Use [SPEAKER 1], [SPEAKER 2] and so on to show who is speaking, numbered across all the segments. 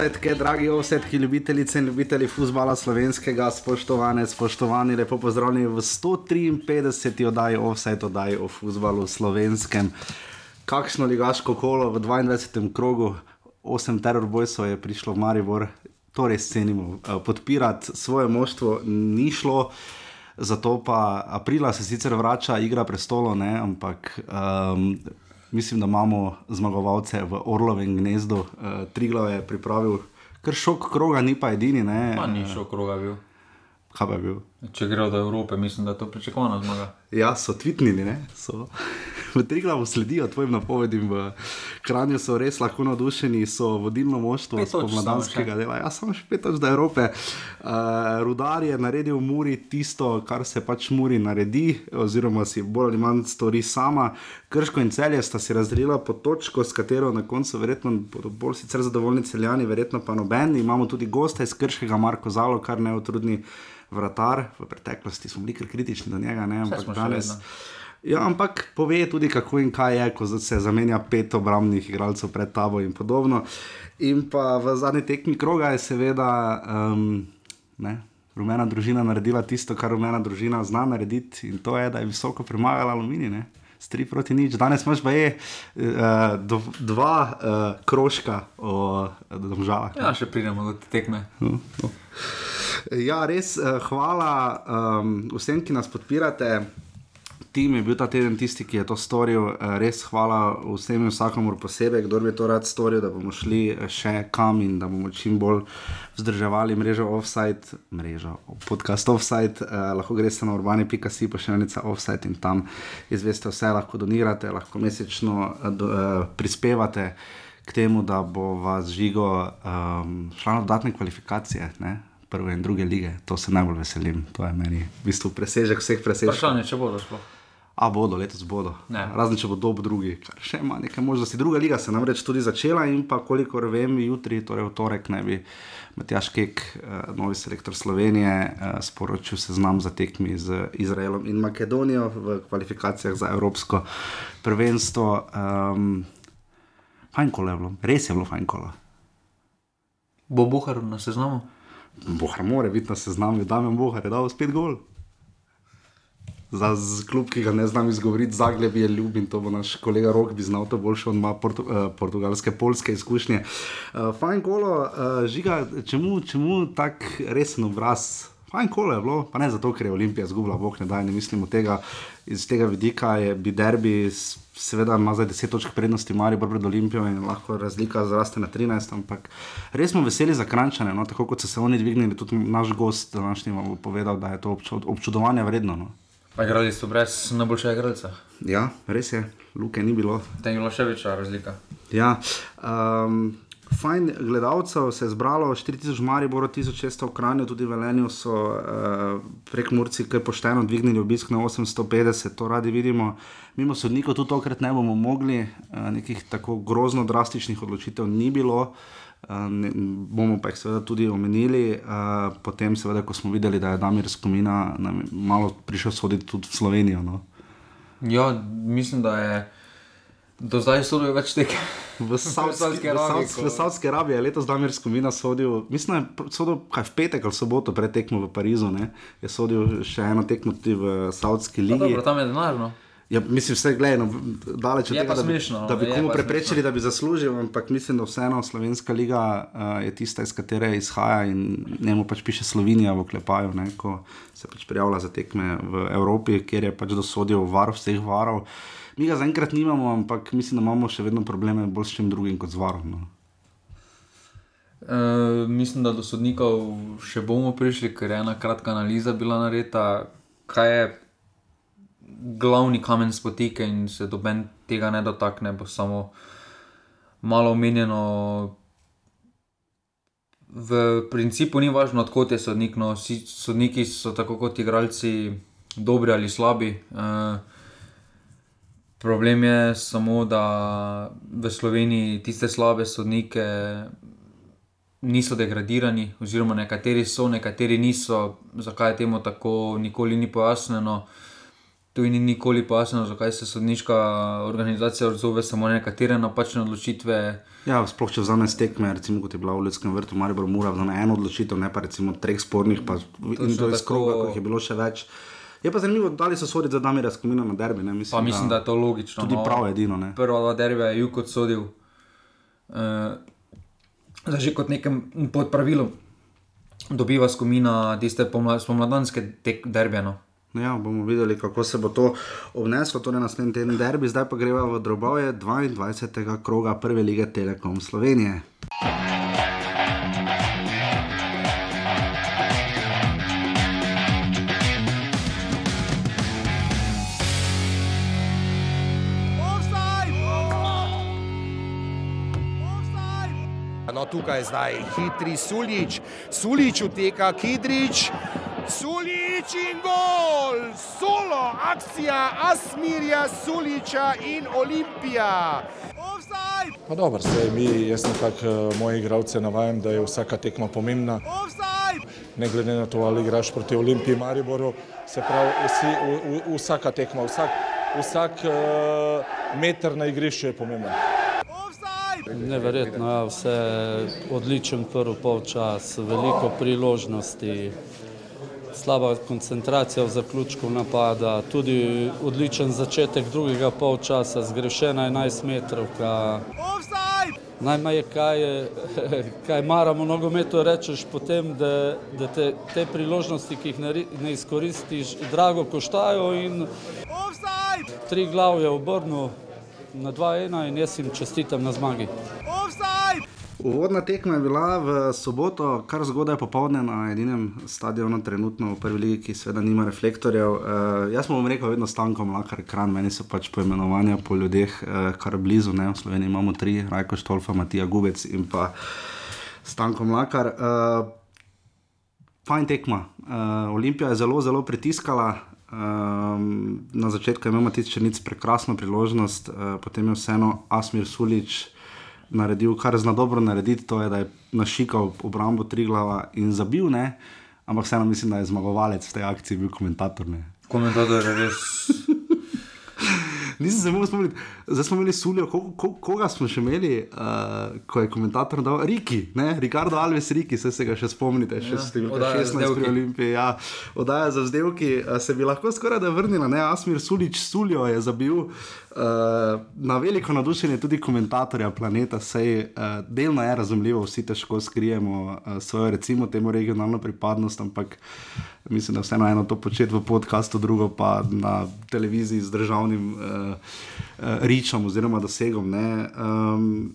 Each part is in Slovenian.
[SPEAKER 1] Vsetke, dragi ovsetki, ljubitelice in ljubitelji futbola slovenskega, spoštovane, spoštovani, lepo pozdravljeni v 153. oddaji Offset, oddaji o futbalu slovenskem. Kakšno ligaško kolo v 22. krogu, 8 terorbojcev je prišlo v Maribor, torej scenimo, eh, podpirati svoje moštvo ni šlo. Zato pa aprila se sicer vrača igra prestolo, ne, ampak um, mislim, da imamo zmagovalce v Orlovem gnezdu. Uh, Triglav je pripravil kar šok kroga, ni pa edini. Ne,
[SPEAKER 2] Pa ni šel kroga bil.
[SPEAKER 1] Kaj pa je bil?
[SPEAKER 2] Če gre do Evrope, mislim, da je to pričakovana zmaga.
[SPEAKER 1] Ja, so tvitnili, ne? so. V Triglavu sledijo tvojim napovedim, v Kranju so res lahko navdušeni, so vodilno moštvo spomladanskega dela. Ja, samo še pet točk do Evrope. Uh, Rudar je naredil v Muri tisto, kar se pač Muri naredi, oziroma si bolj ali manj stori sama. Krško in celje sta si razdelila po točko, s katero na koncu verjetno bodo bolj sicer zadovoljni celjani, verjetno pa noben. Imamo tudi gosta iz Krškega, Marko Zalo, kar neutrudni vratar. V preteklosti smo bili kritični do njega, ne, ampak danes.
[SPEAKER 2] vedno.
[SPEAKER 1] Ja, ampak pove tudi, kako in kaj je, ko se zamenja pet obrambnih igralcev pred tabo in podobno. In pa v zadnji tekmi kroga je seveda um, ne, rumena družina naredila tisto, kar rumena družina zna narediti, in to je, da je visoko premagala aluminij. Ne? S tri proti nič. Danes imaš pa je uh, do, dva uh, krožka o domžalah.
[SPEAKER 2] Ja, še pridemo do te tekme.
[SPEAKER 1] Ja, res, eh, hvala um, vsem, ki nas podpirate. Tim je bil ta teden tisti, ki je to storil. Eh, Res hvala vsem in vsakomur posebej, kdo bi to rad storil, da bomo šli eh, še kam in da bomo čim bolj vzdrževali mrežo offside, mrežo podcast offside. Eh, lahko greste na še enica offside in tam izveste vse, lahko donirate, lahko mesečno eh, do, eh, prispevate. K temu, da bo vas žigo um, šla na dodatne kvalifikacije, ne? prve in druge lige, to se najbolj veselim. To je meni v bistvu presežek vseh presežkov.
[SPEAKER 2] Vprašanje, če bodo šlo.
[SPEAKER 1] A bodo, letos bodo.
[SPEAKER 2] Ne.
[SPEAKER 1] Razen če bo dob drugi, kar še ima nekaj možnosti. Druga liga se namreč tudi začela in pa kolikor vem, jutri, torej v torek, naj bi Matjaš Kek, uh, novi selektor Slovenije, uh, sporočil seznam za tekmi z Izraelom in Makedonijo v kvalifikacijah za Evropsko prvenstvo. Um, fajn kolo je bilo, res je bilo fajn kolo.
[SPEAKER 2] Bo Buhar na seznamu?
[SPEAKER 1] Bohar mora biti na seznamu, da je Bohar je dal spet gol. Za klub, ki ga ne znam izgovoriti, Zagreb je ljub in to bo naš kolega Rok, bi znal to boljše, on ima portu, uh, portugalske, polske izkušnje. Uh, fajn kolo, uh, žiga, čemu, čemu tak resen obraz? Fajn kolo je bilo, pa ne zato, ker je Olimpija zgubila, bog ne da, ne mislimo tega. Iz tega vidika je bi derbi, seveda ima zdaj 10 točk prednosti, Mari pred Olimpijo in lahko razlika zraste na 13, ampak res smo veseli za krančane, no? tako kot so se oni dvignili, tudi naš gost današnji vam bo povedal, da je to občud, občudovanje vredno. No?
[SPEAKER 2] Pa igrali so brez najboljšega igralca.
[SPEAKER 1] Ja, res je, luke ni bilo.
[SPEAKER 2] Tam je bila še večja razlika.
[SPEAKER 1] Ja, um, fajn gledalcev se je zbralo, 4000 Maribor, 1600 v Kranju, tudi v Velenju so uh, prek Murci kar pošteno dvignili obisk na 850, to radi vidimo. Mimo sodnikov tudi tokrat ne bomo mogli, uh, nekih tako grozno drastičnih odločitev ni bilo. Uh, ne, bomo pa jih seveda tudi omenili, uh, potem, seveda, ko smo videli, da je Damir Skomina malo prišel soditi tudi v Slovenijo. No.
[SPEAKER 2] Ja, mislim, da je do zdaj sodel več tekem.
[SPEAKER 1] V Saudski
[SPEAKER 2] Arabiji,
[SPEAKER 1] je letos Damir Skomina sodil, mislim, da je sodil kaj v petek ali soboto pred tekmo v Parizu, ne? je sodil še eno tekmo tudi v Saudski ligi.
[SPEAKER 2] dobro, tam je denar, no.
[SPEAKER 1] Ja, mislim, vse gledano, daleč od tega, da bi,
[SPEAKER 2] smešno,
[SPEAKER 1] da bi komu preprečili,
[SPEAKER 2] smešno.
[SPEAKER 1] da bi zaslužil, ampak mislim, da vseeno Slovenska liga uh, je tista, iz katere izhaja in njemu pač piše Slovenija v klepaju, ne, ko se pač prijavlja za tekme v Evropi, kjer je pač dosodil var vseh varov. Mi ga zaenkrat nimamo, ampak mislim, da imamo še vedno probleme bolj s čim drugim kot z varom. No.
[SPEAKER 2] E, mislim, da do sodnikov še bomo prišli, ker je ena kratka analiza bila narejena, kaj je glavni kamen spotike in se doben tega ne dotakne, bo samo malo omenjeno. V principu ni važno, odkot je sodnik. No, vsi sodniki so tako kot igralci, dobri ali slabi. E, problem je samo, da v Sloveniji tiste slabe sodnike niso degradirani, oziroma nekateri so, nekateri niso. Zakaj je temu tako, nikoli ni pojasnjeno. Tu ni nikoli pojasnjeno, zakaj se sodniška organizacija odzove samo na nekatere napačne odločitve.
[SPEAKER 1] Ja, sploh če vzameš tekme, recimo kot je bila v Ljudskem vrtu, Maribor mora vzeti eno odločitev, ne pa recimo treh spornih, pa in to iz
[SPEAKER 2] tako.
[SPEAKER 1] kroga, ko jih je bilo še več. Je pa zanimivo, da so sodili za Damira Skomina na derbi. Ne? Mislim,
[SPEAKER 2] Pa mislim, da je to logično.
[SPEAKER 1] tudi
[SPEAKER 2] no.
[SPEAKER 1] prav edino. Ne?
[SPEAKER 2] Prva dva derbija je Juk odsodil. Uh, zdaj že kot nekem pod pravilom dobiva skomina tiste pomla, spomladanske tek derbije. No.
[SPEAKER 1] Ja, bomo videli, kako se bo to obneslo, torej naslednji teden derbi, zdaj pa greva v drobove 22. kroga prve lige Telekom Slovenije.
[SPEAKER 3] No, tukaj je zdaj hitri Suljič, Suljič uteka, Kidrič, Suljič in gol, solo, akcija Asmirja, Suljiča in Olimpija. Offside!
[SPEAKER 4] Pa dobro, sej mi, jaz nekako eh, moje igralce navajam, da je vsaka tekma pomembna.
[SPEAKER 3] Offside!
[SPEAKER 4] Ne glede na to, ali igraš proti Olimpiji, Mariboru, se pravi, vsi, v, v, vsaka tekma, vsak, vsak uh, meter na igrišču je pomemben.
[SPEAKER 3] Offside!
[SPEAKER 5] Neverjetno, ja, vse odličen prvi polčas, veliko priložnosti, slaba koncentracija v zaključku napada, tudi odličen začetek drugega polčasa, zgrešena 11 metrovka.
[SPEAKER 3] Offside!
[SPEAKER 5] Najmanj, kaj, kaj maramo nogometu, rečeš potem, da, da te, te priložnosti, ki jih ne, ne izkoristiš, drago koštajo in
[SPEAKER 3] Offside!
[SPEAKER 5] tri glav je obrnil na 2-1 in jaz jim čestitam na zmagi.
[SPEAKER 1] Uvodna tekma je bila v soboto, kar zgodaj popovdne na edinem stadionu, trenutno v prvi ligi, ki seveda nima reflektorjev. Uh, jaz bom rekel, vedno stankom, lakar kran, meni so pač poimenovanja po ljudeh, uh, kar blizu. Ne? V Sloveniji imamo tri, Rajko Štolfa, Matija Gubec in pa stankom lakar. Uh, Fajn tekma. Uh, Olimpija je zelo, zelo pritiskala. Um, na začetku je imel Matic Črnic prekrasno priložnost, uh, potem je vseeno Asmir Sulič naredil, kar zna dobro narediti, to je, da je našikal obrambo Triglava in zabil, ne? ampak vseeno mislim, da je zmagovalec v tej akciji bil komentator. Ne?
[SPEAKER 2] Komentator je res.
[SPEAKER 1] Nisem se mogel spomniti, zdaj smo imeli Sulijo, ko, ko, koga smo še imeli, uh, ko je komentator dal Riki, ne? Ricardo Alves Riki, se, se ga še spomnite, še
[SPEAKER 2] Ja,
[SPEAKER 1] številka
[SPEAKER 2] oddaja
[SPEAKER 1] 16 pri
[SPEAKER 2] Vzdevki.
[SPEAKER 1] Olimpiji. Ja, oddaja za vzdevki uh, se bi lahko skoraj da vrnila, ne? Asmir Sulič Suljo je zabil. Uh, na veliko navdušenje tudi komentatorja planeta, sej uh, delno je razumljivo, vsi težko skrijemo uh, svojo, recimo, temu regionalno pripadnost, ampak mislim, da vseeno eno to početi v podkastu, drugo pa na televiziji z državnim uh, uh, ričom oziroma dosegom. ne. Um,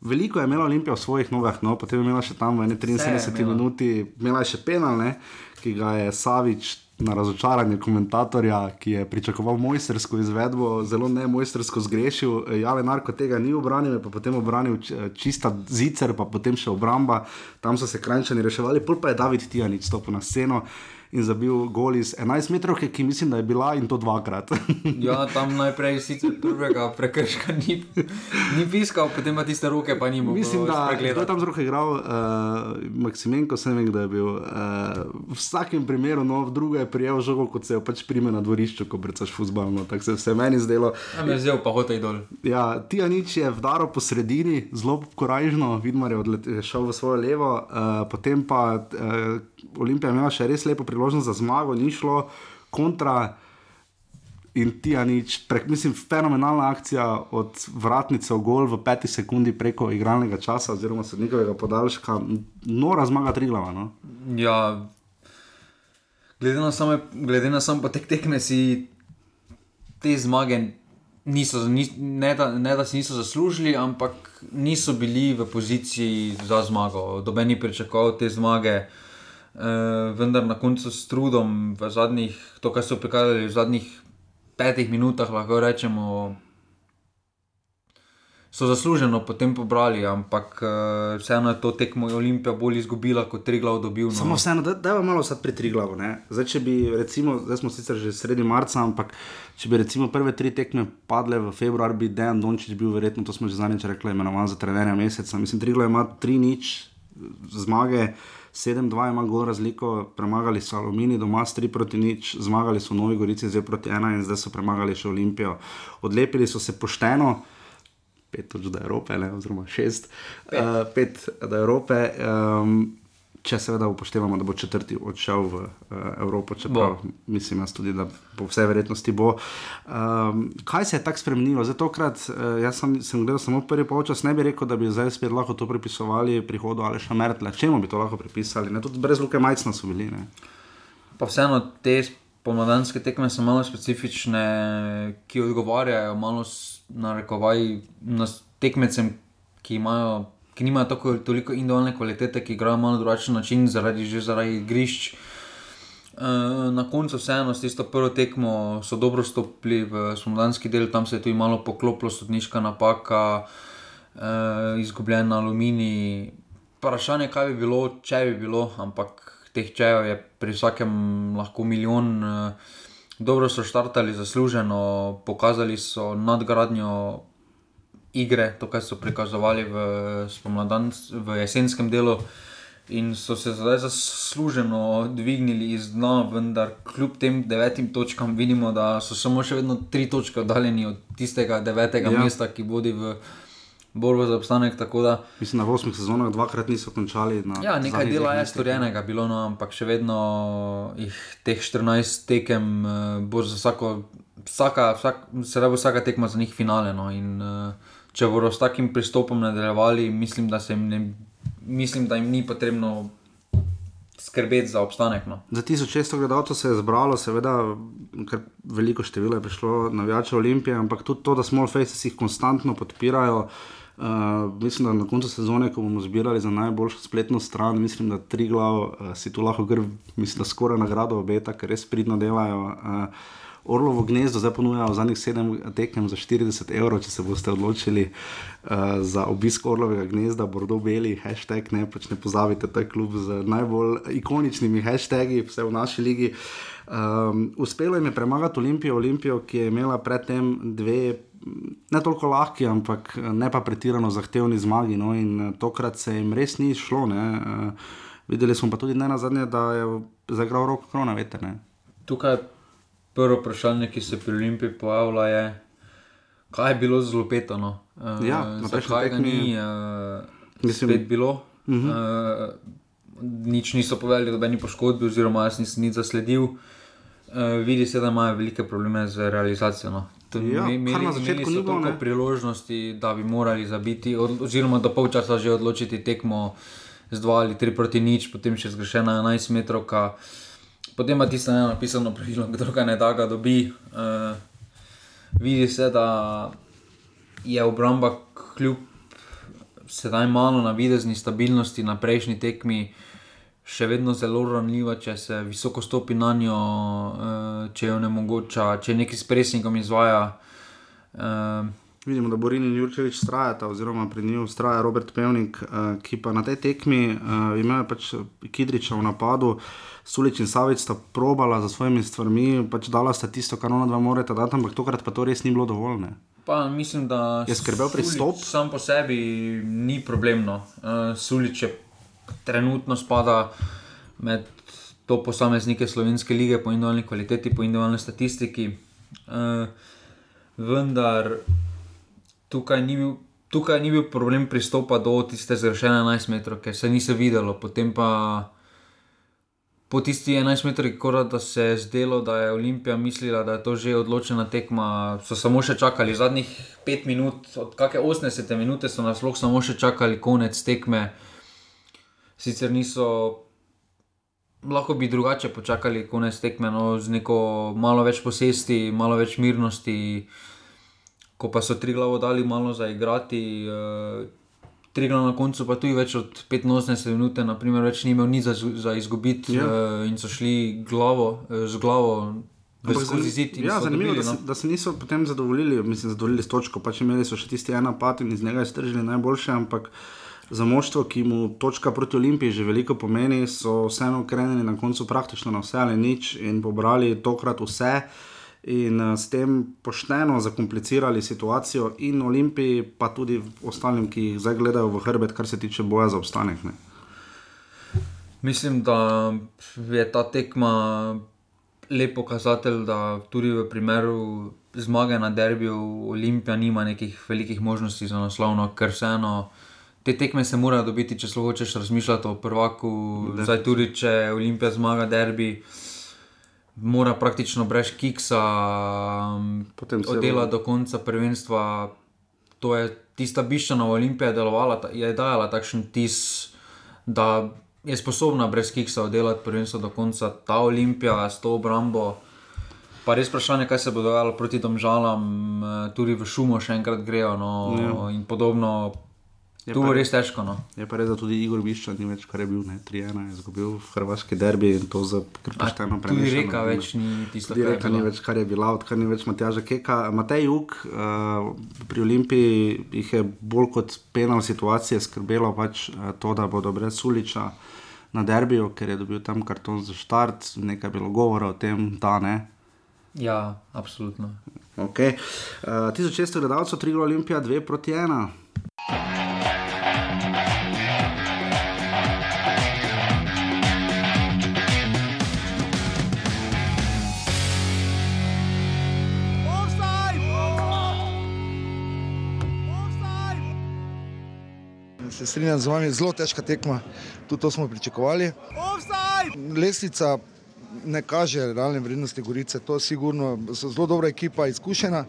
[SPEAKER 1] Veliko je imela Olimpija v svojih nogah, no, potem je imela še tam v eni 73
[SPEAKER 2] imela.
[SPEAKER 1] minuti, imela je še penal, ne, ki ga je Savič na razočaranje komentatorja, ki je pričakoval mojstersko izvedbo, zelo ne mojstersko zgrešil. Jale Narko tega ni obranil, pa potem obranil čista zicer, pa potem še obramba, tam so se krajčani reševali, pol pa je David Tijanič stopil na sceno in zabil gol iz 11 metrov, ki mislim, da je bila in to dvakrat.
[SPEAKER 2] Ja, tam najprej sicer prvega prekrška ni, ni piskal, potem pa tiste roke pa ni mogel
[SPEAKER 1] Mislim, da je tam zelo igral, uh, Maksimenko, sem vem, da je bil. Uh, v vsakem primeru, no, v drugo je prijel žogo, kot se jo pač prime na dvorišču, ko brcaš futbalno. Tako se je vse meni zdelo.
[SPEAKER 2] Tam je vzel pa hotel dol.
[SPEAKER 1] Ja, Tijanič je vdaro po sredini, zelo korajžno, Vidmar je odlet- je šel v svojo levo, uh, potem pa uh, Olimpija imela še res lepo priložnost za zmago, ni šlo kontra. In Tijanič, prek, mislim, fenomenalna akcija od vratnice v gol v peti sekundi preko igralnega časa, oziroma sodnikovega podaljška, nora zmaga Triglava. No?
[SPEAKER 2] Ja, glede na, same, glede na sam potek tekme si te zmage niso, ni, ne, da, ne da si niso zaslužili, ampak niso bili v poziciji za zmago. Doben ni pričakoval te zmage. Uh, vendar na koncu s trudom, v zadnjih, to, kar so prikazali v zadnjih petih minutah, lahko rečemo, so zasluženo potem pobrali, ampak uh, vseeno je to tekmo Olimpija bolj izgubila, kot tri glav dobil. No.
[SPEAKER 1] Samo vseeno, da, je malo sad pri Triglavu. ne. Zdaj, če bi, recimo, zdaj smo sicer že sredi marca, ampak če bi recimo prve tri tekme padle v februar, bi Dejan Dončić bil verjetno, to smo že zadnjič rekli, imenovan za trenerja meseca. Mislim, Triglav ima tri nič zmage, 7-2 ima gol razliko, premagali so Alumini doma s 3 proti nič, zmagali so Novi Gorici 2 proti 1 in zdaj so premagali še Olimpijo. Odlepili so se pošteno, pet točk do Evrope, ne, oziroma šest, pet, uh, pet do Evrope. Um, Če seveda upoštevamo, da bo četrti odšel v uh, Evropo, čeprav bo. mislim, jaz tudi, da po vsej verjetnosti bo. Um, kaj se je tako spremenilo? Zdaj, tokrat, uh, jaz sem, sem gledal samo prvi polčas, ne bi rekel, da bi zdaj spet lahko to pripisovali prihodu ali še Mertla. Čemu bi to lahko pripisali? Ne? Tudi brez Luke Majcna so bili. Ne?
[SPEAKER 2] Pa vseeno te pomladanske tekme so malo specifične, ki odgovarjajo malo na rekovaj tekmecem, ki imajo ki nimajo tako, toliko individualne kvalitete, ki igrajo malo drugačen način, zaradi že zaradi igrišč. Uh, na koncu, vseeno, s tisto prvo tekmo so dobro stopili v spomladanski del, tam se je tudi malo poklopilo, sodniška napaka, uh, izgubljen aluminij. Vprašanje, kaj bi bilo, če bi bilo, ampak teh čejev je pri vsakem lahko milijon. Uh, dobro so štartali, zasluženo, pokazali so nadgradnjo igre, to, kar so prikazovali v, v jesenskem delu. In so se zdaj zasluženo dvignili iz dna, vendar kljub tem devetim točkam vidimo, da so samo še vedno tri točke oddaljeni od tistega devetega ja. mesta, ki vodi v borbo za obstanek. Da,
[SPEAKER 1] Mislim, da v osmih sezonah dvakrat niso končali.
[SPEAKER 2] Ja, nekaj dela je storjenega, bilo, no, ampak še vedno jih teh 14 tekem uh, bo za vsako, vsaka, vsak, se da bo vsaka tekma za njih finale. No, in, uh, če bodo s takim pristopom nadaljevali, mislim, da, ne, mislim, da jim ni potrebno skrbeti za obstanek. No.
[SPEAKER 1] Za 1600 gledalcev se je zbralo, seveda, ker veliko število je prišlo na več Olimpije, ampak tudi to, da Small Faces jih konstantno podpirajo. Uh, mislim, da na koncu sezone, ko bomo zbirali za najboljšo spletno stran, mislim, da tri glav uh, si tu lahko gre, mislim, da skoraj nagrado obeta, ker res pridno delajo. Uh, Orlovo gnezdo zdaj ponuja v zadnjih sedem tekem za 40 evrov, če se boste odločili uh, za obisk Orlovega gnezda, Bordo Beli, hashtag, ne, pač ne pozabite, to je klub z najbolj ikoničnimi hashtagi, vse v naši ligi. Um, uspelo jim je premagati Olimpijo, Olimpijo, ki je imela predtem dve. Ne toliko lahki, ampak ne pa pretirano zahtevni zmagi. No, in eh, tokrat se jim res ni šlo. Uh, videli smo pa tudi ne na zadnje, da je zagral roko krona veter.
[SPEAKER 2] Tukaj prvo vprašanje, ki se pri Olimpiji pojavlja, je, kaj je bilo zelo petano.
[SPEAKER 1] Uh, ja,
[SPEAKER 2] zakaj ga ni uh, Mislim, spet bilo? Uh -huh. uh, nič niso povedali, da bi ni poškodil, oziroma jaz nisem nič zasledil. Uh, vidi se, da imajo velike probleme z realizacijo. No.
[SPEAKER 1] Ja, imeli, na začetku
[SPEAKER 2] ni bilo priložnosti, da bi morali zabiti, od, oziroma do polčasa že odločiti tekmo z 2 ali 3 proti nič, potem še zgrešena 11 metrov. Potem pa tisto eno napisano pravilo, kdo ga ne da, ga dobi. Uh, vidi se, da je obramba kljub sedaj malo na videzni stabilnosti na prejšnji tekmi. Še vedno zelo ranljiva, če se visoko stopi na njo, uh, če jo ne mogoče, če nekaj s presnikom izvaja. Uh,
[SPEAKER 1] Vidimo, da Borin in Jurčevič strajata, oziroma pri njih ustraja Robert Pevnik, uh, ki pa na tej tekmi uh, ima pač Kidriča v napadu. Uh, Sulič in Savic sta probala za svojimi stvarmi, pač dala sta tisto, kar ona dva morata dati, ampak tokrat pa to res ni bilo dovolj.
[SPEAKER 2] Pa, mislim, da
[SPEAKER 1] je skrbel pristop.
[SPEAKER 2] Sam po sebi ni problemno. Uh, Sulič je trenutno spada med to posameznike slovenske lige po individualni kvaliteti, po individualni statistiki. Uh, vendar tukaj ni bil. Tukaj ni bil problem pristopa do tiste zgrešene 11 metrov, ker se ni se videlo, potem pa po tisti 11 metrih, da se je zdelo, da je Olimpija mislila, da je to že odločena tekma, so samo še čakali zadnjih 5 minut, od kakšne 80 minute so nas lahko samo še čakali konec tekme. Sicer niso, lahko bi drugače počakali konec tekme, no, z neko malo več posesti, malo več mirnosti. Ko pa so tri glavo dali malo zaigrati, uh, Trigla na koncu pa tudi več od 85 minut, naprimer, več ni imel nič za, za izgubiti ja. uh, in so šli glavo, uh, z glavo.
[SPEAKER 1] Ja, zanimivo je, da, no. da se niso potem zadovoljili, mislim, zadovoljili s točko. Pač imeli so še tisti ena pat in iz njega iztržili najboljše, ampak za moštvo, ki mu točka proti Olimpiji že veliko pomeni, so vseeno krenili na koncu praktično na vse ali nič in pobrali tokrat vse. Uh, in uh, s tem pošteno zakomplicirali situacijo in Olimpiji, pa tudi ostalim, ki jih zdaj gledajo v hrbet, kar se tiče boja za obstanek. Ne.
[SPEAKER 2] Mislim, da je ta tekma lep pokazatelj, da tudi v primeru zmage na derbiju Olimpija nima nekih velikih možnosti za naslovno, ker vseeno. Te tekme se morajo dobiti, če hočeš razmišljati o prvaku. Zdaj, tudi če Olimpija zmaga derbi, mora praktično brez kiksa
[SPEAKER 1] Potem se-
[SPEAKER 2] oddelati do konca prvenstva. To je tista biščana Olimpija delovala, je dajala takšen tis, da je sposobna brez kiksa oddelati prvenstvo do konca. Ta Olimpija s to obrambo. Pa res vprašanje, kaj se bo dogajalo proti domžalam, eh, tudi v šumo še enkrat grejo no,
[SPEAKER 1] Ja.
[SPEAKER 2] in podobno.
[SPEAKER 1] Je pa
[SPEAKER 2] bo
[SPEAKER 1] res-
[SPEAKER 2] težko. No.
[SPEAKER 1] Je pa res, da tudi Igor Biščan ni več, kar je bil, ne, 3-1 je izgubil v hrvaški derbi in to za
[SPEAKER 2] A
[SPEAKER 1] pošteno
[SPEAKER 2] Tudi reka več ni tisto, kar je
[SPEAKER 1] reka ni
[SPEAKER 2] bilo.
[SPEAKER 1] več, kar je bila, odkar ni več Matjaža Keka. Matej Juk uh, pri Olimpiji jih je bolj kot penal situacije skrbelo pač uh, to, da bodo brez Suliča na derbiju, ker je dobil tam karton za štart, nekaj je bilo govora o tem, da ne.
[SPEAKER 2] Ja, absolutno.
[SPEAKER 1] Okay. Uh, 1600 gledalcev, 3 Olimpija, 2 proti 1.
[SPEAKER 6] Se strinjam z vami, zelo težka tekma, tudi to smo pričakovali. Lesnica ne kaže realne vrednosti Gorice, to je sigurno, so zelo dobra ekipa, izkušena,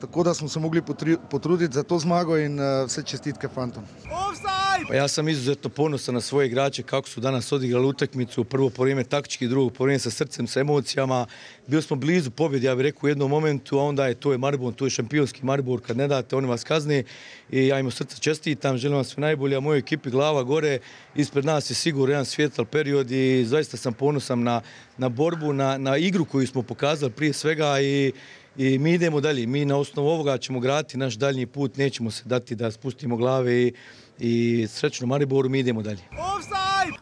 [SPEAKER 6] tako da smo se mogli potruditi za to zmago in uh, vse čestitke fantom.
[SPEAKER 3] Offside!
[SPEAKER 7] Pa ja sam izuzetno ponosan na svoje igrače kako su danas odigrali utakmicu, prvo vrijeme taktički, drugo vrijeme sa srcem, sa emocijama. Bili smo blizu pobjede, ja bih rekao u jednom momentu, a onda je to je Maribor, to je šampionski Maribor, kad ne date oni vas kazni i ja im od srca čestitam, želim vam sve najbolje, a mojoj ekipi glava gore, ispred nas je sigurno jedan svjetal period i zaista sam ponosan na, na borbu, na, na igru koju smo pokazali prije svega i i mi idemo dalje, mi na osnovu ovoga ćemo graditi naš daljnji put, nećemo se dati da spustimo glave i, i srećno Mariboru, mi idemo dalje.
[SPEAKER 3] Offside!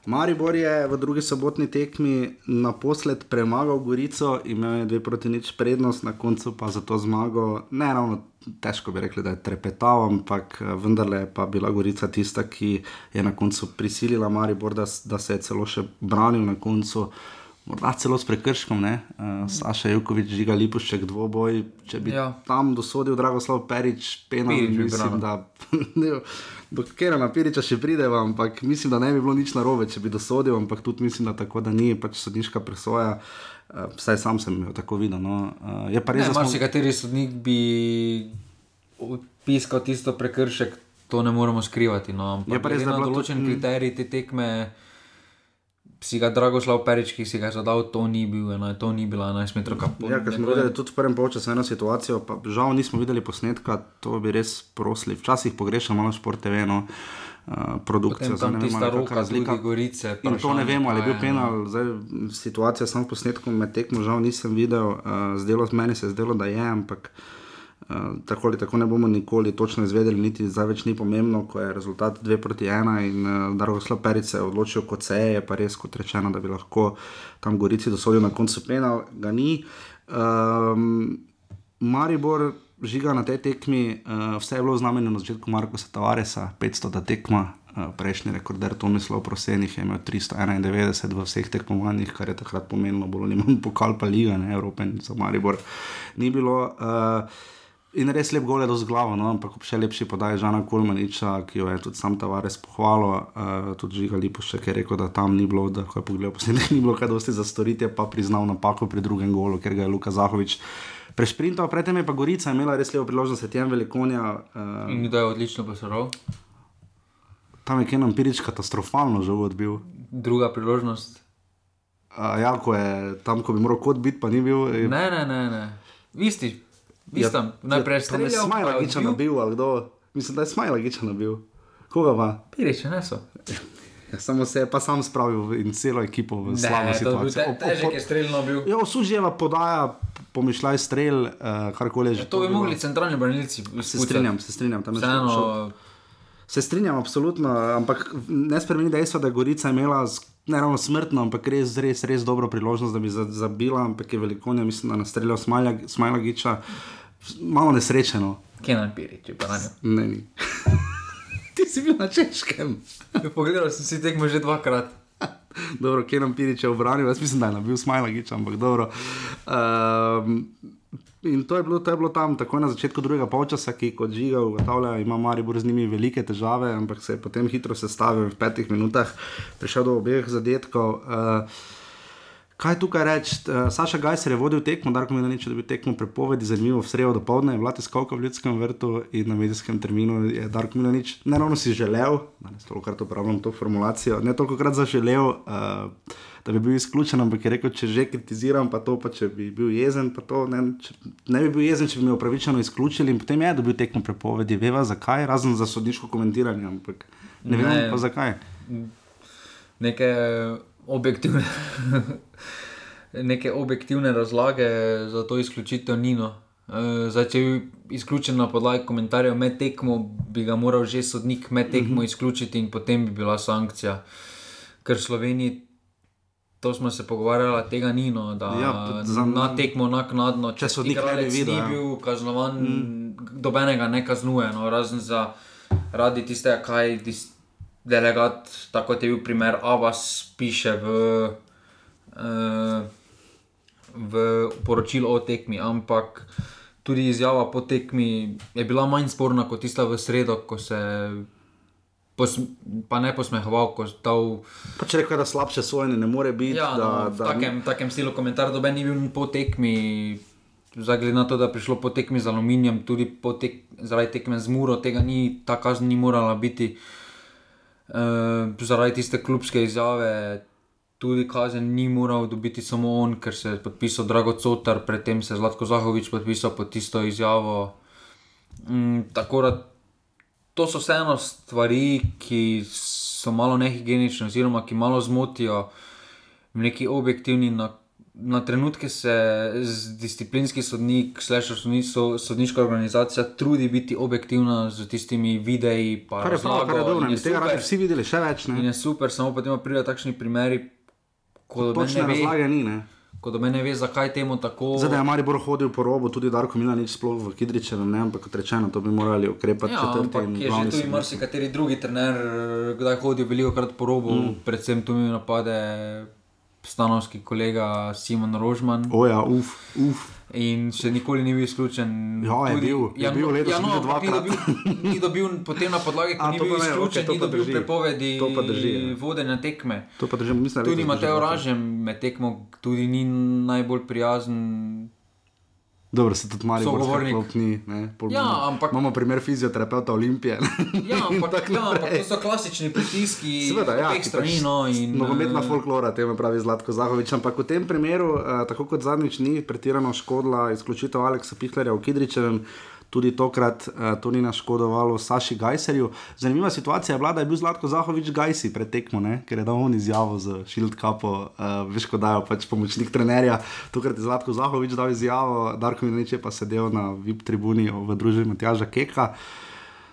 [SPEAKER 1] Maribor je v drugi sobotni tekmi naposled premagal Gorico, imel je dve proti nič prednost, na koncu pa za to zmago, ne ravno težko bi rekli, da je trepetal, ampak eh, vendarle je pa bila Gorica tista, ki je na koncu prisilila Maribor, da, da se je celo še branil na koncu. Morda celo s prekrškom, ne? Uh, Saša Jukovič, žiga Lipušček, dvoboj. Če bi ja. Tam dosodil Dragoslav Perič, penal,
[SPEAKER 2] Pirič
[SPEAKER 1] mislim,
[SPEAKER 2] branil.
[SPEAKER 1] da do Kerana Piriča še prideva, ampak mislim, da ne bi bilo nič narobe, če bi dosodil, ampak tudi mislim, da tako da ni pač sodniška presoja. Uh, vsaj sam sem jo tako videl. No. Uh, je pa res,
[SPEAKER 2] Ne,
[SPEAKER 1] da smo
[SPEAKER 2] marsikateri sodnik bi odpiskal tisto prekršek, to ne moremo skrivati. No, ampak
[SPEAKER 1] Je pa res, da je
[SPEAKER 2] na
[SPEAKER 1] bilo
[SPEAKER 2] določen
[SPEAKER 1] tudi-
[SPEAKER 2] kriterij te tekme. Si ga Dragoslav Perič, ki si ga zadal, to ni, bil, ena, to ni bila 11 metrov kapot.
[SPEAKER 1] Ja, ker smo videli tudi v prvem polčasu eno situacijo, pa žal nismo videli posnetka, to bi res prosili. Včasih pogrešam malo šport TV, no, uh, produkcijo.
[SPEAKER 2] Tam
[SPEAKER 1] ne vem, ali je razlika.
[SPEAKER 2] tudi Gorice.
[SPEAKER 1] In to ne vemo, ali je bil penal, zdaj situacija samo posnetkom med tekmo, žal nisem videl, uh, zdelo, meni se je zdelo, da je, ampak uh, tako ali tako ne bomo nikoli točno izvedeli, niti zdaj več ni pomembno, ko je rezultat 2 proti 1 in uh, Dragoslav Peric se je odločil kot se je, je pa res kot rečeno, da bi lahko tam Gorici dosodil na koncu penal, ga ni. Um, Maribor žiga na tej tekmi, uh, vse je bilo znamenjeno na začetku Marka Tavaresa, 500 tekma, uh, prejšnji rekorder Tomislav Prosenih je imel 391 v vseh tekmovanjih, kar je takrat pomenilo bolj ali manj pokal pa liga, ne Evrope za Maribor ni bilo. Uh, In res lep gol je do z glavo, no? ampak še lepši podaj Žana Kulmaniča, ki jo je tudi sam Tavares pohvalil, uh, tudi Žiga Lipošek je rekel, da tam ni bilo, da ko je pogledal posnetek, ni bilo kaj dosti za storiti, je pa priznal napako pri drugem golu, ker ga je Luka Zahovič prešprintal, predtem je pa Gorica imela res lepo priložnost, Etienne Velikonja, uh,
[SPEAKER 2] In kdo je odlično posoroval?
[SPEAKER 1] tam je Kenan Pirič katastrofalno že odbil.
[SPEAKER 2] Druga priložnost.
[SPEAKER 1] Uh, ja, ko je tam, ko bi moral kot biti, pa ni bil. je-
[SPEAKER 2] Ne, ne, ne. ne. Vi ste, vi ste tam najprej streljal,
[SPEAKER 1] Smajla
[SPEAKER 2] pa je
[SPEAKER 1] Giča
[SPEAKER 2] odbil.
[SPEAKER 1] nabil, ali kdo? Mislim, da je Smajla Giča nabil. Koga pa?
[SPEAKER 2] Piriče, ne so.
[SPEAKER 1] Ja, samo se je pa sam spravil in celo ekipo v slabo
[SPEAKER 2] bil
[SPEAKER 1] situacijo.
[SPEAKER 2] te, težek je streljno bil.
[SPEAKER 1] Ja, Sužjeva podaja, pomišljaj strel, uh, karkoli že.
[SPEAKER 2] Ja, To bi mogli centralni branilci.
[SPEAKER 1] Se strinjam, se strinjam. tam je šel-
[SPEAKER 2] Vseeno,
[SPEAKER 1] Se strinjam, absolutno, ampak ne spremeni dejstva, da je Gorica imela ne ravno smrtno, ampak res, res, res dobro priložnost, da bi za- zabila, ampak je velikonja, mislim, da nastreljal Smajla- Smajla Giča, malo nesrečeno.
[SPEAKER 2] Kenan Pirič, je pa na njem.
[SPEAKER 1] Ne, ni. Ti si bil na češkem.
[SPEAKER 2] Pogledal sem si tekmo že dvakrat.
[SPEAKER 1] dobro, Kenan Pirič je obranil, jaz mislim, da je nabil Smajlagič, ampak dobro. Um, In to je, bilo, to je bilo tam, tako na začetku drugega polčasa, ki kot žiga ugotavlja, ima Maribor z njimi velike težave, ampak se je potem hitro sestavil v petih minutah prišel do obeh zadetkov. Uh, Kaj tukaj reči? Uh, Saša Gajser je vodil tekmo, Darko mi je nič, da bi tekmo prepovedi, zanimivo, v sredo do povdne je vlati skalka v ljudskem vrtu in na medijskem terminu je Darko Milanič ne ravno si želel, danes toliko krat uporabljam to formulacijo, ne toliko krat zaželel, uh, da bi bil izključen, ampak je rekel, če že kritiziram, pa to, pa če bi bil jezen, pa to ne, če, ne bi bil jezen, če bi me upravičeno izključili in potem je dobil tekmo prepovedi, veva zakaj, razen za sodniško komentiranje, ampak ne, ne vem pa zakaj.
[SPEAKER 2] Neke objektivne, neke objektivne razlage za to izključitev Nino. Uh, zdaj, če bi izključil na podlagi komentarjev med tekmo, bi ga moral že sodnik med tekmo -hmm. izključiti in potem bi bila sankcija. Ker Sloveniji, to smo se pogovarjali, tega ni, no, da
[SPEAKER 1] Ja, za-
[SPEAKER 2] na tekmo naknadno,
[SPEAKER 1] Če sodnik ne bi videl,
[SPEAKER 2] ni
[SPEAKER 1] ja.
[SPEAKER 2] bil kaznovan, mm. dobenega ne kaznuje, no, razen za radi tistega, kaj tis, delegat, tako kot je bil primer Abbas, piše v. Uh, v poročilu o tekmi, ampak tudi izjava po tekmi je bila manj sporna kot tista v sredo, ko se pa ne posmehoval, ko je dal.
[SPEAKER 1] Pač rekel, da slabše sojenje ne more biti.
[SPEAKER 2] Ja,
[SPEAKER 1] da,
[SPEAKER 2] no, v
[SPEAKER 1] da,
[SPEAKER 2] takem, takem stilu komentar, da ni bil po tekmi. Glede na to, da je prišlo po tekmi z aluminijem, tudi po tek, zaradi tekme z Muro, tega ni, ta kazen ni morala biti. Uh, zaradi tiste klubske izjave, tudi kazen ni moral dobiti samo on, ker se je podpisal Drago Cotar, predtem se je Zlatko Zahovič podpisal pod tisto izjavo. Mm, tako da to so vseeno stvari, ki so malo nehigienične, oziroma ki malo zmotijo v neki objektivni. Na, na trenutke se z disciplinski sodnik, slash sodni- so- sodniška organizacija trudi biti objektivna z tistimi videi. pa
[SPEAKER 1] Kar je prav, kar je dobro,
[SPEAKER 2] in
[SPEAKER 1] in tega radi vsi videli, še več.
[SPEAKER 2] In
[SPEAKER 1] Ne?
[SPEAKER 2] je super, samo potem pridejo takšni primeri, ko do
[SPEAKER 1] Točne
[SPEAKER 2] mene ve,
[SPEAKER 1] razlage ni. Ne?
[SPEAKER 2] ko do mene ve, zakaj temu tako.
[SPEAKER 1] Zdaj, da je Maribor hodil po robu, tudi Darko Milanič, sploh v Kidričevem, ne, ampak kot rečeno, to bi morali ukrepati
[SPEAKER 2] Ja,
[SPEAKER 1] četrti
[SPEAKER 2] ampak
[SPEAKER 1] in
[SPEAKER 2] je že tudi marsikateri drugi trener, kdaj hodil veliko krat po robu, mm. predvsem tu mi napade stanovski kolega Simon Rožman.
[SPEAKER 1] Oja, uf, uf.
[SPEAKER 2] In še nikoli ni bil izključen.
[SPEAKER 1] Ja, je bil, je bil letos
[SPEAKER 2] ja, no, ni dobil, ni dobil potem na podlagi,
[SPEAKER 1] A,
[SPEAKER 2] ni bil
[SPEAKER 1] ne,
[SPEAKER 2] izključen,
[SPEAKER 1] to
[SPEAKER 2] ni dobil
[SPEAKER 1] drži.
[SPEAKER 2] prepovedi
[SPEAKER 1] drži, ja.
[SPEAKER 2] vodenja tekme.
[SPEAKER 1] Držim, mislim,
[SPEAKER 2] Tudi Mateo. Ražem med tekmo tudi ni najbolj prijazen.
[SPEAKER 1] Dobro, se tudi Maribor
[SPEAKER 2] Sogovornik.
[SPEAKER 1] klop ni. Ne, pol
[SPEAKER 2] Ja,
[SPEAKER 1] imamo-
[SPEAKER 2] ampak-
[SPEAKER 1] Imamo primer fizioterapeuta Olimpije.
[SPEAKER 2] Ja, ampak,
[SPEAKER 1] tako
[SPEAKER 2] ja, ampak to so klasični pritiski
[SPEAKER 1] Seveda, ja,
[SPEAKER 2] strani.
[SPEAKER 1] pač
[SPEAKER 2] No, in,
[SPEAKER 1] Nogometna
[SPEAKER 2] eh,
[SPEAKER 1] folklora, temu pravi Zlatko Zahovič. Ampak v tem primeru, uh, tako kot zadnjič, ni pretirano škodila izključitev Aleksa Pihlerja v Kidričevem. Tudi tokrat uh, to ni naškodovalo Saši Gajserju. Zanimiva situacija je bila, da je bil Zlatko Zahovič Gajsi pred tekmo, ne? ker je dal on izjavo z Shield Cupo, uh, veš, ko dajo pač pomočnik trenerja. Tokrat je Zlatko Zahovič dal izjavo, Darko Milanič je pa sedel na VIP tribuni v družbi Matjaža Keka.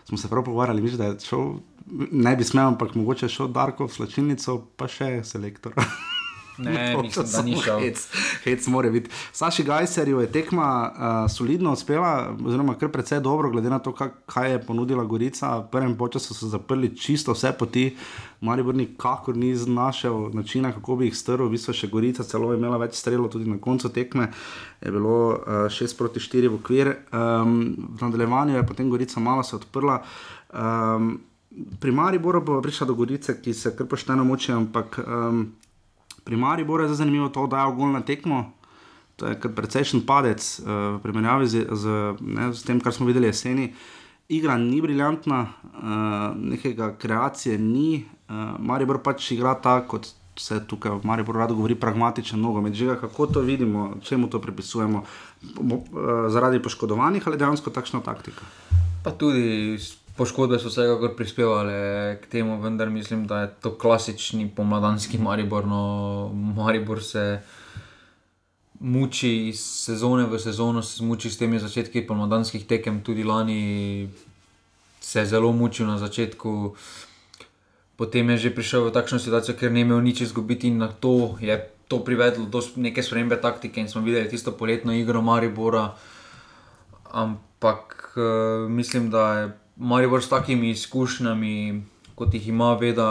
[SPEAKER 1] Smo se prav pogovarjali, misliš, da je šel, ne bi smel, ampak mogoče je šel Darko v slačilnico, pa še selektor.
[SPEAKER 2] Ne, mislim, da ni šel.
[SPEAKER 1] Hec, hec mora biti. Saši Gajserju je tekma uh, solidno uspela, oziroma kar precej dobro, glede na to, kak, kaj je ponudila Gorica. V prvem času so zaprli čisto vse poti, Maribor nikakor ni znašel načina, kako bi jih strl. V bistvu še Gorica celo je imela več strelov, tudi na koncu tekme je bilo uh, 6 proti 4 v okvir. Um, v nadaljevanju je potem Gorica malo se odprla. Um, pri Mariboru bo prišla do Gorice, ki se kar pošteno moči, ampak. Um, Pri Mariboru je zdaj zanimivo to, da je gol na tekmo. To je precejšen padec uh, v primerjavi z, z, ne, z tem, kar smo videli jeseni. Igra ni briljantna, uh, nekega kreacije ni. Uh, Maribor pač igra tako, kot se tukaj v Mariboru rado govori, pragmatičen nogomet. Že kako to vidimo, čemu to pripisujemo? Mo, uh, zaradi poškodovanih ali dejansko takšna taktika?
[SPEAKER 2] Pa tudi poškodbe so vsekakor prispevale k temu, vendar mislim, da je to klasični pomladanski Maribor. No, Maribor se muči iz sezone v sezono, se muči s temi začetki pomladanskih tekem, tudi lani se je zelo mučil na začetku. Potem je že prišel v takšno situacijo, ker ni imel nič izgubiti, in na to je to privedlo do neke spremembe taktike. In smo videli tisto poletno igro Maribora. Ampak uh, mislim, da je Maribor s takimi izkušnjami, kot jih ima, ve, da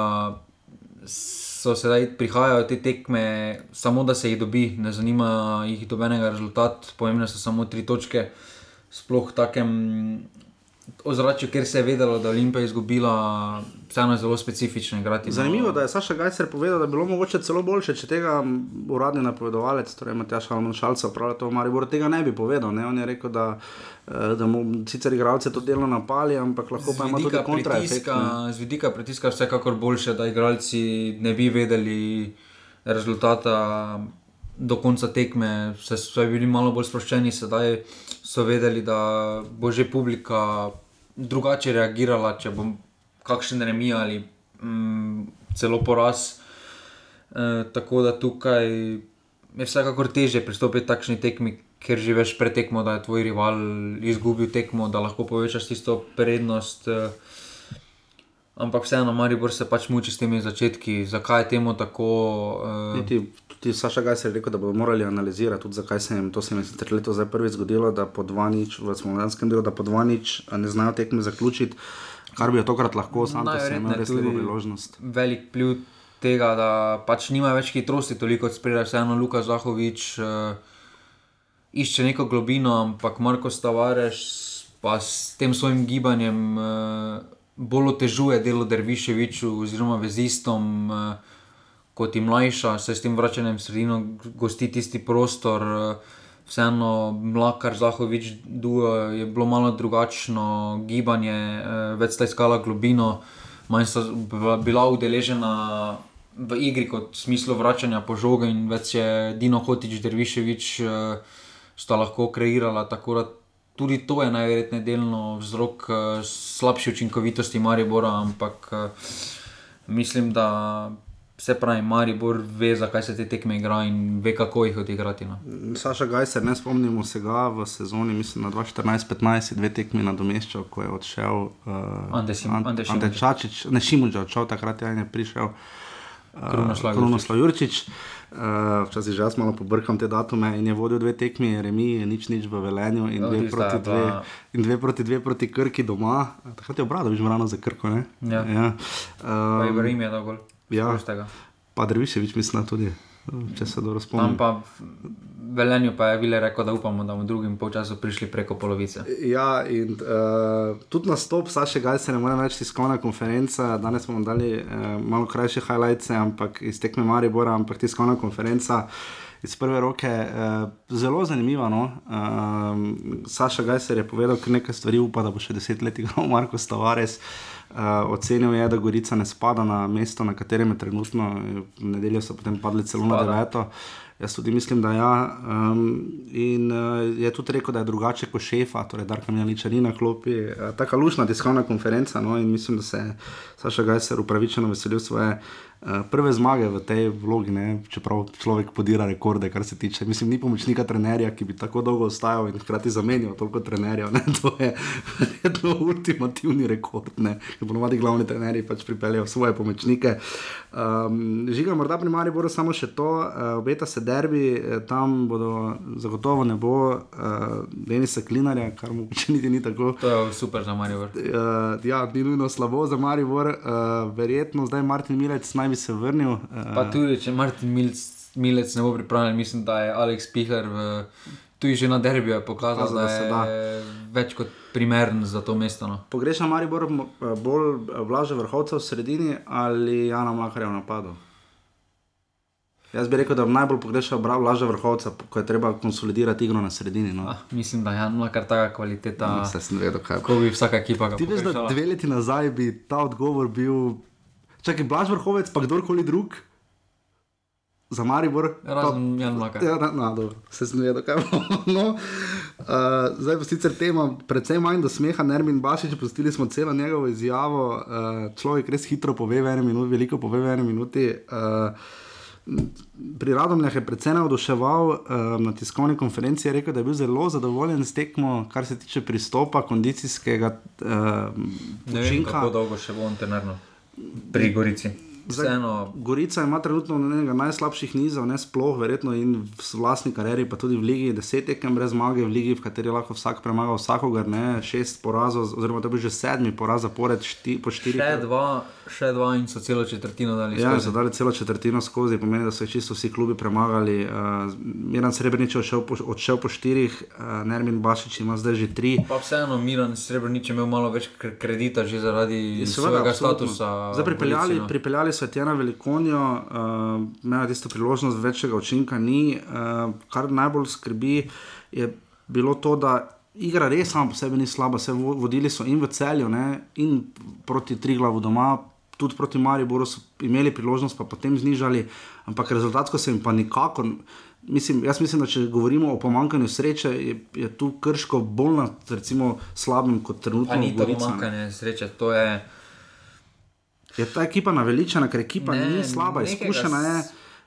[SPEAKER 2] so sedaj prihajajo te tekme, samo da se jih dobi, ne zanima jih dobenega rezultata, pomembne so samo tri točke. Sploh v takem ozračju, kjer se je vedelo, da je Olimpija izgubila, vseeno je zelo specifično igrati.
[SPEAKER 1] Zanimivo, da je Saša Gajser povedal, da bi bilo mogoče celo boljše, če tega uradni napovedovalec, torej Matjaš Alman Šalca, pravi to v Mariboru, tega ne bi povedal. Ne? On je rekel, da, eh, da mu sicer igralce to delno napali, ampak lahko pa ima tudi kontraefekt.
[SPEAKER 2] z vidika pritiska vsekakor boljše, da igralci ne bi vedeli rezultata do konca tekme, se so bili malo bolj sproščeni, sedaj so vedeli, da bo že publika drugače reagirala, če bo kakšen remi ali mm, celo poraz. E, tako da tukaj je vsekakor teže pristopiti takšni tekmi, ker že veš pred tekmo, da je tvoj rival izgubil tekmo, da lahko povečaš tisto prednost. eh, Ampak vseeno, Maribor se pač muči s temi začetki, zakaj je temu tako. eh,
[SPEAKER 1] Niti, tudi Saša Gajser je rekel, da bodo morali analizirati, tudi zakaj se jim to se jim je sicer letos zdaj prvič zgodilo, da po dva nič, v smolanskem delu, da po dva nič a ne znajo tekme zaključiti, kar bi jo tokrat lahko, sam to se je imel
[SPEAKER 2] Najverjetneje
[SPEAKER 1] res lepo priložnost.
[SPEAKER 2] Velik pliv tega, da pač nima več hitrosti, toliko kot spredaj, vseeno Luka Zahovič uh, išče neko globino, ampak Marko Stavareš pa s tem svojim gibanjem uh, bolj otežuje delo Derviševiču oziroma vezistom. Uh, Kot jim mlajša, se s tem vračanjem v sredino gosti tisti prostor, eh, vseeno Mlakar, Zahovič, Duo je bilo malo drugačno gibanje, eh, več sta iskala globino, manj sta bila- udeležena v igri kot v smislu vračanja po žogi in več je Dino Hotič, Derviševič eh, sta lahko kreirala. Tako da tudi to je najverjetneje delno vzrok slabše učinkovitosti Maribora, ampak mislim, da se pravi, Maribor ve, zakaj se te tekme igra in ve, kako jih odigrati. No.
[SPEAKER 1] Saša Gajser, ne spomnimo se ga v sezoni, mislim na 2014-15, dve tekmi nadomeščal, ko je odšel uh,
[SPEAKER 2] Ante Sim- Ante
[SPEAKER 1] Ante
[SPEAKER 2] Šimundža.
[SPEAKER 1] Čačič, ne Šimunča, odšel takrat je je prišel. Uh,
[SPEAKER 2] Krunoslav
[SPEAKER 1] Krunoslav Jurčič. Uh, včasih že jaz malo pobrkam te datume in je vodil dve tekmi, remi, nič nič v Velenju in,
[SPEAKER 2] No,
[SPEAKER 1] dve proti,
[SPEAKER 2] je
[SPEAKER 1] dve,
[SPEAKER 2] bila-
[SPEAKER 1] in dve proti dve proti Krki doma. Takrat je obrado, že rano za Krko. Ne?
[SPEAKER 2] Ja.
[SPEAKER 1] Ja.
[SPEAKER 2] Pa
[SPEAKER 1] Um,
[SPEAKER 2] Ibrahim je dal gol.
[SPEAKER 1] Ja. Pa Drviševič, mislim, da tudi, če se dobro spomnim.
[SPEAKER 2] pa v Velenju pa je Vile rekel, da upamo, da bomo v drugem polčasu prišli preko polovice.
[SPEAKER 1] Ja, in uh, tudi nastop Saša Gajsa, ne morem reči, tiskovna konferenca. Danes smo dali uh, malo krajše highlights, ampak iz tekme Maribora, ampak tiskovna konferenca. Iz prve roke uh, zelo zanimivo. No? Uh, Saša Gajser je povedal, da nekaj stvari upa, da bo še deset let igral Marko Stavares. Uh, ocenil je, da Gorica ne spada na mesto, na katerem je trenutno, v nedeljo so potem padli celo na
[SPEAKER 2] Spada.
[SPEAKER 1] deveto. Jaz tudi mislim, da ja. Um, in uh, je tudi rekel, da je drugače kot šefa, torej Darka Mjaniča ni na klopi. Uh, Taka lušna tiskovna konferenca. No, in mislim, da se je Saša Gajser upravičeno veselil svoje uh, prve zmage v tej vlogi, ne? čeprav človek podira rekorde, kar se tiče. Mislim, ni pomočnika trenerja, ki bi tako dolgo ostajal in hkrati zamenjal toliko trenerjev. Ne? To je verjetno ultimativni rekord. Ker ponovadi glavni trenerji pač pripeljejo svoje pomočnike. Um, žiga, morda pri Mariboru samo še to, uh, obeta se derbi, eh, tam bodo zagotovo ne bo uh, Denisa Klinarja, kar mu če niti ni tako.
[SPEAKER 2] To je super za Maribor.
[SPEAKER 1] Uh, ja, ni nujno slabo za Maribor, uh, verjetno zdaj Martin Milec naj bi se vrnil. Uh,
[SPEAKER 2] Pa tudi, če Martin Milc, Milec ne bo pripravljen, mislim, da je Alex Pihler v, tudi že na derbiju je pokazal, da,
[SPEAKER 1] da se
[SPEAKER 2] da je več kot primeren za to mesto. No.
[SPEAKER 1] Pogreša Maribor bolj vlaže vrhovca v sredini ali Jana Makarja v napadu? Jaz bi rekel, da najbolj pogrešam vlaže vrhovca, ko je treba konsolidirati igro na sredini. No.
[SPEAKER 2] Ah, mislim, da je Jan kar taka kvaliteta.
[SPEAKER 1] Se sem vedel, kaj
[SPEAKER 2] Kako bi vsaka ekipa ga
[SPEAKER 1] Ti veš, da dve leti nazaj bi ta odgovor bil, čakaj, Blaž vrhovec, pa kdorkoli drug. Za Maribor.
[SPEAKER 2] Razen Jan Mlakar.
[SPEAKER 1] Ja, na, na, dobro, se sem vedel, kaj bo. No, uh, zdaj pa sicer tema, predvsem manj do smeha, Nermin Bašič, pustili smo celo njegovo izjavo. Uh, človek res hitro pove v eni minuti, veliko pove v eni minuti. Uh, Pri Radomljah je predvsem navduševal uh, na tiskovni konferenci, je rekel, da je bil zelo zadovoljen s tekmo, kar se tiče pristopa, kondicijskega uh,
[SPEAKER 2] Ne vem,
[SPEAKER 1] učinka.
[SPEAKER 2] kako dolgo še bo on trenerno pri Gorici. Vseeno.
[SPEAKER 1] Gorica ima trenutno enega najslabših nizov, ne sploh, verjetno in v vlastni karieri, pa tudi v Ligi, deset tekem brez zmage, v Ligi, v kateri lahko vsak premaga vsakogar, ne šest porazov, oziroma to bi že sedmi poraz zapored, šti, po štirih.
[SPEAKER 2] Še dva, še dva in so celo četrtino dali.
[SPEAKER 1] Ja,
[SPEAKER 2] skozi.
[SPEAKER 1] so dali celo četrtino skozi, pomeni, da so jih čisto vsi klubi premagali. Uh, Miran Srebrenic je odšel po, odšel po štirih, uh, Nermin Bašič ima zdaj že tri.
[SPEAKER 2] Pa vseeno, Miran Srebrenic je imel malo več kre- kredita že zaradi
[SPEAKER 1] Je
[SPEAKER 2] svojega
[SPEAKER 1] absolutno.
[SPEAKER 2] statusa.
[SPEAKER 1] Zdaj pripeljali,
[SPEAKER 2] no.
[SPEAKER 1] pripeljali so Tjana Velikonijo, uh, imajo tisto priložnost, večjega učinka ni. Uh, kar najbolj skrbi, je bilo to, da igra res sama po sebi ni slaba, se vo- vodili so in v celju, ne, in proti Triglavu doma. Tudi proti Mariboru so imeli priložnost, pa potem znižali, ampak rezultatsko se jim pa nikakor. Mislim, jaz mislim, da če govorimo o pomankanju sreče, je, je tu krško bolj na recimo, slabem kot trenutno.
[SPEAKER 2] Pa ni to pomankanje sreče, to je.
[SPEAKER 1] Je ta ekipa naveličana, ker ekipa
[SPEAKER 2] Ne,
[SPEAKER 1] ni slaba, izkušena je.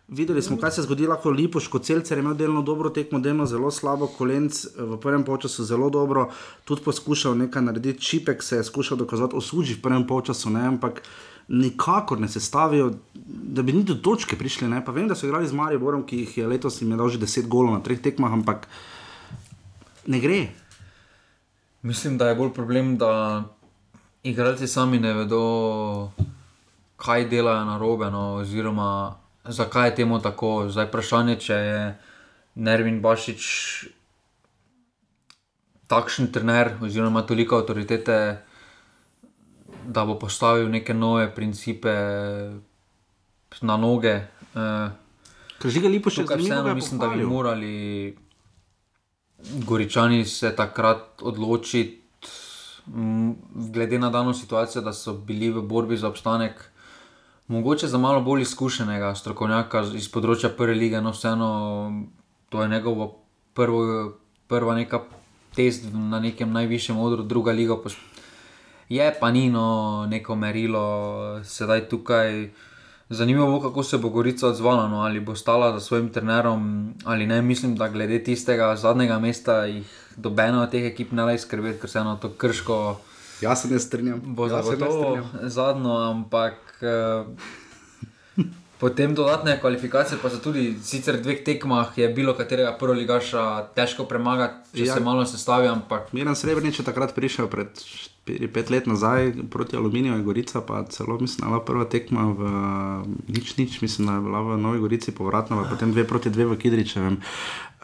[SPEAKER 1] Videli smo, kaj se je zgodilo, ko Lipoš, kot celcer je imel delno dobro tekmo, delno zelo slabo, kolenc v prvem polčasu zelo dobro, tudi poskušal nekaj narediti, Čipek se je skušal dokazati, osuži v prvem polčasu, ne, ampak nikakor ne se stavijo, da bi niti do točke prišli. Ne. Pa vem, da so igrali z Mariborom, ki jih je letos jim je dal že 10 golov na treh tekmah, ampak ne gre.
[SPEAKER 2] Mislim, da je bolj problem, da igralci sami ne vedo, kaj delajo na robe, no, oziroma zakaj je temu tako. Zdaj vprašanje, če je Nervin Bašič takšen trener, oziroma ima toliko avtoritete, da bo postavil neke nove principe na noge. Eh,
[SPEAKER 1] Ker žiga Lipoš je
[SPEAKER 2] Tukaj
[SPEAKER 1] zanimivo,
[SPEAKER 2] vseeno
[SPEAKER 1] ga
[SPEAKER 2] mislim, da bi morali Goričani se takrat odločiti, glede na dano situacijo, da so bili v borbi za obstanek. Mogoče za malo bolj izkušenega strokovnjaka iz področja prve lige, no vseeno to je njegovo prvo, prva neka test na nekem najvišjem odru, druga liga. pos- Je pa ni no neko merilo, sedaj tukaj. Zanimivo bo, kako se bo Gorica odzvala, no, ali bo stala za svojim trenerom ali ne. Mislim, da glede tistega zadnjega mesta jih dobena od teh ekip ne le skrbeti, ker se eno to krško
[SPEAKER 1] Jaz se ne strinjam.
[SPEAKER 2] bo
[SPEAKER 1] ne
[SPEAKER 2] zagotovo zadnjo, ampak eh, potem dodatne kvalifikacije, pa so tudi sicer v dveh tekmah, je bilo katerega prvoligaša težko premagati, če
[SPEAKER 1] Ja.
[SPEAKER 2] se malo sestavi, ampak
[SPEAKER 1] Miran Srebrenic je takrat prišel pred 4-5 let nazaj proti Aluminiju, je Gorica, pa celo mislim, da je bila prva tekma v nič, nič, mislim, da je bila v Novi Gorici povratna, potem 2 proti 2 v Kidričevem.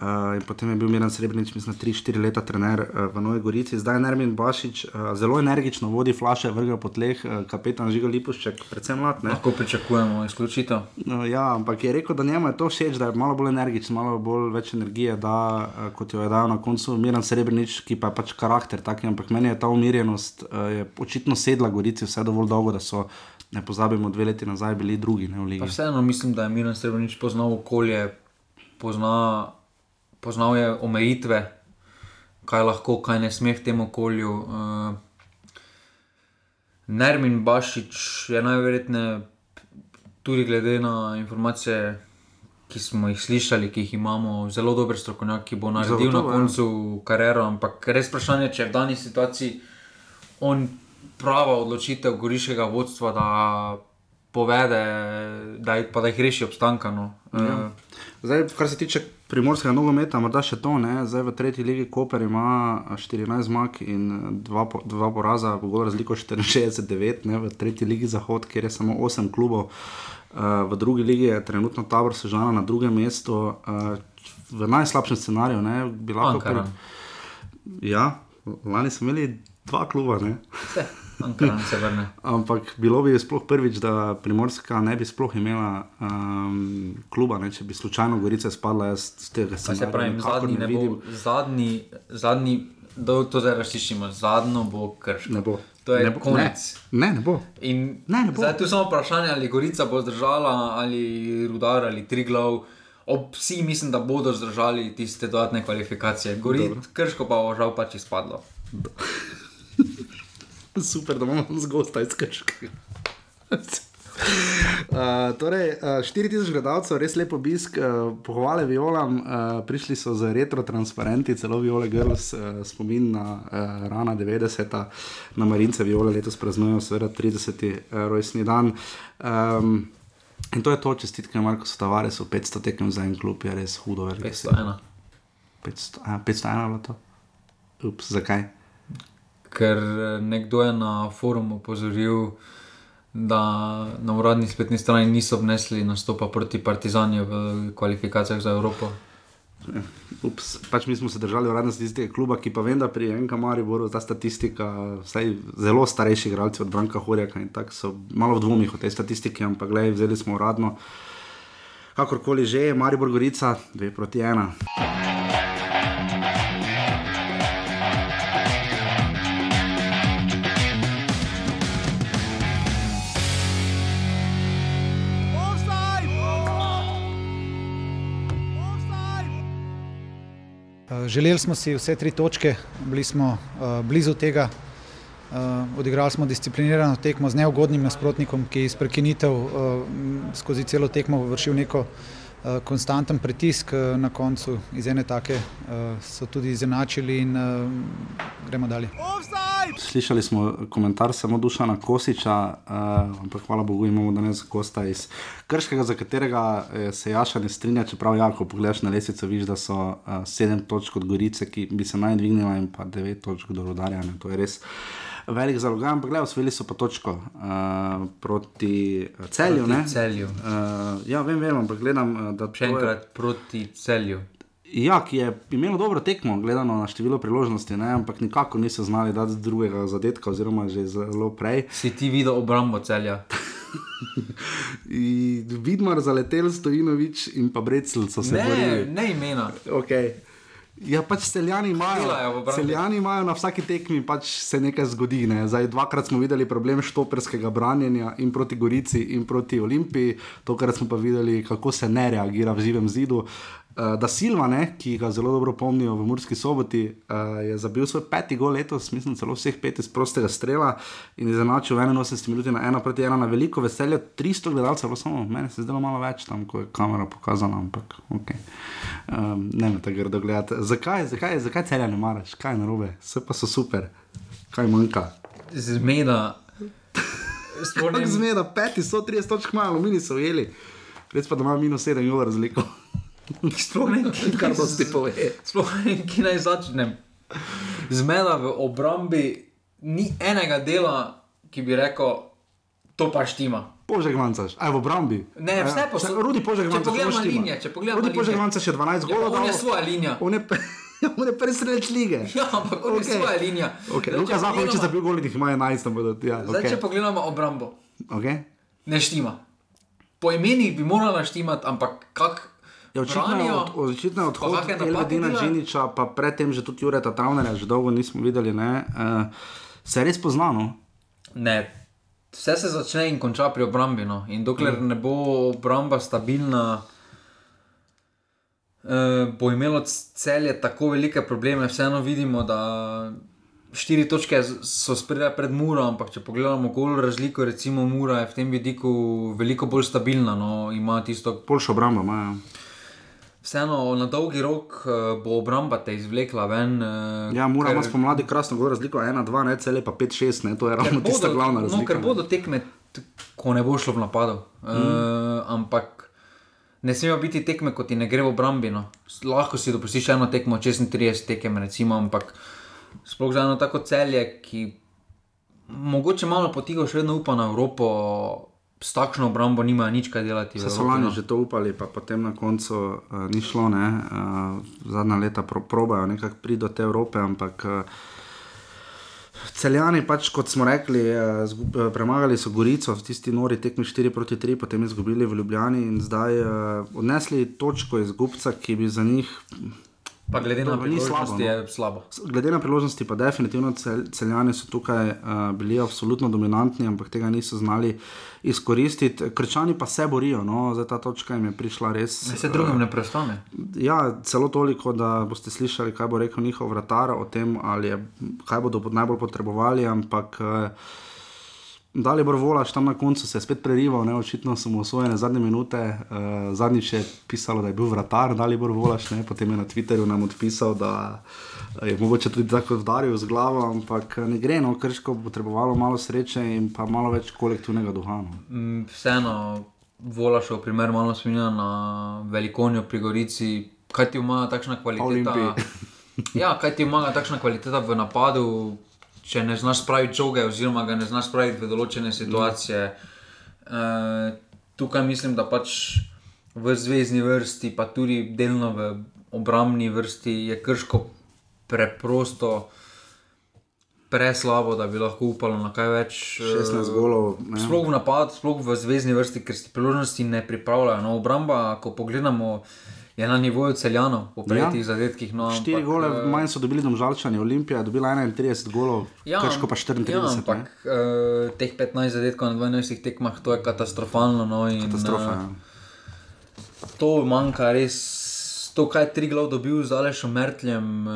[SPEAKER 1] Uh, in potem je bil Miran Srebrenic, mislim, 3-4 leta trener uh, v Novi Gorici, zdaj je Nermin Bašič, uh, zelo energično vodi flaše, vrga po tleh, uh, kapetan Žiga Lipušček, predvsem mlad. Ne?
[SPEAKER 2] lahko pričakujemo izključitev.
[SPEAKER 1] No, ja, ampak je rekel, da njemu je to všeč, da je malo bolj energičen, malo bolj več energije, da eh, kot jo je dal na koncu Miran Srebrenic, ki pa je pač karakter tak, ampak meni je ta umirjenost eh, je očitno sedla Gorici vse dovolj dolgo, da so, ne pozabimo, dve leti nazaj bili drugi ne, v
[SPEAKER 2] Pa
[SPEAKER 1] ligi.
[SPEAKER 2] vseeno mislim, da je Miren Srebrenic poznal okolje, pozna, poznal je omejitve, kaj lahko, kaj ne sme v tem okolju. Uh, Nermin Bašič je najverjetneje, tudi glede na informacije, ki smo jih slišali, ki jih imamo, zelo dober strokovnjak, ki bo naredil
[SPEAKER 1] Zagotovo,
[SPEAKER 2] na
[SPEAKER 1] ja.
[SPEAKER 2] koncu kariero. Ampak res vprašanje, če je v dani situaciji on prava odločitev goriškega vodstva, da povede, da, jih- pa da jih reši obstanka. No. Ja.
[SPEAKER 1] Zdaj, kar se tiče primorskega nogometa, morda še to, ne? zdaj v tretji ligi Koper ima 14 zmag in eh, dva, po- dva poraza, pogod razliko 64-9, ne? v tretji ligi Zahod, kjer je samo 8 klubov. Uh, v drugi ligi je trenutno tabor Sežana na drugem mestu, uh, v najslabšem scenariju. Ne, bi lahko. Ja, lani smo imeli dva kluba. Ne?
[SPEAKER 2] Ankaran se vrne.
[SPEAKER 1] Ampak bilo bi sploh prvič, da Primorska ne bi sploh imela um, kluba, ne? če bi slučajno Gorica spadla. Jaz tega
[SPEAKER 2] Pa se pravi, zadnji ne bo, zadnji, zadnji, da to zdaj razčiščimo, zadnjo bo krško.
[SPEAKER 1] Ne bo.
[SPEAKER 2] To je
[SPEAKER 1] ne bo,
[SPEAKER 2] konec.
[SPEAKER 1] Ne, ne, ne bo.
[SPEAKER 2] In
[SPEAKER 1] Ne, ne bo.
[SPEAKER 2] zdaj tu samo vprašanje, ali Gorica bo zdržala, ali Rudar, ali Triglav. Ob vsi mislim, da bodo zdržali tiste dodatne kvalifikacije. Gori, krško pa bo žal pač izpadlo.
[SPEAKER 1] Super, da imamo zgosta iz Krškega. Uh, torej, uh, 4000 gledalcev, res lepo obisk, uh, pohvale violam, uh, prišli so z retro transparenti, celo Viole Girls, uh, spomin na uh, rana 90-ta, na Marince Viole letos praznujejo, seveda 30. Uh, rojstni dan. Um, in to je to, čestitke Marko Tavaresu, 500 tekem za en klub, je res hudo. je res.
[SPEAKER 2] 501.
[SPEAKER 1] 500, a, 501 je bilo to? Ups, zakaj?
[SPEAKER 2] Ker eh, nekdo je na forumu opozoril, da na uradni spletni strani niso vnesli nastopa proti Partizanju v kvalifikacijah za Evropo.
[SPEAKER 1] Ups, pač mi smo se držali uradne statistike kluba, ki pa vem, da pri Enka Mariboru ta statistika, vsaj zelo starejši igralci od Branka Horjaka in tako so malo v dvomih o tej statistiki, ampak gledaj, vzeli smo uradno. Kakorkoli že, Maribor Gorica, 2 proti 1.
[SPEAKER 8] Želeli smo si vse tri točke, bili smo uh, blizu tega. Uh, odigrali smo disciplinirano tekmo z neugodnim nasprotnikom, ki je iz prekinitev uh, skozi celo tekmo vršil neko konstanten pritisk. Uh, na koncu iz ene take uh, so tudi izenačili in gremo dalje.
[SPEAKER 3] Offside!
[SPEAKER 1] Slišali smo komentar samo Dušana Kosiča, uh, ampak hvala Bogu imamo danes gosta iz Krškega, za katerega eh, se Jaša ne strinja, čeprav ja, ko pogledaš na lesico, vidiš, da so uh, sedem točk od Gorice, ki bi se naj dvignila in pa devet točk do Rudarja. Ne. To je res velik zalog, ampak gledaj, osvojili so pa točko uh, proti celju.
[SPEAKER 2] Proti
[SPEAKER 1] ne.
[SPEAKER 2] Celju.
[SPEAKER 1] Uh, ja, vem, vem, ampak gledam, eh, da
[SPEAKER 2] Še
[SPEAKER 1] to je-
[SPEAKER 2] enkrat proti Celju.
[SPEAKER 1] Ja, ki je imelo dobro tekmo, gledano na število priložnosti, ne, ampak nikako niso znali dati drugega zadetka, oziroma že zelo prej.
[SPEAKER 2] Si ti videl obrambo Celja?
[SPEAKER 1] Vidmar zaletel, Stojinovič in pa Brecel so se
[SPEAKER 2] Ne,
[SPEAKER 1] borili.
[SPEAKER 2] ne imena.
[SPEAKER 1] Okay. Ja, pač celjani imajo, celjani imajo na vsaki tekmi, pač se nekaj zgodi. Ne. Zdaj, dvakrat smo videli problem štoperskega branjenja in proti Gorici, in proti Olimpiji, tokrat smo pa videli, kako se ne reagira v živem zidu. Uh, da Silva, ne, ki ga zelo dobro pomnijo v Murski soboti, uh, je zabil svoj peti gol letos, mislim, celo vseh pet iz prostega strela in v 81 minuti na ena proti ena na veliko veselje. 300 gledalcev, samo meni se je zdelo malo več tam, ko je kamera pokazala, ampak ok. Um, ne me tako grdo gledati. Zakaj, zakaj, zakaj celja ne maraš, kaj narobe, vse pa so super, kaj manjka.
[SPEAKER 2] Zmeda. Vem,
[SPEAKER 1] zmeda, peti, 130 točk malo, mini so ujeli, res pa da ima minus 7 ur razliko.
[SPEAKER 2] Sploh ne vem, kje
[SPEAKER 1] Kar
[SPEAKER 2] naj-
[SPEAKER 1] dosti pove.
[SPEAKER 2] Sploh ne vem, kje naj začnem. Zmeda v obrambi ni enega dela, ki bi rekel, to pa štima.
[SPEAKER 1] Požek mancaš, aj v obrambi.
[SPEAKER 2] Ne, vse posod-
[SPEAKER 1] Rudi Požek
[SPEAKER 2] Če
[SPEAKER 1] mancaš,
[SPEAKER 2] pogledamo linije, če pogledamo
[SPEAKER 1] Rudi
[SPEAKER 2] linije.
[SPEAKER 1] mancaš še 12
[SPEAKER 2] Ja,
[SPEAKER 1] golov.
[SPEAKER 2] on je svoja linija.
[SPEAKER 1] On je, pe- ja, on je prvi sredič lige.
[SPEAKER 2] Ja, ampak on je svoja linija.
[SPEAKER 1] Okay.
[SPEAKER 2] Zdaj,
[SPEAKER 1] Luka
[SPEAKER 2] če
[SPEAKER 1] Zahovič je
[SPEAKER 2] pogledamo-
[SPEAKER 1] zabil gol, jih ima 11, tam bodo. Ja,
[SPEAKER 2] Zdaj, če
[SPEAKER 1] okay.
[SPEAKER 2] pogledamo obrambo,
[SPEAKER 1] Okay.
[SPEAKER 2] ne štima. Po imenih bi morala štimati, ampak kak.
[SPEAKER 1] Ja, očitno od, odhod Elvedina. Džiniča, pa predtem že tudi Jureta Travnerja, že dolgo nismo videli, ne, uh, se res poznano.
[SPEAKER 2] Ne, vse se začne in konča pri obrambi. No. In dokler
[SPEAKER 1] Mm.
[SPEAKER 2] ne bo obramba stabilna, eh, bo imelo celje tako velike probleme. Vseeno vidimo, da štiri točke so spredaj pred Muro, ampak če pogledamo gol razliko, recimo Mura je v tem vidiku veliko bolj stabilna. No. Ima tisto
[SPEAKER 1] Boljšo obrambo imajo.
[SPEAKER 2] Vseeno na dolgi rok eh, bo obramba te izvlekla ven. eh,
[SPEAKER 1] Ja, mora
[SPEAKER 2] ker-
[SPEAKER 1] spomladi krasno gol razliko, 1-2, ne cele pa 5-6, ne, to je ravno tista glavna
[SPEAKER 2] no, ker bodo tekme, ko ne bo šlo v napadu. Mm. Uh, ampak ne smejo biti tekme, ko ti ne gre v obrambi. No. S- Lahko si dopustiš eno tekmo, 36 tekem, recimo, ampak sploh za eno tako celje, ki mogoče malo potigo še vedno upa na Evropo. S takšno obrambo nimajo nič kaj delati. v
[SPEAKER 1] Se so lani
[SPEAKER 2] no.
[SPEAKER 1] že to upali, pa potem na koncu uh, ni šlo, ne. Uh, zadnja leta pro, probajo nekako priti do te Evrope, ampak uh, celjani, pač kot smo rekli, uh, zgub, uh, premagali so Gorico v tisti nori tekmi 4 proti 3, potem izgubili v Ljubljani in zdaj uh, odnesli točko iz Gubca, ki bi za njih
[SPEAKER 2] Pa glede na
[SPEAKER 1] Dobro, ni slabo, no.
[SPEAKER 2] je slabo.
[SPEAKER 1] Glede na priložnosti, pa definitivno cel, celjani so tukaj uh, bili absolutno dominantni, ampak tega niso znali izkoristiti. Krčani pa se borijo, no, za ta točka jim je prišla res.
[SPEAKER 2] Se drugim ne prestane.
[SPEAKER 1] Ja, celo toliko, da boste slišali, kaj bo rekel njihov vratar o tem, ali je, kaj bodo najbolj potrebovali, ampak. eh, Dalibor Volaš tam na koncu se je spet prerival, ne, očitno so mu osvojene zadnje minute. Uh, zadnjič je pisalo, da je bil vratar Dalibor Volaš, ne, potem je na Twitterju nam odpisal, da je mogoče tudi tako vdaril z glavo, ampak ne gre, no, krško bo potrebovalo malo sreče in pa malo več kolektivnega duha. No.
[SPEAKER 2] Mm, Vseeno, Volašov primer malo spominja na velikonijo pri Gorici. Kaj ti ima takšna kvaliteta? Ja, kaj ti ima takšna kvaliteta v napadu, če ne znaš spraviti žoge, oziroma ga ne znaš spraviti v določene situacije. Mm. E, tukaj mislim, da pač v zvezdni vrsti, pa tudi delno v obrambni vrsti, je krško preprosto. Preslabo, da bi lahko upalo na kaj več.
[SPEAKER 1] 16
[SPEAKER 2] eh,
[SPEAKER 1] golov, ne.
[SPEAKER 2] Sploh v napad, sploh v zvezdni vrsti, ker si priložnosti ne pripravljajo. No, obramba, ko pogledamo, je na nivoju celjanov, po prejetih ja. zadetkih. No,
[SPEAKER 1] 4
[SPEAKER 2] ampak,
[SPEAKER 1] gole,
[SPEAKER 2] eh,
[SPEAKER 1] manj so dobili domžalčani, Olimpija je dobila 31 golov, ja, krško pa 34.
[SPEAKER 2] Ja,
[SPEAKER 1] ne.
[SPEAKER 2] ampak uh, teh 15 zadetkov na 12 tekmah, to je katastrofalno. No, in,
[SPEAKER 1] Katastrofa.
[SPEAKER 2] eh,
[SPEAKER 1] Ja.
[SPEAKER 2] To manjka res. To, kaj je tri glav dobil z Alešom Mertljem. Uh,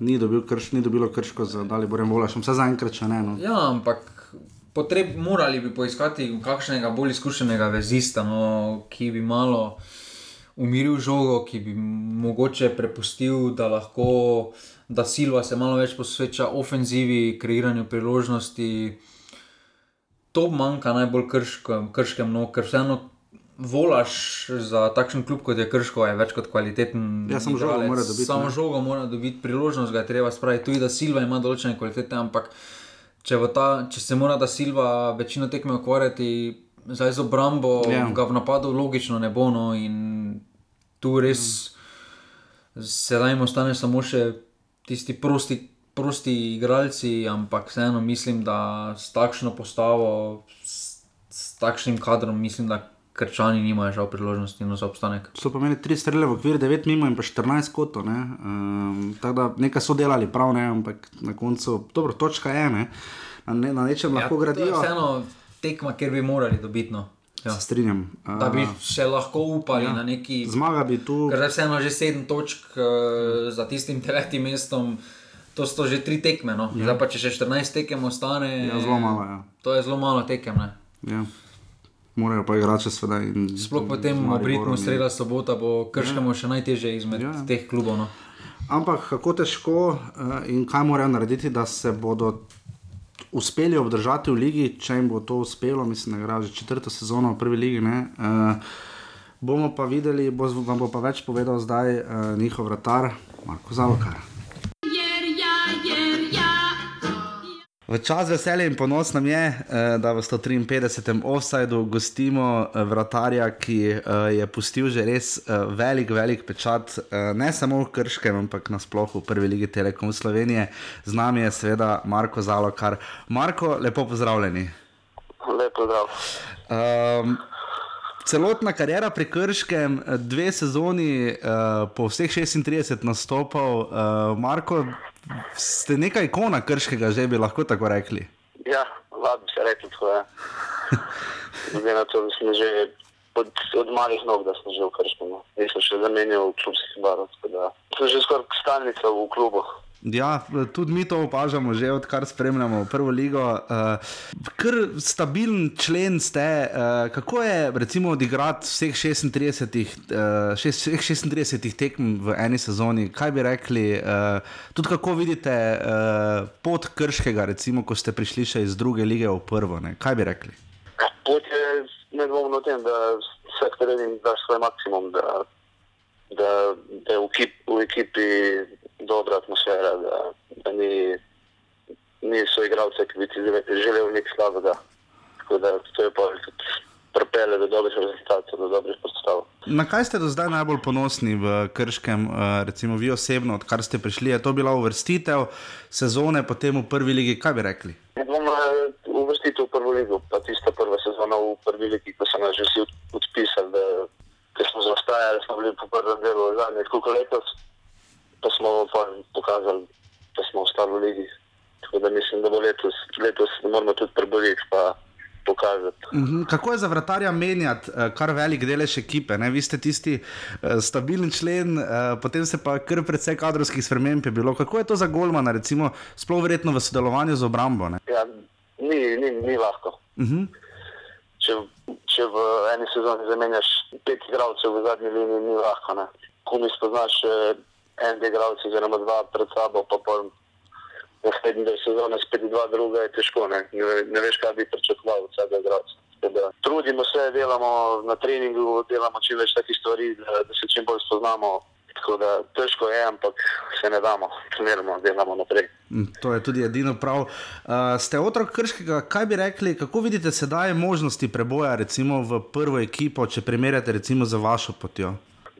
[SPEAKER 1] Ni, dobil krš, ni dobilo krško za Daliborem Volašem, vse zaenkrat še ne. No.
[SPEAKER 2] Ja, ampak potreb, morali bi poiskati kakšnega bolj izkušenega vezista, no, ki bi malo umiril žogo, ki bi mogoče prepustil, da lahko, da Silva se malo več posveča ofenzivi, kreiranju priložnosti. To manjka najbolj krškem, krškem no, ker vseeno. Volaš za takšen klub kot je Krško, je več kot kvaliteten.
[SPEAKER 1] Ja, samo žogo mora dobiti,
[SPEAKER 2] Samo žogo mora dobiti, priložnost ga je treba spraviti. Tudi da Silva ima določene kvalitete, ampak če, ta, če se mora da Silva večino tekme ukvarjati zdaj z obrambo,
[SPEAKER 1] Ja.
[SPEAKER 2] yeah. ga v napadu logično ne bo. No, in tu res mm. sedaj jim ostane samo še tisti prosti, prosti igralci, ampak vseeno mislim, da s takšno postavo, s, s takšnim kadrom, mislim, da krčani nimajo žal priložnosti no, za obstanek.
[SPEAKER 1] So pa imeli tri strele v okviru, 9 mimo in pa 14 kotov. Um, tako da nekaj so delali prav, ne, ampak na koncu, dobro, točka je, ne, na, ne, na nečem lahko
[SPEAKER 2] to je
[SPEAKER 1] gradijo.
[SPEAKER 2] Vseeno tekma, kjer bi morali dobiti. No. Ja.
[SPEAKER 1] Se strinjam.
[SPEAKER 2] Da bi
[SPEAKER 1] Uh,
[SPEAKER 2] še lahko upali ja. na neki.
[SPEAKER 1] zmaga bi tu.
[SPEAKER 2] Ker zdaj vseeno že sedem točk uh, za tistim devetim mestom, to so že tri tekme. No. Ja. Zdaj pa če še 14 tekem ostane.
[SPEAKER 1] Ja, zelo malo, ja.
[SPEAKER 2] To je zelo malo tekem. Ne.
[SPEAKER 1] Ja. Morajo pa igrati seveda. in-
[SPEAKER 2] Sploh potem
[SPEAKER 1] z
[SPEAKER 2] v
[SPEAKER 1] Mariborom,
[SPEAKER 2] ritmu
[SPEAKER 1] ja.
[SPEAKER 2] sreda sobota bo krškamo ja. še najtežje izmed
[SPEAKER 1] Ja.
[SPEAKER 2] ja. teh klubov. No.
[SPEAKER 1] Ampak kako težko uh, in kaj morajo narediti, da se bodo uspeli obdržati v ligi, če jim bo to uspelo, mislim, da igrajo že četrto sezono v prvi ligi. Uh, bomo pa videli, bo, vam bo pa več povedal zdaj uh, njihov vratar, Marko Zavokar. V čas veselja in ponos nam je, eh, da v 153. offsajdu gostimo eh, vratarja, ki eh, je pustil že res velik, velik pečat, ne samo v Krškem, ampak nasplošno v prvi ligi Telekom Slovenije. Z nami je seveda Marko Zalokar. Marko, lepo pozdravljeni.
[SPEAKER 9] Lepo zdrav.
[SPEAKER 1] Um, celotna karijera pri Krškem, dve sezoni, uh, po vseh 36 nastopov, uh, Marko, ste neka ikona Krškega, že bi lahko tako rekli.
[SPEAKER 9] Ja, lahko bi se rekel tako. Ja. Glede na to, da sem že od, od malih nog, da sem že v Krškem. no. Nisem še zamenjal klubskih barov, tako da sem že skoraj stalnica v klubu.
[SPEAKER 1] Ja, tudi mi to opažamo, že odkar spremljamo prvo ligo. Uh, kar stabilen člen ste. Uh, kako je recimo odigrati vseh 36, uh, šest, vseh 36 tekem v eni sezoni? Kaj bi rekli? Uh, tudi kako vidite uh, pot Krškega, recimo, ko ste prišli še iz druge lige v prvo? Ne? Kaj bi rekli?
[SPEAKER 9] Pot je nedvomno tem, da vsak trening daš svoj maksimum, da, da, da je v, ekip, v ekipi dobra atmosfera, da, da ni, niso igralce, ki bi ti želel nekaj slabega. Tako da to je pa tudi pripele do dobrih rezultatov, do dobrih postav.
[SPEAKER 1] Na kaj ste do zdaj najbolj ponosni v Krškem, uh, recimo vi osebno, odkar ste prišli? Je to bila uvrstitev sezone, potem v prvi ligi? Kaj bi rekli?
[SPEAKER 9] Bom eh, uvrstitev v prvo ligo, pa tista prva sezona v prvi ligi, ko so nas že vsi od- odpisali, da ker smo zaostajali, smo bili po prvem delu zadnje koliko letos, pa smo pa pokazali, da smo ostali v ligi. Tako da mislim, da bo letos, letos moramo tudi preboliti, pa pokazati.
[SPEAKER 1] Mhm, Kako je za vratarja menjati eh, kar velik delež ekipe? Ne? Vi ste tisti uh, stabilen člen, uh, potem se pa kar precej kadrovskih sprememb je bilo. Kako je to za Golmana, recimo, sploh verjetno v sodelovanju z obrambo? Ne?
[SPEAKER 9] Ja, ni, ni, ni lahko.
[SPEAKER 1] Uh -huh.
[SPEAKER 9] Če, če v eni sezoni zamenjaš pet igralcev v zadnji liniji, ni lahko. Ne. Ko mi spoznaš en, dve igralci, oziroma dva pred sabo, pa pol naslednji del sezone spet dva druga, je težko. Ne, ne, ne veš, kaj bi pričakoval od vsega igralca. Trudimo se, delamo na treningu, delamo čim več takih stvari, da, da se čim bolj spoznamo. Tako da težko je, ampak se ne damo, treniramo, delamo naprej.
[SPEAKER 1] Mm, To je tudi edino prav. Uh, ste otrok krškega, kaj bi rekli, kako vidite sedaj možnosti preboja recimo v prvo ekipo, če primerjate recimo za vašo potjo?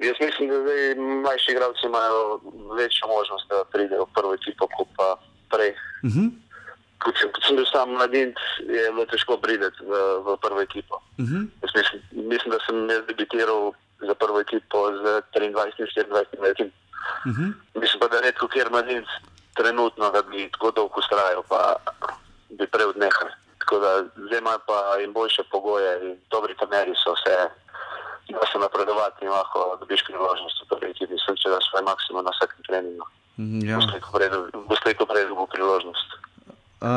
[SPEAKER 9] Jaz mislim, da zdaj mlajši igralci imajo večjo možnost, da pridejo v prvo ekipo, kot pa prej.
[SPEAKER 1] Uh -huh.
[SPEAKER 9] Kot sem, kot sem bil sam mladinec, je bilo težko priti v, v prvo ekipo.
[SPEAKER 1] Uh -huh.
[SPEAKER 9] Jaz mislim, mislim, da sem jaz debitiral za prvo ekipo z 23-24 leti.
[SPEAKER 1] Uh -huh.
[SPEAKER 9] Mislim pa, da redko kjer mladinec trenutno, da bi tako dolgo ustrajal, pa bi prej odnehal. Tako da zdaj imajo pa in boljše pogoje, in dobri trenerji so vse, da se napredovati in lahko dobiš priložnost prvi ekipi. Sem če da svoj maksimum na vsakem treningu.
[SPEAKER 1] Mhm, Ja.
[SPEAKER 9] Bo slejko prej dobil priložnost.
[SPEAKER 1] Uh,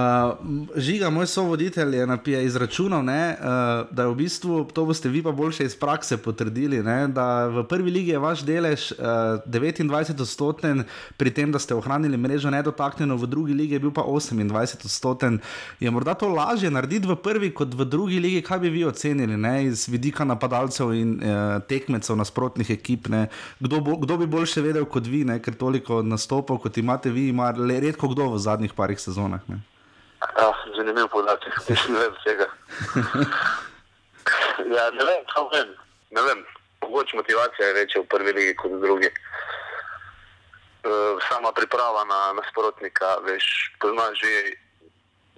[SPEAKER 1] žiga, moj sovoditelj je, je izračunal, ne, uh, da je v bistvu, to boste vi pa boljše iz prakse potrdili, ne, da v prvi ligi je vaš delež uh, 29 odstoten, pri tem, da ste ohranili mrežo nedotaknjeno, v drugi ligi je bil pa 28 odstoten. Je morda to lažje narediti v prvi kot v drugi ligi, kaj bi vi ocenili ne, iz vidika napadalcev in uh, tekmecev nasprotnih ekip? Ne, kdo, bo, kdo bi boljše vedel kot vi, ne, ker toliko nastopov kot imate vi, ima le redko kdo v zadnjih parih sezonah. Ne.
[SPEAKER 9] Ja, zanimiv podatek, nisem vedel tega. ja, ne vem, kaj vem. Ne vem, mogoče motivacija je večja v prvi ligi kot v drugi. Uh, sama priprava na nasprotnika, veš, poznaš že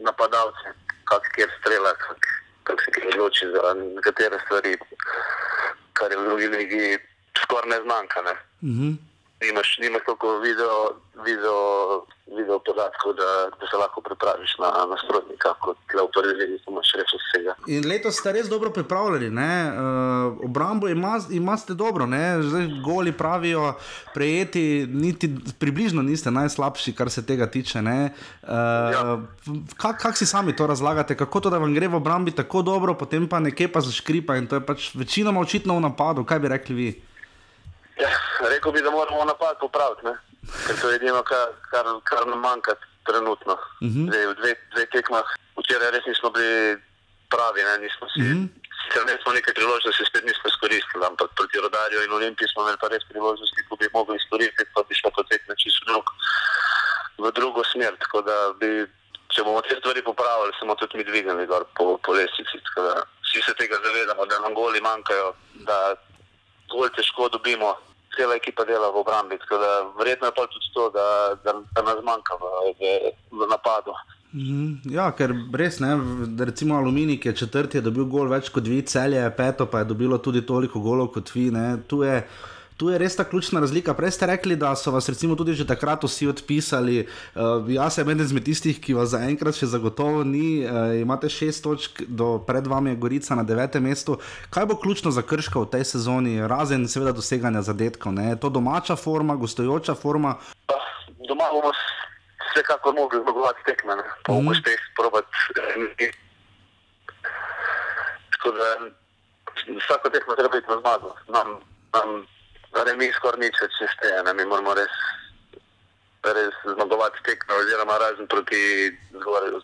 [SPEAKER 9] napadalce, kak kjer strela, kak, kak se kjer odloči za nekatere stvari, kar je v drugi ligi skoraj neznanka. Ne?
[SPEAKER 1] Uh -huh.
[SPEAKER 9] Nimaš, nimaš toliko video, video, video podatkov, da, da se lahko pripraviš na nasprotnika, kot le v prvi ligi, ko imaš reči vsega.
[SPEAKER 1] In letos ste res dobro pripravljeni, uh, obrambo ima, imate dobro, ne? zdaj goli pravijo, prejeti, niti približno niste najslabši, kar se tega tiče. Uh,
[SPEAKER 9] Ja.
[SPEAKER 1] Kako kak si sami to razlagate, kako to, da vam gre v obrambi tako dobro, potem pa nekje pa zaškripa in to je pač večinoma očitno v napadu, kaj bi rekli vi?
[SPEAKER 9] Ja, rekel bi, da moramo napad popraviti, ne? ker to je edino, kar, kar, kar nam manjka trenutno. Uh
[SPEAKER 1] Mhm.
[SPEAKER 9] -huh. Zdaj, v dveh dve tekmah, včeraj res nismo bili pravi, ne? nismo si. Uh
[SPEAKER 1] Mhm.
[SPEAKER 9] -huh. Sicer ne smo nekaj priložnosti, spet nismo izkoristili, ampak proti Rodarju in Olimpiji smo imeli pa res priložnosti, ko bi mogli izkoristiti, pa bi šlo po tekmi čisto drug, v drugo smer. Tako da bi, če bomo te stvari popravili, se bomo tudi mi dvignili gor po, po lestvici. Vsi se tega zavedamo, da nam goli manjkajo, da bolj težko dobimo. Cela ekipa dela v obrambi, tako da verjetno je pa tudi to, da, da, da nas manjka v, v, v napadu.
[SPEAKER 1] Mhm, Ja, ker res ne, recimo Aluminij, je četrti, je dobil gol več kot vi, celje je peto, pa je dobilo tudi toliko golov kot vi. Ne. Tu je, tu je res ta ključna razlika. Prej ste rekli, da so vas recimo tudi že takrat vsi odpisali. Uh, jaz sem eden izmed tistih, ki vas zaenkrat še zagotovo ni. Uh, imate šest točk, do, pred vami je Gorica na devetem mestu. Kaj bo ključno za krško v tej sezoni, razen seveda doseganja zadetkov? Ne? Je to domača forma, gostujoča forma?
[SPEAKER 9] Pa Doma bomo vsekakor mogli zmagovati tekme, pa bomo
[SPEAKER 1] Mhm.
[SPEAKER 9] uspeh probati. eh, Tako da vsako tekmo treba biti na zmago. Nam, nam remi skoraj nič več ne šteje, ne. mi moramo res, res zmagovati tekme, oziroma razen proti zgoraj,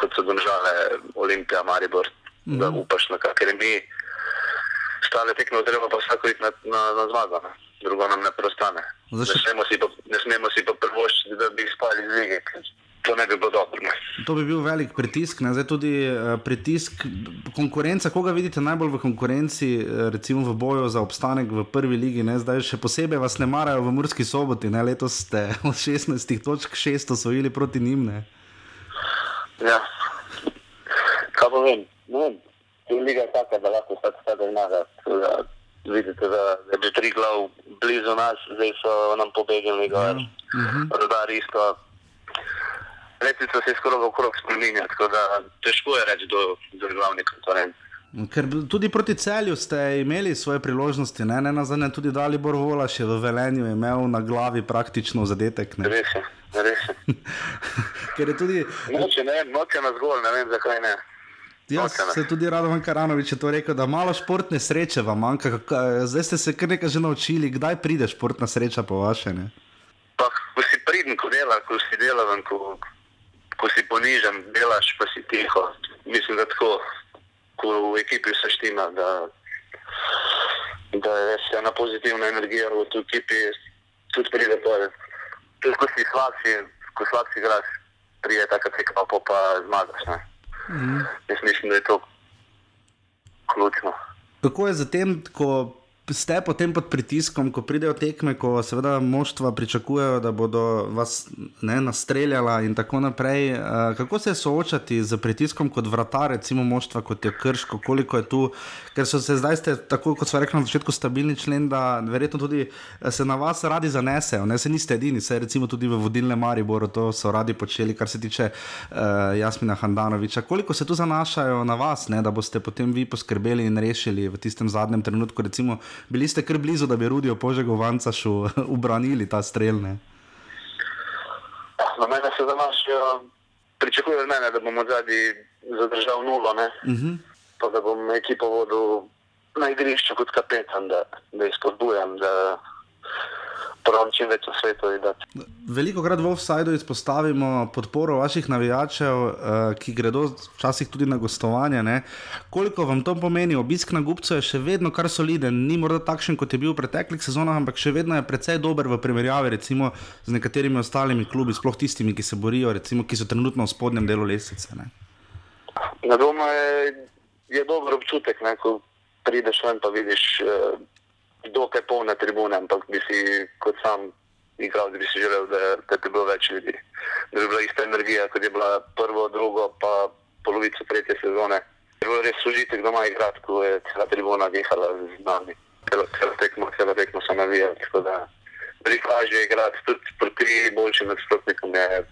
[SPEAKER 9] kot so domžale Olimpija, Maribor, mm. da upaš na kakšne remi. Stale tekme treba pa vsako iti na, na, na zmago, ne. drugo nam ne preostane.
[SPEAKER 1] Zdaj
[SPEAKER 9] Ne smemo si pa, ne smemo si pa privoščiti, da bi spali z lige, to ne bi bilo dobro. Ne.
[SPEAKER 1] To bi bil velik pritisk, ne? zdaj tudi uh, pritisk, konkurenca. Koga vidite najbolj v konkurenci, eh, recimo v boju za obstanek v prvi ligi? Ne? Zdaj še posebej vas ne marajo v Murski soboti, ne? letos ste od 16 točk 6 osvojili proti njim. Ne?
[SPEAKER 9] Ja. Kaj pa vem, ne vem. Liga je taka, da lahko vsak vsak zmaga. Vidite, da je bil tri glav blizu nas, zdaj so nam pobegnili gor.
[SPEAKER 1] Mhm.
[SPEAKER 9] Rodar isto. Letvica se je skoraj okrog spremenja, tako da težko je reči, kdo je glavni konkurent.
[SPEAKER 1] Ker tudi proti celju ste imeli svoje priložnosti, ne, ne na zadnje tudi Dalibor Volaš je v Velenju imel na glavi praktično zadetek. Ne?
[SPEAKER 9] Res je. res.
[SPEAKER 1] Ker je tudi,
[SPEAKER 9] Noče, ne noče nas gol, ne vem zakaj ne.
[SPEAKER 1] jaz se tudi Radovan Karanovič je to rekel, da malo športne sreče vam manjka. Zdaj ste se kar nekaj že naučili, kdaj pride športna sreča po vaše. Ne?
[SPEAKER 9] Pa, ko si pridn, ko delaš, ko si delaven, ko, ko si ponižen, delaš pa si tiho. Mislim, da tako, ko v ekipi vse štima, da, da je vse ena pozitivna energija v tej ekipi, tudi pride pol. Tudi ko si slab, si, ko slab si igraš, pride taka tekma, pa pa zmagaš. Ne?
[SPEAKER 1] Mhm.
[SPEAKER 9] Jaz mislim, da je to ključno.
[SPEAKER 1] Kako je zatem, ko ste potem pod pritiskom, ko pridejo tekme, ko seveda moštva pričakujejo, da bodo vas ne, nastreljala in tako naprej. eh, Kako se soočati z pritiskom kot vratar, recimo moštva kot je Krško, koliko je tu, ker so se zdaj, ste, tako kot smo rekli na začetku, stabilni člen, da verjetno tudi eh, se na vas radi zanesejo. Ne se niste edini, se recimo tudi v vodilnem Mariboru to so radi počeli, kar se tiče uh, Jasmina Handanoviča. Koliko se tu zanašajo na vas, ne, da boste potem vi poskrbeli in rešili v tistem zadnjem trenutku, recimo bili ste kar blizu, da bi Rudijo Požegovanca šu ubranili ta strel. Ne?
[SPEAKER 9] Na mene se zanašajo, pričakujejo od mene, da bom zadnji zadržal nulo. Ne?
[SPEAKER 1] Uh -huh.
[SPEAKER 9] pa da bom ekipo vodil na igrišču kot kapetan, da, da jih spodbujam, da pravim čim več v svetu. videti.
[SPEAKER 1] Veliko krat v offsajdu izpostavimo podporo vaših navijačev, uh, ki gredo včasih tudi na gostovanje. Ne? Koliko vam to pomeni? Obisk na Gubcu je še vedno kar soliden, ni morda takšen, kot je bil v preteklih sezonah, ampak še vedno je precej dober v primerjavi recimo, z nekaterimi ostalimi klubi, sploh tistimi, ki se borijo, recimo, ki so trenutno v spodnjem delu lestvice. Ne?
[SPEAKER 9] Na domu je, je dober občutek, ne, ko prideš ven pa vidiš eh, dokaj polne tribune, ampak bi si kot sam igral, da bi si želel, da, da bi bilo več ljudi. Da bi bila ista energija, kot je bila prvo, drugo, pa polovico tretje sezone. Je bilo res užitek doma igrati, ko je cela tribuna dihala z nami. Celo, celo tekmo, celo tekmo so navijali, veliko lažje je igrati, tudi proti boljšim nasprotnikom je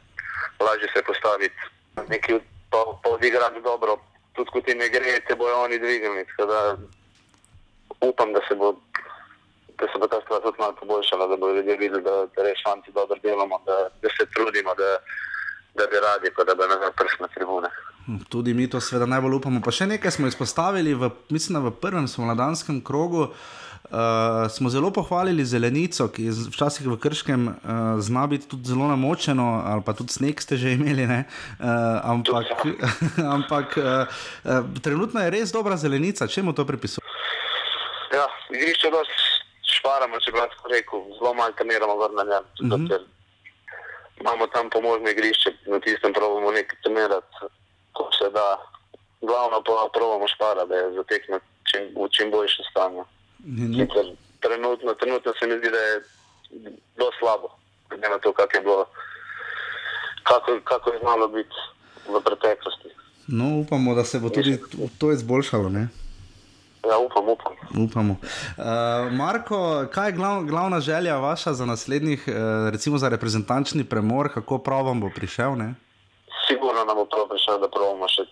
[SPEAKER 9] lažje se postaviti. Nekaj pa, pa odigrati dobro, tudi ko ti ne gre, te bojo oni dvignili. tako da Upam, da se bo, da se bo ta stvar tudi malo poboljšala, da bodo ljudje videli, da, da res fanti dobro delamo, da, da se trudimo, da, da bi radi, pa da bi nas prst na tribune.
[SPEAKER 1] Tudi mi to seveda najbolj upamo. Pa še nekaj smo izpostavili, v, mislim, da v prvem spomladanskem krogu. Uh, smo zelo pohvalili zelenico, ki je včasih v krškem uh, zna biti tudi zelo namočeno, ali pa tudi sneg ste že imeli. Uh, ampak ampak uh, uh, trenutno je res dobra zelenica, čemu to pripisujete?
[SPEAKER 9] Ja, igrišče dosti šparamo, če bi lahko rekel, zelo malo treniramo vrnanje.
[SPEAKER 1] Mhm.
[SPEAKER 9] Mm -hmm. Imamo tam pomožno igrišče, na tistem probujemo nekaj trenirati, ko se da. Glavno pa probujemo šparati, da je zatekne čim, v čim boljšem stanju. Sicer Trenutno, trenutno se mi zdi, da je zelo slabo, glede na to, kako je bilo, kako, kako je znalo biti v preteklosti.
[SPEAKER 1] No, upamo, da se bo tudi to izboljšalo. Ne?
[SPEAKER 9] Ja, upam, upam.
[SPEAKER 1] Upamo. Uh, Marko, kaj je glav, glavna želja vaša za naslednjih, uh, recimo za reprezentančni premor, kako prav vam bo prišel? Ne?
[SPEAKER 9] Sigurno nam bo prav prišel, da pravimo še,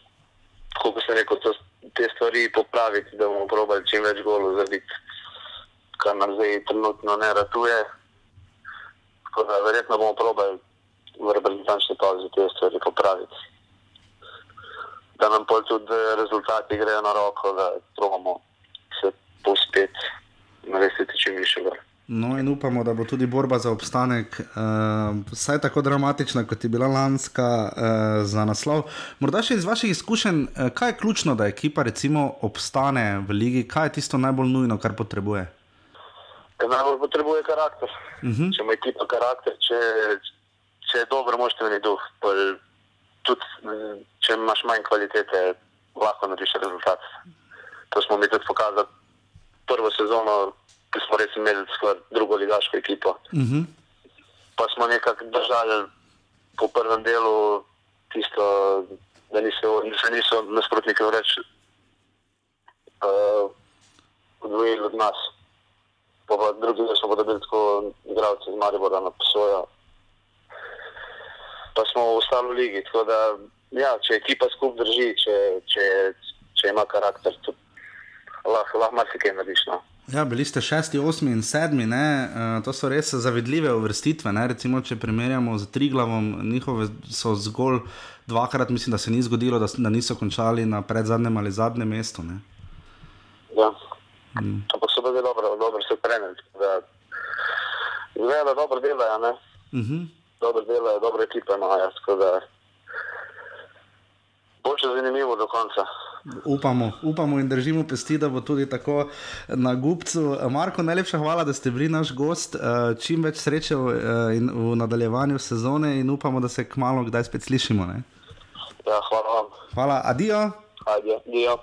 [SPEAKER 9] kako se rekel, to, te stvari popraviti, da bomo probali čim več golov zabiti, kar nam zdaj trenutno ne ratuje. Tako da verjetno bomo probali v reprezentančni pauzi te stvari popraviti. Da nam pol tudi rezultati grejo na roko, da probamo se povspeti narediti čim više gor.
[SPEAKER 1] No, in upamo, da bo tudi borba za obstanek uh, vsaj tako dramatična, kot je bila lanska uh, za naslov. Morda še iz vaših izkušenj, uh, kaj je ključno, da ekipa recimo obstane v ligi, kaj je tisto najbolj nujno, kar potrebuje?
[SPEAKER 9] Najbolj potrebuje karakter.
[SPEAKER 1] Uh -huh.
[SPEAKER 9] Če ima ekipa karakter, če, če je dober moštveni duh, pol tudi mm, če imaš manj kvalitete, lahko narediš rezultat. To smo mi tudi pokazali prvo sezono, ki smo res imeli skoraj drugo ligaško ekipo.
[SPEAKER 1] Uh -huh.
[SPEAKER 9] Pa smo nekako držali po prvem delu tisto, da niso, se niso nasprotniki več uh, odvojili od nas. Pa pa drugi del smo pa dobili tako igralce iz Maribora na posojo. Pa smo ostali v ligi. Tako da, ja, če ekipa skupaj drži, če, če, če ima karakter, tudi lahko lah marsikaj narediš. No.
[SPEAKER 1] Ja, bili ste šesti, osmi in sedmi, ne? Uh, to so res zavidljive uvrstitve. Ne? Recimo, če primerjamo z Triglavom, njihove so zgolj dvakrat, mislim, da se ni zgodilo, da, da niso končali na predzadnjem ali zadnjem mestu. Ne?
[SPEAKER 9] Ja. Ampak so bili dobro, dobro se. Zgleda, da dobro delajo?
[SPEAKER 1] Uh -huh.
[SPEAKER 9] Dobro delajo, dobre ekipe imajo, tako da bo še zanimivo do konca.
[SPEAKER 1] Upamo, upamo in držimo pesti, da bo tudi tako na gubcu. Marko, najlepša hvala, da ste bili naš gost. Eh, Čim več sreče v, eh, v nadaljevanju sezone in upamo, da se kmalo kdaj spet slišimo. Ne?
[SPEAKER 9] Ja, hvala vam.
[SPEAKER 1] Hvala, adijo.
[SPEAKER 9] Ajde, dio.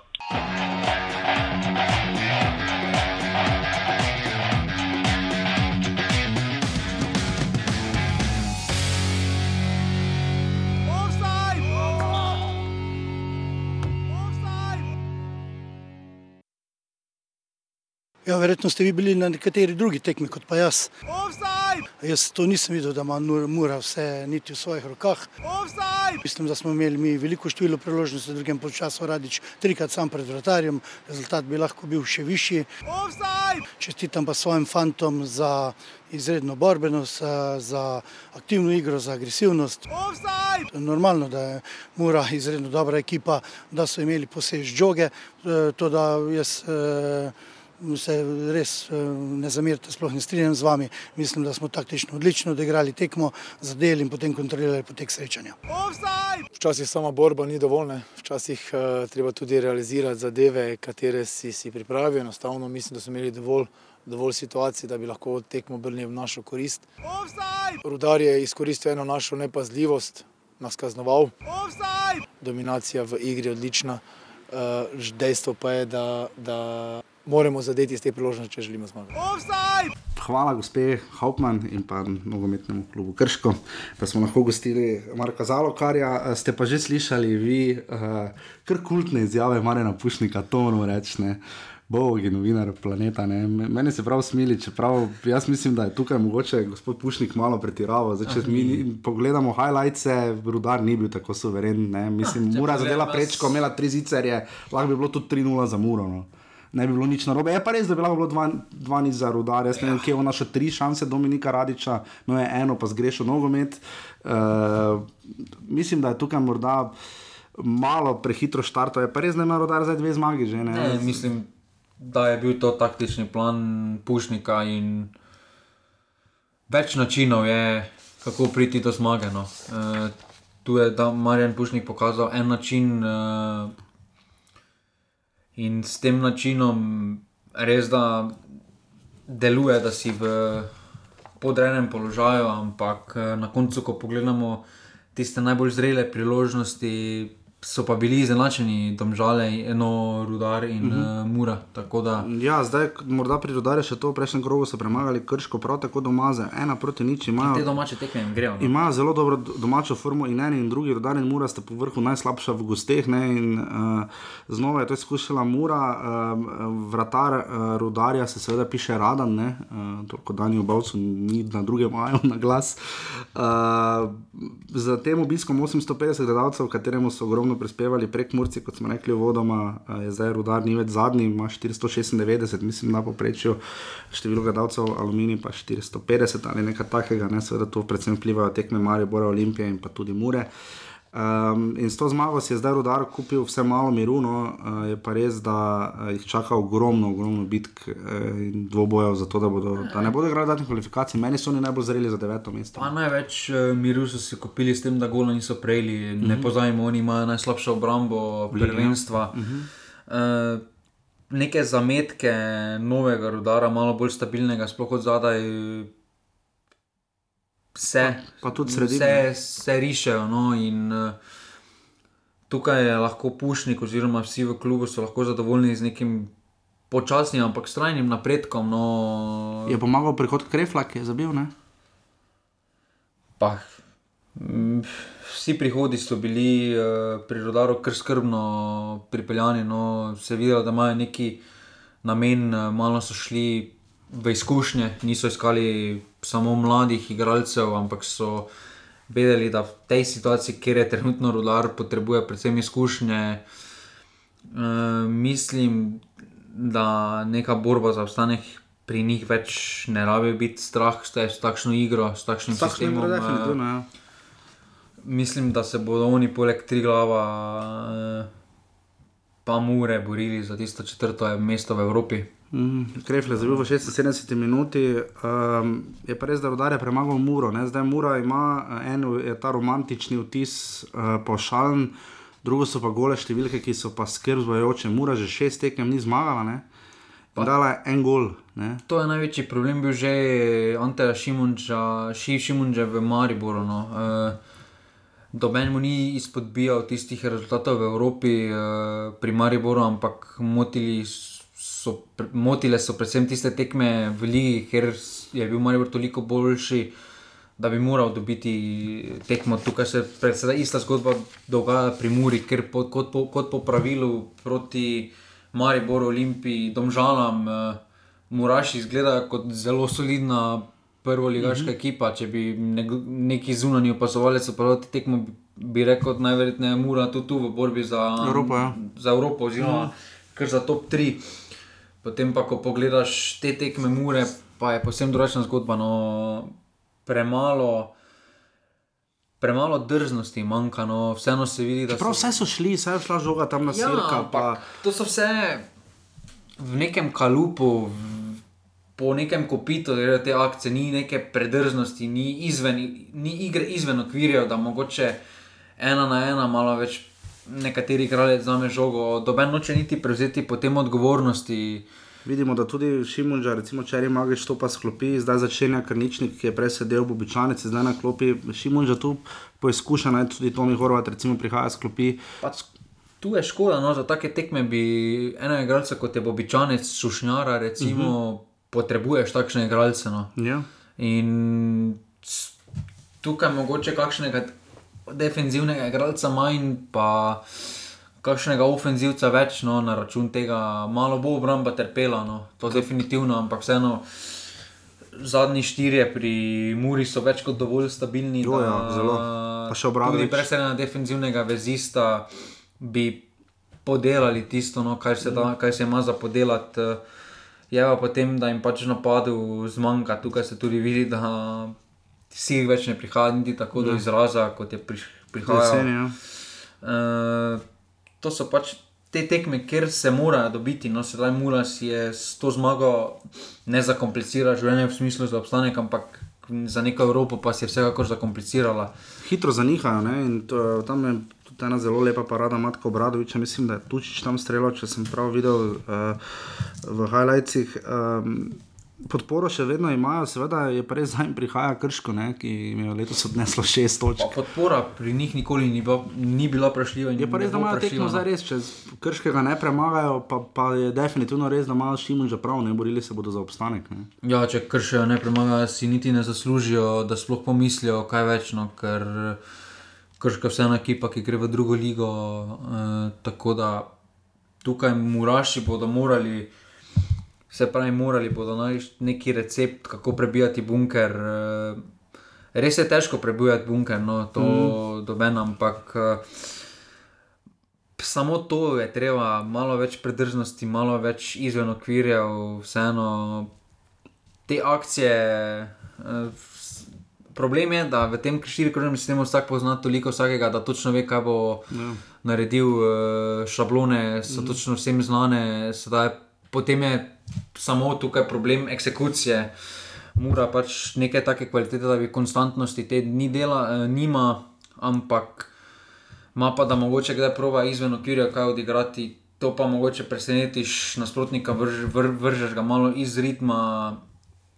[SPEAKER 10] Ja, verjetno ste vi bili na nekateri drugi tekmi kot pa jaz.
[SPEAKER 3] Offside!
[SPEAKER 10] Jaz to nisem videl, da ima Mura vse niti v svojih rokah.
[SPEAKER 3] Offside!
[SPEAKER 10] Mislim, da smo imeli mi veliko število priložnosti v drugem polčasu, radič trikrat sam pred vratarjem, rezultat bi lahko bil še višji.
[SPEAKER 3] Offside!
[SPEAKER 10] Čestitam pa svojim fantom za izredno borbenost, za- za aktivno igro, za agresivnost.
[SPEAKER 3] Offside!
[SPEAKER 10] Normalno, da je Mura izredno dobra ekipa, da so imeli posež žoge, eh, to da jaz eh, se res eh, ne zamerite, sploh ne strinjam z vami. Mislim, da smo taktično odlično odigrali tekmo, zadeli in potem kontrolirali potek srečanja.
[SPEAKER 3] Offside!
[SPEAKER 11] Včasih sama borba ni dovolj, ne. včasih uh, treba tudi realizirati zadeve, katere si, si pripravijo. Enostavno mislim, da smo imeli dovolj, dovolj situacij, da bi lahko tekmo obrnili v našo korist.
[SPEAKER 3] Offside!
[SPEAKER 11] Rudar je izkoristil eno našo nepazljivost, nas kaznoval,
[SPEAKER 3] Offside!
[SPEAKER 11] dominacija v igri odlična. Uh, dejstvo pa je, da, da moramo zadeti iz te priložnosti, če želimo zmagati.
[SPEAKER 1] Hvala, gospe Hauptmann in pa nogometnemu klubu Krško, da smo lahko gostili Marka Zalokarja. Ste pa že slišali vi, uh, kar kultne izjave Marina Pušnika, to moramo reči. ne. Bog je novinar planeta. Ne. Me- Meni se prav smili, čeprav jaz mislim, da je tukaj mogoče gospod Pušnik malo pretiraval. Zdaj, če mi pogledamo highlights, rudar ni bil tako suveren. Ne. Mislim,
[SPEAKER 2] če
[SPEAKER 1] mora zadela prečko, imela tri zicerje, lahko bi bilo tudi 3-0 za muro. No ne bi bilo nič narobe. Je pa res, da bi lahko bilo dva, nič za rudar. Jaz ne vem, kje je on našel tri šanse Dominika Radiča, no je eno pa zgrešil nogomet. Uh, mislim, da je tukaj morda malo prehitro štartov, je pa res, da ima rudar zdaj dve zmagi že. Ne?
[SPEAKER 2] Ne, mislim, da je bil to taktični plan Pušnika in več načinov je, kako priti do zmage. No. E, tu je Marjan Pušnik pokazal en način e, in s tem načinom res da deluje, da si v podrejenem položaju, ampak eh, na koncu, ko pogledamo tiste najbolj zrele priložnosti, so pa bili izenačeni, domžale, eno rudar in uh -huh. uh, mura. Da
[SPEAKER 1] Ja, zdaj morda pri rodarju še to, v prejšnjem krogu so premagali krško, prav tako doma za ena proti nič imajo.
[SPEAKER 2] te domače tekme jim grejo. No.
[SPEAKER 1] Imajo zelo dobro do- domačo formo in eni in drugi, rodar in mura sta po vrhu najslabša v gosteh. Ne, in, uh, znova je to izkušala Mura, uh, vratar uh, rodarja se seveda piše Radan, ne, uh, toliko danji obavcu ni na drugem maju na glas. Uh, za tem obiskom 850 gledalcev, kateremu so ogromno prispevali prek Murci, kot smo rekli uvodoma, uh, je zdaj rodar ni več zadnji, ima 496, mislim na povprečju število gledalcev, aluminij pa 450 ali nekaj takega, ne, seveda to predvsem vplivajo tekme Maribora, Olimpije in pa tudi Mure. Um, in s to zmago si je zdaj rodar kupil vse malo miru, no, uh, je pa res, da uh, jih čaka ogromno, ogromno bitk uh, in dvobojev za to, da, bodo, da ne bodo igrali dodatnih kvalifikacij. Meni so oni najbolj zreli za deveto mesto.
[SPEAKER 2] Pa največ eh, miru so si kupili s tem, da gola niso prejeli. Ne
[SPEAKER 1] Mhm.
[SPEAKER 2] pozajmo, oni imajo najslabšo obrambo
[SPEAKER 1] Lige.
[SPEAKER 2] prvenstva.
[SPEAKER 1] Mhm.
[SPEAKER 2] Uh, neke zametke novega rudara, malo bolj stabilnega, sploh od zadaj. Vse,
[SPEAKER 1] Pa- tudi sredina.
[SPEAKER 2] vse se rišejo. No, in, uh, tukaj je lahko pušnik, oziroma vsi v klubu so lahko zadovoljni z nekim počasnim, ampak strajnim napredkom. No,
[SPEAKER 1] Je pomagal prihod Krefla, ki je zabil, ne?
[SPEAKER 2] Pa, mm, vsi prihodi so bili uh, pri rodaru kar skrbno pripeljani. No, se je videlo, da imajo neki namen, eh, malo so šli v izkušnje, niso iskali samo mladih igralcev, ampak so vedeli, da v tej situaciji, kjer je trenutno rodar, potrebuje predvsem izkušnje. Uh, mislim, da neka borba za obstanek pri njih več ne rabi biti strah, s, te, s takšno igro, s takšnim sistemom. eh,
[SPEAKER 1] definitivno. Ja.
[SPEAKER 2] Mislim, da se bodo oni poleg tri glava, pa mure, borili za tisto četrto mesto v Evropi.
[SPEAKER 1] Mm, Krefle je zabil v 76 minuti, um, je pa res, da rodar je premagal Muro. Ne? Zdaj Mura ima eh, en je ta romantični vtis, uh, pošalen, drugo so pa gole številke, ki so pa skrb zvajoče. Mura že šest tekem ni zmagala, ne? In dala je en gol. Ne?
[SPEAKER 2] To je največji problem bil že Anteja Šimunča, Ši Šimunča v Mariboru. No. Uh, Doben mu ni izpodbijal tistih rezultatov v Evropi, uh, pri Mariboru, ampak motili so, pre- motile so predvsem tiste tekme v Ligi, ker je bil Maribor toliko boljši, da bi moral dobiti tekmo. Tukaj se predvsem ista zgodba dogaja pri Muri, ker po, kot, po, kot po pravilu proti Mariboru, Olimpiji, Domžalam, uh, Muraši izgledajo kot zelo solidna prvoligaška
[SPEAKER 1] Mhm.
[SPEAKER 2] mm -hmm. ekipa. Če bi nek- neki zunanji opazovalec opravil te tekmo, bi- rekel, da najverjetneje Mura tudi tu v borbi za
[SPEAKER 1] Evropo, ja.
[SPEAKER 2] za Evropo, oziroma
[SPEAKER 1] Mhm.
[SPEAKER 2] kar za top 3. Potem pa, ko pogledaš te tekme Mure, pa je posebno drugačna zgodba. No, premalo, premalo drznosti manjka, no, vseeno se vidi, da
[SPEAKER 1] Prav vse so šli, vse je šla žoga tam na
[SPEAKER 2] Ja,
[SPEAKER 1] sirka. Pa...
[SPEAKER 2] to so vse v nekem kalupu, v, po nekem kopitu, grejo te akcije, ni neke predrznosti, ni, izven, ni igre izven okvirjev, da mogoče ena na ena malo več nekateri igralec zame žogo, doben noče niti prevzeti potem odgovornosti.
[SPEAKER 1] Vidimo, da tudi Šimunža, recimo Čeri Magič to pa sklopi, zdaj začenja Krničnik, ki je prej sedel v običajnici, zdaj na klopi. Šimunža tu poizkuša, naj tudi Tomi Horvat, recimo prihaja sklopi.
[SPEAKER 2] Pa, tu je škoda, no, za take tekme bi enega igralca kot je Bobičanec, Sušnjara, recimo, uh -huh. potrebuješ takšne igralce. No.
[SPEAKER 1] Ja.
[SPEAKER 2] In tukaj mogoče kakšnega defenzivnega igralca manj, pa kakšnega ofenzivca več, no, na račun tega malo bo obramba trpela, no, to definitivno, ampak vseeno. Zadnji štirje pri Muri so več kot dovolj stabilni.
[SPEAKER 1] Jo, ja, zelo. Pa še Obradović.
[SPEAKER 2] Tudi brez enega defenzivnega vezista bi podelali tisto, no, kar, se da, kar se ima za podelati. Je pa potem, da jim pač napadu zmanjka. Tukaj se tudi vidi, da si več ne prihaja niti tako do
[SPEAKER 1] Ja.
[SPEAKER 2] izraza, kot je priš, prihajalo.
[SPEAKER 1] Ja.
[SPEAKER 2] Uh, to so pač te tekme, kjer se morajo dobiti. No, sedaj mora si je s to zmago ne zakomplicira življenje v smislu za obstanek, ampak za neko Evropo pa si je vsekakor zakomplicirala.
[SPEAKER 1] Hitro zanihajo ne? in to, tam je tudi ena zelo lepa parada Matka Obradoviča, mislim, da je Tučič tam streljal, če sem prav videl uh, v highlightsih. Um, Podporo še vedno imajo, seveda je pa res zdaj jim prihaja krško, ne, ki jim je letos odneslo šest točk.
[SPEAKER 2] Pa podpora pri njih nikoli ni bila, ni bila vprašljiva. in
[SPEAKER 1] Je pa res, da
[SPEAKER 2] bo
[SPEAKER 1] imajo tekmo
[SPEAKER 2] no.
[SPEAKER 1] zdaj res, če krškega ne premagajo, pa, pa je definitivno res, da imajo Šimun že prav, ne borili se bodo za obstanek. Ne.
[SPEAKER 2] Ja, če kršijo ne premagajo, si niti ne zaslužijo, da sploh pomislijo kaj več, no, ker krška vseeno ekipa, ki gre v drugo ligo. Eh, tako da tukaj Muraši bodo morali, se pravi, morali bodo najti neki recept, kako prebijati bunker. Eh, res je težko prebijati bunker, no, to mm. doben, ampak. Eh, Samo to je treba, malo več predrznosti, malo več izven okvirjev, vseeno te akcije. eh, Problem je, da v tem štirikrožnem sistemu vsak pozna toliko vsakega, da točno ve, kaj bo
[SPEAKER 1] Ja.
[SPEAKER 2] naredil. Šablone so
[SPEAKER 1] Mhm.
[SPEAKER 2] točno vsem znane, sedaj, potem je samo tukaj problem eksekucije. Mora pač nekaj take kvalitete, da bi konstantnosti te dni dela, eh, nima, ampak ima pa da mogoče kdaj prova izven okvirja kaj odigrati. To pa mogoče presenetiš nasprotnika, vrž, vr, vržeš ga malo iz ritma.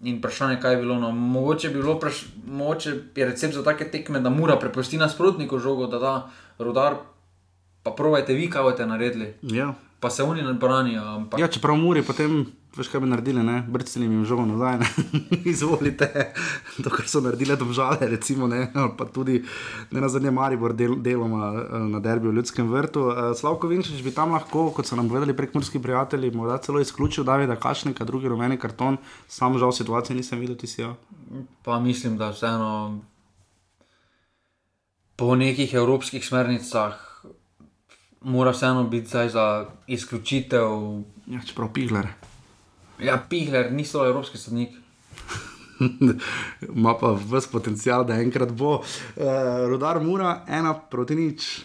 [SPEAKER 2] In vprašanje, kaj je bilo. No, mogoče, bi vpraš, mogoče je recept za take tekme, da mora prepusti nasprotniku žogo, da da rodar, pa provajte vi, kaj boste naredili.
[SPEAKER 1] Ja.
[SPEAKER 2] Pa se oni ne branijo. Ampak...
[SPEAKER 1] Ja, čeprav Muri potem, veš kaj bi naredili, ne? brcili jim žogo nazaj, ne? izvolite to, kar so naredile domžale, recimo, ne? ali pa tudi ne na zadnje Maribor del, deloma eh, na derbi v Ljudskem vrtu. Eh, Slavko Vinčič bi tam lahko, kot so nam povedali prekmurski prijatelji, morda celo izključil Davida Kašnika, drugi rumeni karton, sam žal situacije nisem videl, ti si jo.
[SPEAKER 2] Pa mislim, da vseeno po nekih evropskih smernicah mora vseeno biti zdaj za izključitev.
[SPEAKER 1] Ja, čeprav Pihler.
[SPEAKER 2] Ja, Pihler ni samo evropski sodnik.
[SPEAKER 1] ima pa vse potencial, da enkrat bo. Uh, Rudar mora ena proti nič.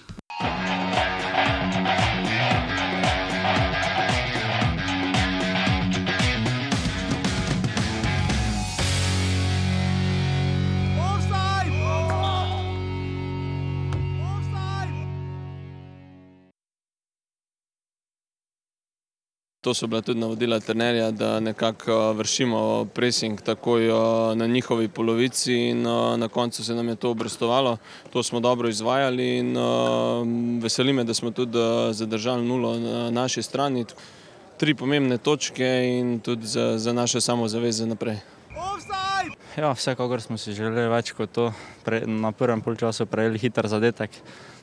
[SPEAKER 12] To so bila tudi navodila trenerja, da nekako vršimo pressing takoj na njihovi polovici in na koncu se nam je to obrestovalo. To smo dobro izvajali in veseli me, da smo tudi zadržali nulo na naši strani. Tri pomembne točke in tudi za, za naše samozaveze naprej.
[SPEAKER 3] Offside!
[SPEAKER 13] Ja, vsekakor smo si želeli več kot to. Pre, na prvem polčasu prejeli hiter zadetek.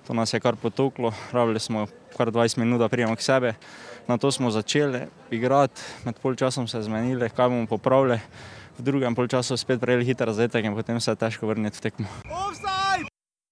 [SPEAKER 13] To nas je kar potoklo, rabili smo kar 20 minut, da prijemo k sebi. Na to smo začeli igrati, med polčasom se zmenili, kaj bomo popravili. V drugem polčasu spet prejeli hiter zadetek in potem se je težko vrniti v tekmo.
[SPEAKER 3] Offside!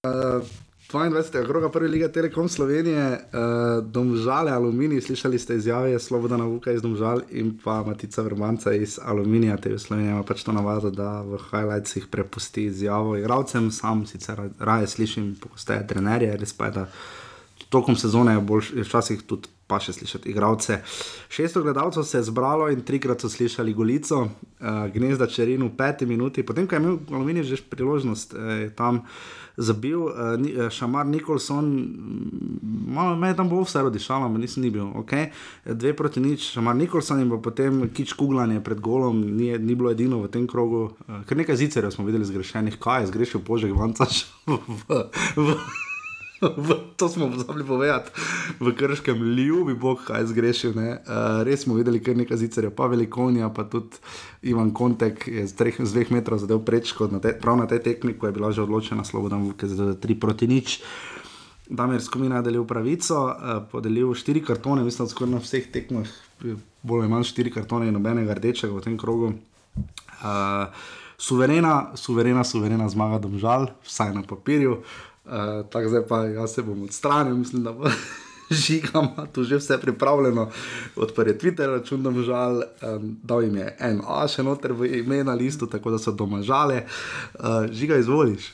[SPEAKER 1] Uh, 22. kroga prve lige Telekom Slovenije, uh, Domžale, Aluminij, slišali ste izjave Slobodana Vuka iz Domžal in pa Matica Vrmanca iz Aluminija, te v Sloveniji ima pač to navado, da v highlightsih prepusti izjavo igravcem, sam sicer raje slišim, pogosteje trenerje, res pa je, da tokom sezone je, bolj, je včasih tudi pa še slišati igralce. Šesto gledalcev se je zbralo in trikrat so slišali golico, uh, gnezda čerin v peti minuti, potem ko je imel Aluminij že priložnost, eh, tam zabil, uh, ni, uh, Šamar Nikolson, malo me je tam bo vse rodišalo, nisem ni bil, ok, dve proti nič, Šamar Nikolson in potem kič kuglanje pred golom, ni, ni bilo edino v tem krogu, uh, ker nekaj zicerjev smo videli zgrešenih, kaj je zgrešil Božek Vancaš v, v, v, to smo pozabili povedati, v krškem ljubi bog, kaj zgrešil. Uh, res smo videli kar nekaj zicerjev, pa velikonja, pa tudi Ivan Kontek je z, treh, z dveh metrov zadev prečko, na te, prav na tej tekmi, ko je bila že odločena Slobodan, ki je zdaj 3 proti nič. Damir Skomina je delil pravico, uh, podelil štiri kartone, mislim, da skoraj na vseh tekmah, bolj ali manj štiri kartone in nobenega rdečega v tem krogu. Uh, suverena, suverena, suverena zmaga, domžal, vsaj na papirju. Uh, tako zdaj pa jaz se bom odstranil, mislim, da bo žigam, tu že vse pripravljeno. Odprl je Twitter, račun, da žal, um, dal jim je en A še noter v ime na listu, tako da so doma žale. Uh, žiga, izvoliš.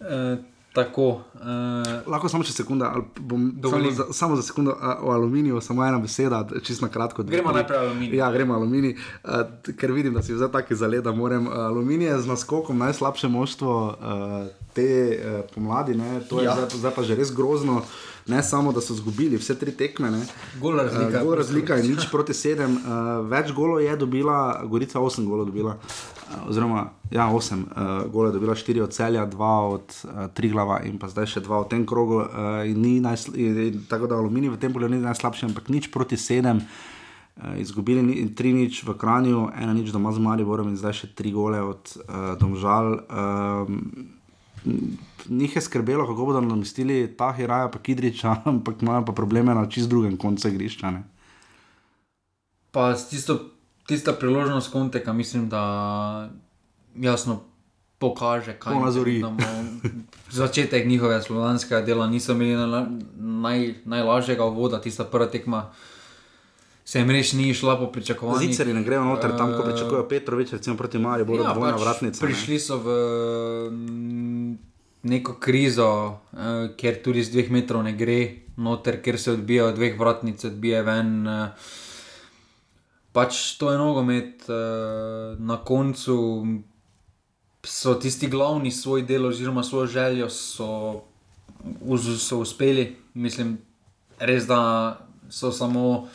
[SPEAKER 2] E, tako. E,
[SPEAKER 1] Lahko samo še sekunda, ali bom samo za, samo za sekundo uh, o aluminiju, samo ena beseda, čisto na kratko.
[SPEAKER 2] Gremo najprej aluminij.
[SPEAKER 1] Ja, gremo aluminij, uh, ker vidim, da si zdaj taki zaled, da moram. Uh, aluminij z naskokom najslabše moštvo uh, te uh, pomladi, ne? to je
[SPEAKER 2] Ja.
[SPEAKER 1] zdaj, zdaj pa že res grozno. Ne samo, da so izgubili vse tri tekme, ne.
[SPEAKER 2] Gol razlika.
[SPEAKER 1] Uh, gol razlika je nič proti sedem. Uh, več golov je dobila, Gorica osem golov dobila. Uh, oziroma, ja, osem uh, golov je dobila, štiri od celja, dva od uh, Triglava in pa zdaj še dva v tem krogu. Uh, ni najsl- in, tako da aluminij v tem pogledu ni najslabši, ampak nič proti sedem. Uh, izgubili ni, tri nič v Kranju, ena nič doma z Mariborom in zdaj še tri gole od uh, Domžal. Um, Njih je skrbelo, kako bodo namestili ta Hiraja, pa Kidriča, ampak imajo pa probleme na čist drugem koncu igrišča. Ne?
[SPEAKER 2] Pa tisto, tista priložnost konteka, mislim, da jasno pokaže, kaj da bomo- Začetek njihovega slovanskega dela niso imeli naj, naj, najlažjega uvoda, tista prva tekma. Se jim res ni šla po pričakovanjih.
[SPEAKER 1] Ziceri ne grejo noter, tam ko
[SPEAKER 2] Eh,
[SPEAKER 1] pričakujejo Petrovič, recimo proti Mariju, bodo ja, dvojna
[SPEAKER 2] pač
[SPEAKER 1] vratnica.
[SPEAKER 2] Prišli so v mm, neko krizo, eh, kjer tudi z dveh metrov ne gre, noter, kjer se odbijajo dveh vratnic, odbije ven. eh. Pač to je nogomet, na koncu so tisti glavni svoj del, oziroma svojo željo, so, so uspeli. Mislim, res da so samo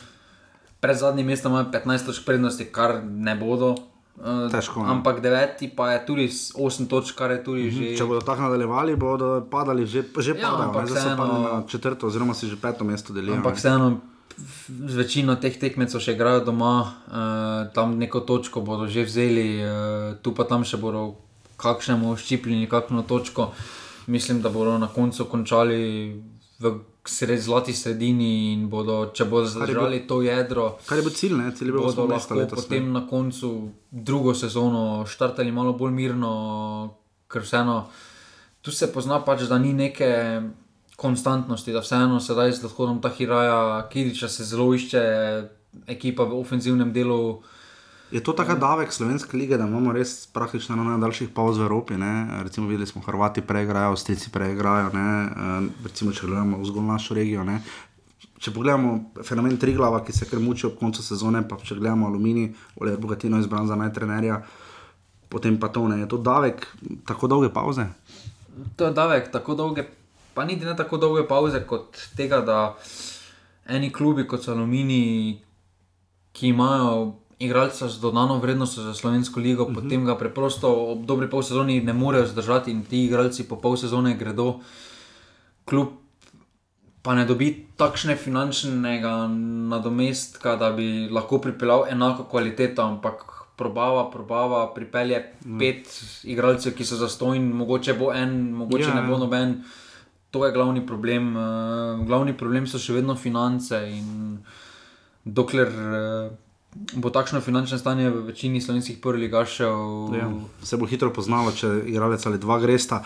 [SPEAKER 2] pred zadnjim mestom, imajo 15 točk prednosti, kar ne bodo. eh,
[SPEAKER 1] Težko, ne.
[SPEAKER 2] Ampak deveti pa je tudi s 8 točk, kar je tudi že.
[SPEAKER 1] Če bodo tako nadaljevali, bodo padali, že, že
[SPEAKER 2] Ja,
[SPEAKER 1] padajo,
[SPEAKER 2] ampak
[SPEAKER 1] ne, zdaj so
[SPEAKER 2] vseeno-
[SPEAKER 1] padli na četrto, oziroma si že peto mesto delijo.
[SPEAKER 2] Ampak
[SPEAKER 1] ne.
[SPEAKER 2] vseeno, z večino teh tekmecev še igrajo doma, uh, tam neko točko bodo že vzeli, uh, tu pa tam še bodo kakšnemu ščipljeni, kakšno točko. Mislim, da bodo na koncu končali v sred, zlati sredini in bodo, če bodo zadržali to jedro.
[SPEAKER 1] Kar je bil cilj, ne? Cilj bil
[SPEAKER 2] bodo lahko
[SPEAKER 1] letos, ne.
[SPEAKER 2] potem na koncu drugo sezono štartali malo bolj mirno, ker vseeno tu se pozna pač, da ni neke konstantnosti, da vseeno sedaj z odhodom Tahiraja, Kiriča se zelo išče ekipa v ofenzivnem delu.
[SPEAKER 1] Je to tako davek slovenske lige, da imamo res praktično eno najdaljših pauz v Evropi? Ne? Recimo, videli smo, Hrvati preigrajo, Avstrijci preigrajo, ne? Recimo, če gledamo zgolj našo regijo. Ne? Če pogledamo fenomen Triglava, ki se kar muči ob koncu sezone, pa če gledamo Oliver Bogatino je izbran za najtrenerja, potem pa to ne. Je to davek tako dolge pauze?
[SPEAKER 2] To je davek tako dolge, pa niti ne tako dolge pauze, kot tega, da eni klubi kot so Alumini, ki imajo igralca z dodano vrednostjo za slovensko ligo, uh -huh. potem ga preprosto ob dobri pol sezoni ne morejo zdržati in ti igralci po pol sezone gredo. Klub pa ne dobi takšne finančnega nadomestka, da bi lahko pripeljal enako kvaliteto, ampak probava, probava, pripelje
[SPEAKER 1] Mm.
[SPEAKER 2] pet igralcev, ki so zastojni, mogoče bo en, mogoče
[SPEAKER 1] Ja,
[SPEAKER 2] ne bo
[SPEAKER 1] ja.
[SPEAKER 2] noben. To je glavni problem. Uh, glavni problem so še vedno finance. In dokler uh, bo takšno finančno stanje v večini slovenskih prvih ligašev,
[SPEAKER 1] Ja, se bo hitro poznalo, če igralec ali dva gresta.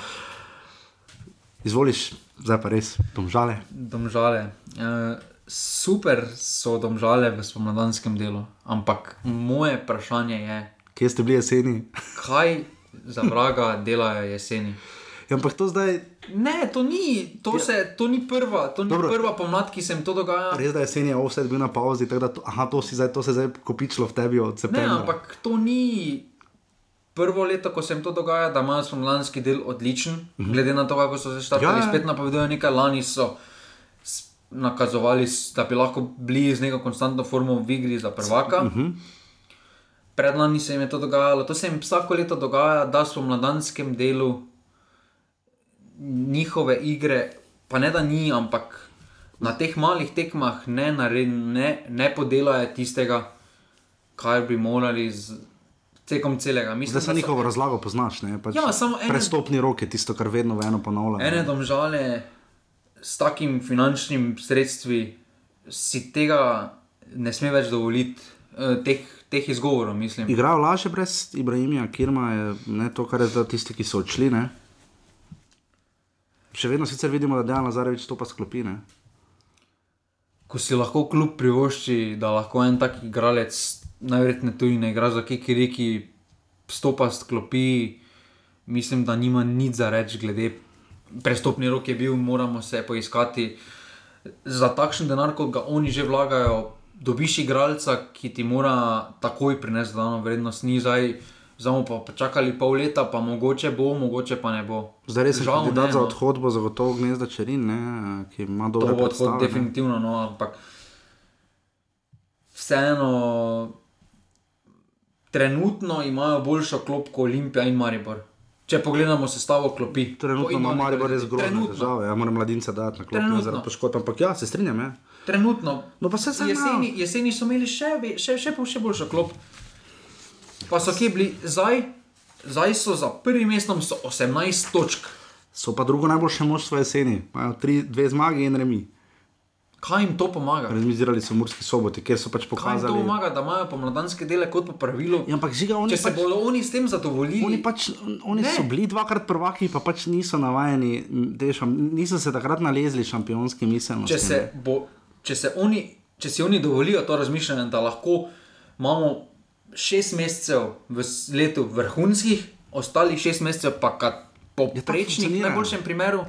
[SPEAKER 1] Izvoliš, zdaj pa res, domžale.
[SPEAKER 2] Domžale. Uh, super so domžale v spomladanskem delu, ampak moje vprašanje je,
[SPEAKER 1] Kje ste bili jeseni?
[SPEAKER 2] kaj za vraga delajo jeseni.
[SPEAKER 1] Ja, ampak to zdaj.
[SPEAKER 2] Ne, to ni, to se, to ni prva, to ni
[SPEAKER 1] Dobro.
[SPEAKER 2] prva pomlad, ki se jim to dogaja.
[SPEAKER 1] Res da je jesen je offset bil na pauzi, tako da to, aha, to, si zdaj, to se je zdaj kopičilo v tebi od
[SPEAKER 2] Ne,
[SPEAKER 1] septembra.
[SPEAKER 2] ampak to ni prvo leto, ko se jim to dogaja, da imajo spomladanski del odličen,
[SPEAKER 1] Mhm.
[SPEAKER 2] glede na to, kako so se štartali.
[SPEAKER 1] Ja, ja.
[SPEAKER 2] Spet napovedujejo nekaj, lani so nakazovali, da bi lahko bili z neko konstantno formo v igri za prvaka.
[SPEAKER 1] Mhm.
[SPEAKER 2] Predlani se jim je to dogajalo, to se jim vsako leto dogaja, da so v mladanskem delu njihove igre, pa ne da ni, ampak na teh malih tekmah ne, nared, ne, ne podelajo tistega, kar bi morali z tekom celega. Mislim,
[SPEAKER 1] Zdaj se
[SPEAKER 2] da so
[SPEAKER 1] njihovo razlago poznaš, ne? Pač
[SPEAKER 2] Ja, samo ene-
[SPEAKER 1] Prestopni rok je tisto, kar vedno eno ponavlja.
[SPEAKER 2] Ene domžale s takim finančnim sredstvi si tega ne sme več dovoliti, eh, teh, teh izgovorov, mislim.
[SPEAKER 1] Igrajo lažje brez Ibrahima, Kirma je ne, to, kar je tisti, ki so odšli. Ne? Še vedno sicer vidimo, da Dejan Lazarevič to pa sklopi. Ne?
[SPEAKER 2] ko si lahko kljub privošči, da lahko en tak igralec, najverjetneje tudi ne igra za Kiki, ki stopa s klopi, mislim, da nima nič za reči, glede prestopni rok je bil, moramo se poiskati. Za takšen denar, kot ga oni že vlagajo, dobiš igralca, ki ti mora takoj prinesti dodano vrednost, ni zdaj. Zdaj bomo pa počakali pol leta, pa mogoče bo, mogoče pa ne bo.
[SPEAKER 1] Zdaj res je
[SPEAKER 2] Žal ne,
[SPEAKER 1] za
[SPEAKER 2] no.
[SPEAKER 1] odhod, bo zagotovo gnezda Čerin, ne, ki ima
[SPEAKER 2] To
[SPEAKER 1] dobre
[SPEAKER 2] bo odhod, definitivno, no, ampak vseeno, trenutno imajo boljšo klop kot Olimpija in Maribor. Če pogledamo sestavo klopi,
[SPEAKER 1] Trenutno ima Maribor res grozne težave. Ja, moram mladince dati na klop,
[SPEAKER 2] Trenutno.
[SPEAKER 1] ne zaradi poškodb. Ampak ja, se strinjam. Ja.
[SPEAKER 2] Trenutno.
[SPEAKER 1] No, pa se saj
[SPEAKER 2] jeseni, jeseni so imeli še, še, še, še boljšo klop. Pa so kje bili, zdaj, zdaj so za prvim mestom so 18 točk.
[SPEAKER 1] So pa drugo najboljše moštvo jeseni. Imajo tri, dve zmage in remi.
[SPEAKER 2] Kaj jim to pomaga?
[SPEAKER 1] Rezmizirali so Murski soboti, kjer so pač
[SPEAKER 2] Kaj jim to
[SPEAKER 1] pokazali.
[SPEAKER 2] pomaga, da imajo pomladanske dele kot po pravilu?
[SPEAKER 1] Ja, ampak žiga, oni
[SPEAKER 2] Če se
[SPEAKER 1] pač-
[SPEAKER 2] bodo oni s tem zadovoljili,
[SPEAKER 1] Oni, pač, oni
[SPEAKER 2] Ne.
[SPEAKER 1] so bili dvakrat prvaki, pa pač niso navajeni, šam, niso se takrat nalezli šampionski miselnosti.
[SPEAKER 2] če, se bo, če, se oni, če si oni dovolijo to razmišljanje, da lahko imamo šest mesecev v letu vrhunskih, ostalih šest mesecev pa kad poprečnih, v
[SPEAKER 1] funkcionira.
[SPEAKER 2] najboljšem primeru,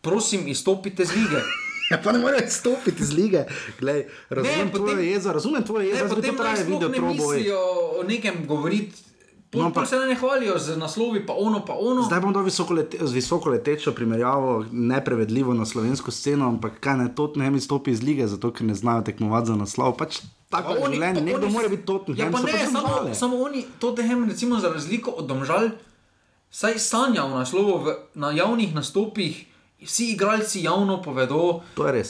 [SPEAKER 2] prosim, izstopite z lige.
[SPEAKER 1] Ja, pa ne morejo izstopiti iz lige. Glej, razumem
[SPEAKER 2] Ne,
[SPEAKER 1] tvoje
[SPEAKER 2] potem-
[SPEAKER 1] jezo, razumem tvoje jezo,
[SPEAKER 2] Ne,
[SPEAKER 1] to
[SPEAKER 2] naj
[SPEAKER 1] traje video
[SPEAKER 2] ne
[SPEAKER 1] troboj.
[SPEAKER 2] mislijo o nekem govoriti.
[SPEAKER 1] No, ampak-
[SPEAKER 2] pa se ne hvalijo z naslovi, pa ono, pa ono.
[SPEAKER 1] Zdaj bom dal visoko lete, z visoko letečo primerjavo, neprevedljivo na slovensko sceno, ampak kaj ne, Tottenham izstopi iz lige, zato ker ne znajo tekmovati za naslov. Pač tako je življenje, nekdo mora biti Tottenham.
[SPEAKER 2] Ja, pa ne,
[SPEAKER 1] pač
[SPEAKER 2] samo,
[SPEAKER 1] Domžale.
[SPEAKER 2] samo oni, Tottenham, recimo za razliko od Domžal, saj sanja o naslovu v, na javnih nastopih. Vsi igralci javno povedo,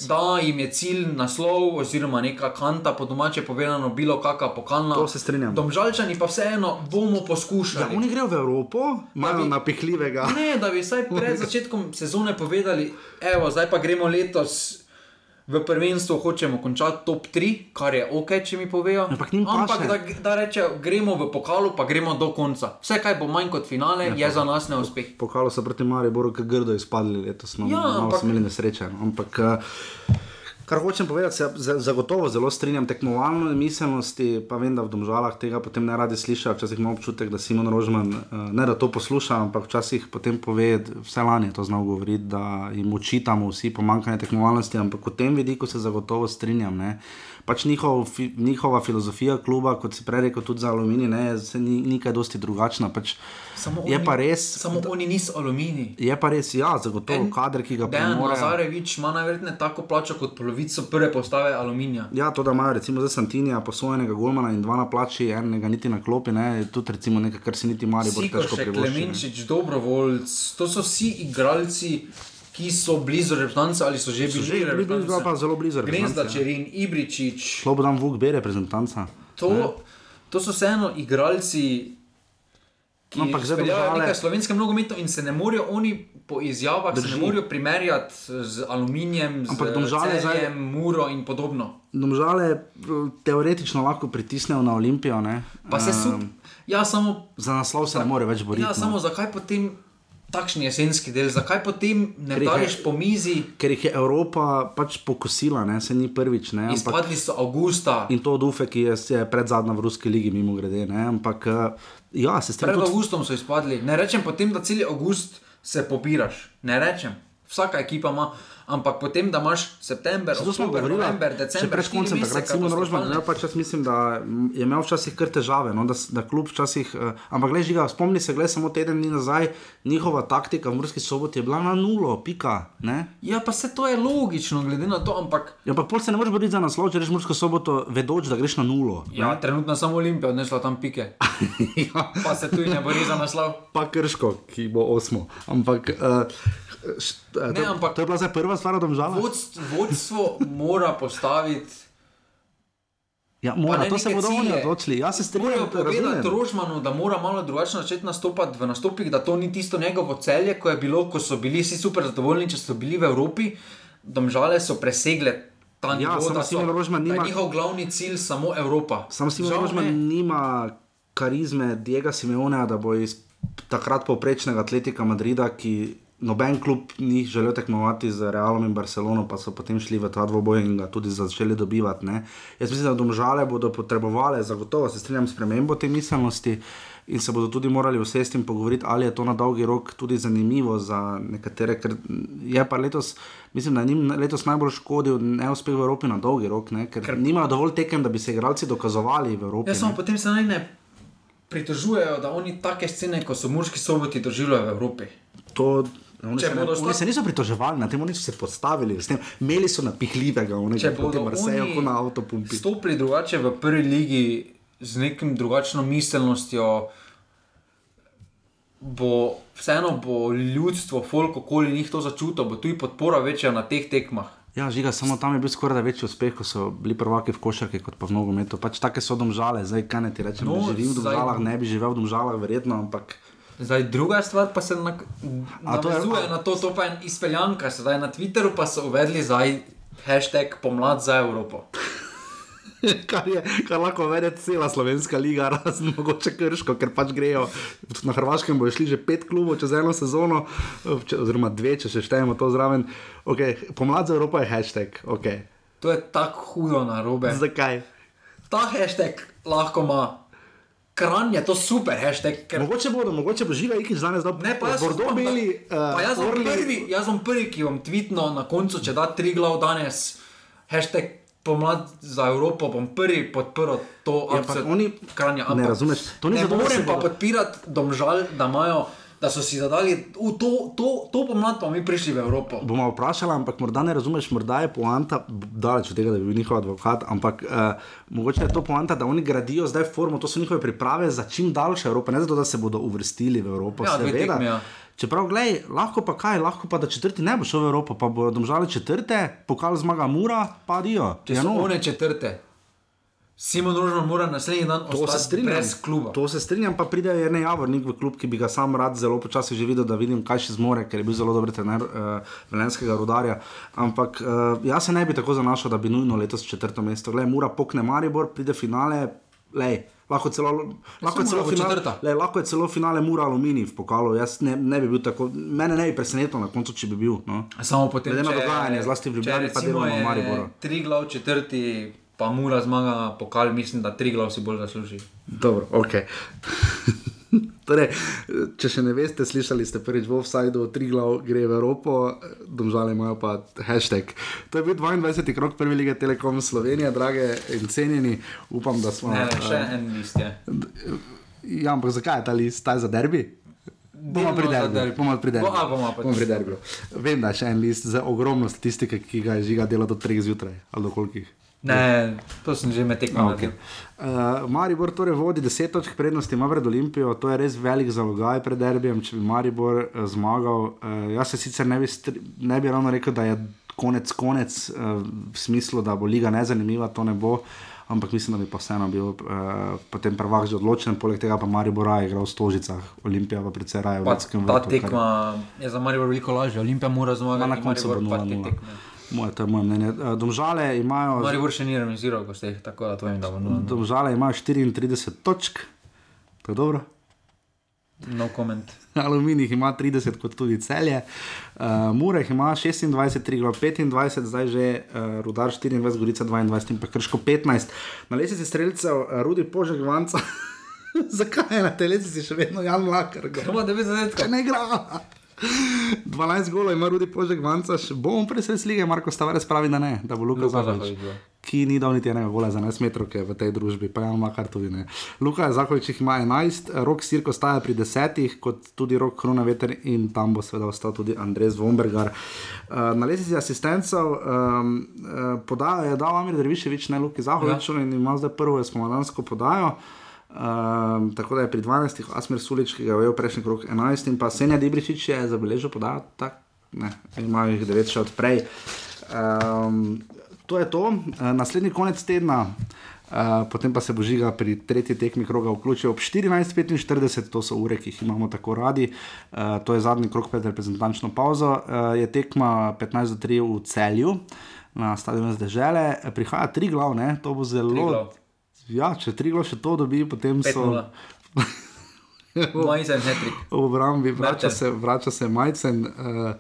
[SPEAKER 2] da jim je cilj naslov, oziroma neka kanta, po domače povedano, bilo kakšna pokalna.
[SPEAKER 1] To se strinjam.
[SPEAKER 2] Domžalčani pa vseeno bomo
[SPEAKER 1] Ja,
[SPEAKER 2] poskušali.
[SPEAKER 1] oni grejo v Evropo, imajo
[SPEAKER 2] bi-
[SPEAKER 1] napihljivega.
[SPEAKER 2] Ne, da bi vsaj pred začetkom sezone povedali, evo, zdaj pa gremo letos v prvenstvu hočemo končati top 3, kar je ok, če mi povejo.
[SPEAKER 1] Ampak
[SPEAKER 2] Ampak da, da rečejo, gremo v pokalu, pa gremo do konca. Vse, kaj bo manj kot finale, je za nas neuspeh.
[SPEAKER 1] Pokalo so proti Mariboru, ki grdo izpadli letos. No,
[SPEAKER 2] Ja,
[SPEAKER 1] malo
[SPEAKER 2] ampak-
[SPEAKER 1] smo imeli nesreče. no. Ampak, eh, kar hočem povedati, se za- zagotovo zelo strinjam tekmovalno miselnosti, pa vem, da v domžalah tega potem ne radi slišijo. Včasih imam občutek, da Simon Rožman eh, ne da to posluša, ampak včasih potem pove, vse lani je to znal govoriti, da jim očitamo vsi pomankanje tekmovalnosti, ampak v tem vidiku se zagotovo strinjam. Ne. Pač njihov, fi, njihova filozofija kluba, kot si prej rekel, tudi za aluminij, ne, se ni, ni kaj dosti drugačna. Pač
[SPEAKER 2] Samo
[SPEAKER 1] je
[SPEAKER 2] oni-
[SPEAKER 1] pa res.
[SPEAKER 2] Samo oni niso aluminij.
[SPEAKER 1] Je pa res, ja, zagotovo kader, ki ga
[SPEAKER 2] Dejan
[SPEAKER 1] premorejo.
[SPEAKER 2] Lazarevič ima najverjetneje tako plačo kot polovico prve postave aluminija.
[SPEAKER 1] Ja, to, da imajo recimo za Santinija posojenega golmana in dva na plači, enega niti na klopi, ne, tudi recimo nekaj, kar si niti Maribor težko
[SPEAKER 2] Sikošek,
[SPEAKER 1] privošči. ne.
[SPEAKER 2] Klemenčič, Dobrovoljc, to so vsi igralci, ki so blizu reprezentance ali so že
[SPEAKER 1] So
[SPEAKER 2] bili
[SPEAKER 1] že blizu,
[SPEAKER 2] reprezentance.
[SPEAKER 1] pa zelo blizu reprezentance,
[SPEAKER 2] Gnezda,
[SPEAKER 1] ja.
[SPEAKER 2] Čerin, Ibričič.
[SPEAKER 1] Slobodan Vuk, B reprezentanca. Ne.
[SPEAKER 2] To, to so vseeno igralci, ki
[SPEAKER 1] No, ampak zdaj
[SPEAKER 2] speljajo
[SPEAKER 1] Domžale-
[SPEAKER 2] nekaj slovenske nogometu in se ne morejo oni po izjavah, Drži. se ne morejo primerjati z aluminijem,
[SPEAKER 1] Ampak
[SPEAKER 2] z
[SPEAKER 1] Domžale zdaj-
[SPEAKER 2] Celjem, Muro in podobno.
[SPEAKER 1] Domžale eh, teoretično lahko pritisnejo na Olimpijo. Ne.
[SPEAKER 2] Pa se sup, ja, samo
[SPEAKER 1] Za naslov se ne more več boriti.
[SPEAKER 2] Ja,
[SPEAKER 1] no.
[SPEAKER 2] samo zakaj potem takšni jesenski del, zakaj potem ne
[SPEAKER 1] jih
[SPEAKER 2] dališ po mizi?
[SPEAKER 1] Ker jih je Evropa pač pokusila, ne, se ni prvič. Ne, ampak-
[SPEAKER 2] Izpadli so avgusta.
[SPEAKER 1] In to od Ufe, ki je, je pred zadnja v ruski ligi, mimo grede. Ne? Ampak eh, ja, se
[SPEAKER 2] Pred
[SPEAKER 1] strinjam. tudi-
[SPEAKER 2] avgustom so izpadli. Ne rečem potem, da cel avgust se popiraš. Ne rečem. Vsaka ekipa ima, ampak potem, da imaš september, oktober, november, december,
[SPEAKER 1] pred koncem, takrat Simon Rožman, ja, pač jaz mislim, da je imel včasih kar težave, no, da, da klub včasih, uh, ampak gledaj, žiga, spomni se, gledaj, samo teden dni nazaj, njihova taktika v Murski soboti je bila na nulo, pika, ne?
[SPEAKER 2] Ja, pa se to je logično, glede na to, ampak.
[SPEAKER 1] Ja, ampak pol se ne moreš boriti za naslov, če rečeš Mursko soboto, vedoč, da greš na nulo.
[SPEAKER 2] Ja,
[SPEAKER 1] ne?
[SPEAKER 2] trenutno samo Olimpija odnesla tam pike.
[SPEAKER 1] ja.
[SPEAKER 2] Pa se tu ne bori za naslov.
[SPEAKER 1] Pa krško, ki bo osmo. Ampak, uh,
[SPEAKER 2] Ne,
[SPEAKER 1] to,
[SPEAKER 2] ampak-
[SPEAKER 1] to je bila zdaj prva stvar od Domžala.
[SPEAKER 2] Vodstvo, vodstvo mora postaviti.
[SPEAKER 1] Ja, mora,
[SPEAKER 2] ne
[SPEAKER 1] to se bodo oni odločili. Jaz se strinjam,
[SPEAKER 2] Morajo povedati. Rožmanu, da mora malo drugače začeti nastopati v nastopih, da to ni tisto njegovo celje, ko je bilo, ko so bili vsi super zadovoljni, če so bili v Evropi. Domžale so presegle ta
[SPEAKER 1] Ja,
[SPEAKER 2] nivo,
[SPEAKER 1] samo
[SPEAKER 2] da so
[SPEAKER 1] Rožman
[SPEAKER 2] da
[SPEAKER 1] nima-
[SPEAKER 2] njihov glavni cilj samo Evropa.
[SPEAKER 1] Sam Simon
[SPEAKER 2] Žal
[SPEAKER 1] Rožman
[SPEAKER 2] ne.
[SPEAKER 1] nima karizme Diega Simeonea, da bo iz takrat povprečnega atletika Madrida, ki noben klub ni želel tekmovati z Realom in Barcelono, pa so potem šli v ta dvoboj in ga tudi začeli dobivati. Ne. Jaz mislim, da domžale bodo potrebovali, zagotovo se strinjam, spremembo te miselnosti. In se bodo tudi morali usesti in pogovoriti, ali je to na dolgi rok tudi zanimivo za nekatere. Ker je pa letos, mislim, da je njim letos najbolj škodil neuspeh v Evropi na dolgi rok, ne? ker, ker nimajo dovolj tekem, da bi se igralci dokazovali v Evropi.
[SPEAKER 2] Ja, samo potem se naj ne pritožujejo, da oni take scene, kot so Murski soboti, doživljajo v Evropi.
[SPEAKER 1] To, Oni
[SPEAKER 2] Če
[SPEAKER 1] se, ne, oni se niso pritoževali, na tem oni so se postavili, s tem, imeli so napihljivega, onega Marseju,
[SPEAKER 2] oni
[SPEAKER 1] kot na avtopumpi.
[SPEAKER 2] Stopili drugače v prvi ligi z nekim drugačno miselnostjo, bo vseeno bo ljudstvo, folk okoli njih to začutilo, bo tudi podpora večja na teh tekmah.
[SPEAKER 1] Ja, žiga, samo tam je bil skoraj večji uspeh, ko so bili prvaki v košarki, kot pa v nogometu. Pač take so domžale, zdaj kaj ne ti rečem,
[SPEAKER 2] No,
[SPEAKER 1] no, živim v domžalah, ne bi živel v domžalah, verjetno, ampak.
[SPEAKER 2] Zdaj, druga stvar pa se na,
[SPEAKER 1] A to je-
[SPEAKER 2] navezuje na to, to pa je izpeljanka. Sedaj na Twitteru pa so uvedli zdaj hashtag pomlad za Evropo.
[SPEAKER 1] kar, je, kar lahko vede cela slovenska liga, razen mogoče krško, ker pač grejo. Na Hrvaškem bojo šli že pet klubov čez eno sezono, če, oziroma dve, če še štejemo to zraven. Okay, pomlad za Evropo je hashtag. Okay.
[SPEAKER 2] To je tako hudo na robe.
[SPEAKER 1] Zakaj?
[SPEAKER 2] Ta hashtag lahko ima. Kran je to super hashtag. Ker...
[SPEAKER 1] Mogoče bodo, mogoče bo živa ikis danes dal
[SPEAKER 2] Ne, pa jaz
[SPEAKER 1] Bordeaux
[SPEAKER 2] upam, da-
[SPEAKER 1] beli,
[SPEAKER 2] Pa jaz bom,
[SPEAKER 1] Orli-
[SPEAKER 2] prvi, jaz bom prvi, ki bom tweetno na koncu, če da tri glav danes, hashtag pomlad za Evropo, bom prvi podprl to
[SPEAKER 1] Ja, pa
[SPEAKER 2] akcijo
[SPEAKER 1] oni-
[SPEAKER 2] Kranja.
[SPEAKER 1] ne
[SPEAKER 2] ampak
[SPEAKER 1] razumeš, to ni
[SPEAKER 2] ne
[SPEAKER 1] da
[SPEAKER 2] morem pa
[SPEAKER 1] bodo-
[SPEAKER 2] podpirati domžal, da imajo. Da so si zadali, v to, to, to pomlad pa mi prišli v Evropo.
[SPEAKER 1] Bomo vprašali, ampak morda ne razumeš, morda je poanta, daleč od tega, da bi bil njihov advokat, ampak uh, mogoče je to poanta, da oni gradijo zdaj formo, to so njihove priprave za čim daljše Evrope, ne zato, da se bodo uvrstili v Evropo.
[SPEAKER 2] Ja,
[SPEAKER 1] seveda.
[SPEAKER 2] tekmi, ja.
[SPEAKER 1] Čeprav, gledaj, lahko pa kaj, lahko pa da četrti ne bo šel v Evropo, pa bodo domžali četrte, pokal zmaga Mura, pa dijo.
[SPEAKER 2] Če so one četrte. Simon Rožman mora naslednji dan ostati brez kluba.
[SPEAKER 1] To se strinjam, pa pride Jrnej Javornik v klub, ki bi ga sam rad zelo počasi že videl, da vidim, kaj še zmore, ker je bil zelo dober trener uh, velenskega rudarja. Ampak uh, jaz se ne bi tako zanašal, da bi nujno letos četrto mesto. Glej, mora pokne Maribor, pride finale, lej. Lahko, celo, lahko, je celo finale, lej, lahko je celo finale Mura Aluminij v pokalu. Jaz ne, ne bi bil tako, mene ne bi presenetilo na koncu, če bi bil. No.
[SPEAKER 2] Samo potem,
[SPEAKER 1] Glede na dogajanje, zlasti v Ljubljani, pa deloma v Mariboru.
[SPEAKER 2] Tri glav četrti, pa mura zmaga pokal, mislim, da tri glav si bolj zasluži.
[SPEAKER 1] Dobro, ok. torej, če še ne veste, slišali ste prvič v offsajdu, tri glav gre v Evropo, domžale imajo pa hashtag. To je bil 22. krok prve lige Telekom Slovenije, drage in cenjeni. Upam, da smo.
[SPEAKER 2] Ne, ne, še
[SPEAKER 1] eh,
[SPEAKER 2] en list je.
[SPEAKER 1] Ja, ampak zakaj je ta list, ta je za derbi? Bomo pri derbiju.
[SPEAKER 2] derbi.
[SPEAKER 1] Bomo pri derbiju.
[SPEAKER 2] Bo- a, bomo
[SPEAKER 1] pri derbiju. Vem, da je še en list za ogromno statistike, ki ga je žiga delo do 3 zjutraj ali do kolikih.
[SPEAKER 2] Ne, to sem že med tekmo
[SPEAKER 1] Okay. Uh, Maribor torej vodi 10 točk prednosti, ima pred Olimpijo, to je res velik zalogaj pred derbijem, če bi Maribor uh, zmagal. Uh, jaz se sicer ne bi, ne bi ravno rekel, da je konec konec, uh, v smislu, da bo liga nezanimiva, to ne bo. Ampak mislim, da bi pa vseeno bil uh, potem prvak že odločen, poleg tega pa Maribor raje igral v Stožicah, Olimpija pa predvsej raje v
[SPEAKER 2] Pa
[SPEAKER 1] Ljudskem
[SPEAKER 2] ta
[SPEAKER 1] vrtu. kar-
[SPEAKER 2] tekma je za Maribor veliko lažja, Olimpija mora zmagati,
[SPEAKER 1] Na koncu bo
[SPEAKER 2] Maribor pa te
[SPEAKER 1] 0-0.
[SPEAKER 2] tekme.
[SPEAKER 1] Moje, to je moje mnenje. Uh, Domžale imajo.
[SPEAKER 2] Maribor še ni remiziral, ko ste jih tako da to vem, da bo nujno.
[SPEAKER 1] Domžale imajo 34 točk, to je dobro.
[SPEAKER 2] No comment.
[SPEAKER 1] Aluminij ima 30, kot tudi celje. Uh, Mureh ima 26, Triglav 25, zdaj že uh, Rudar 24, Gorica 22 in pa Krško 15. Na lesici streljcev uh, Rudi Požek Vanca. Zakaj je na tej lesici še vedno Jan Lakar?
[SPEAKER 2] Ima 9 zadetkov.
[SPEAKER 1] Ne igra. 12 golov ima Rudi Požek Vanca, še bomo presres lige, Marko Stavares pravi, da ne, da bo Luka Zahovič.
[SPEAKER 2] Zahovič, ja.
[SPEAKER 1] Ki ni dal niti enega gola za 11 metrov v tej družbi, pa ima kar tudi ne. Luka Zahovič ima 11, Rok Sirko staja pri 10, kot tudi Rok Kronaveter in tam bo seveda ostal tudi Andrej Zvombergar. Uh, na lesici asistencov um, uh, podajo je dal Amir Derviševič, ne Luki Zahoviču ja. in ima zdaj prvo spomladansko podajo. Um, tako da je pri 12, Asmir Sulič, ki ga je ujel prejšnji krok 11, in pa Senja Dibričič je zabeležil podajo, tak, ne, imajo jih 9 še odprej. Um, to je to, uh, naslednji konec tedna. Uh, potem pa se bo žiga pri tretji tekmi kroga vključil ob 14:45, to so ure, ki jih imamo tako radi. Uh, to je zadnji krok pred reprezentančno pauzo. Uh, je tekma 15:3 v celju na stadionu zdržele, prihaja tri glavne, to bo zelo. Ja, če tri glavne še to dobi, potem so.
[SPEAKER 2] 5:0. Majcen.
[SPEAKER 1] V obrambi vrača se, vrača se Majcen. Uh,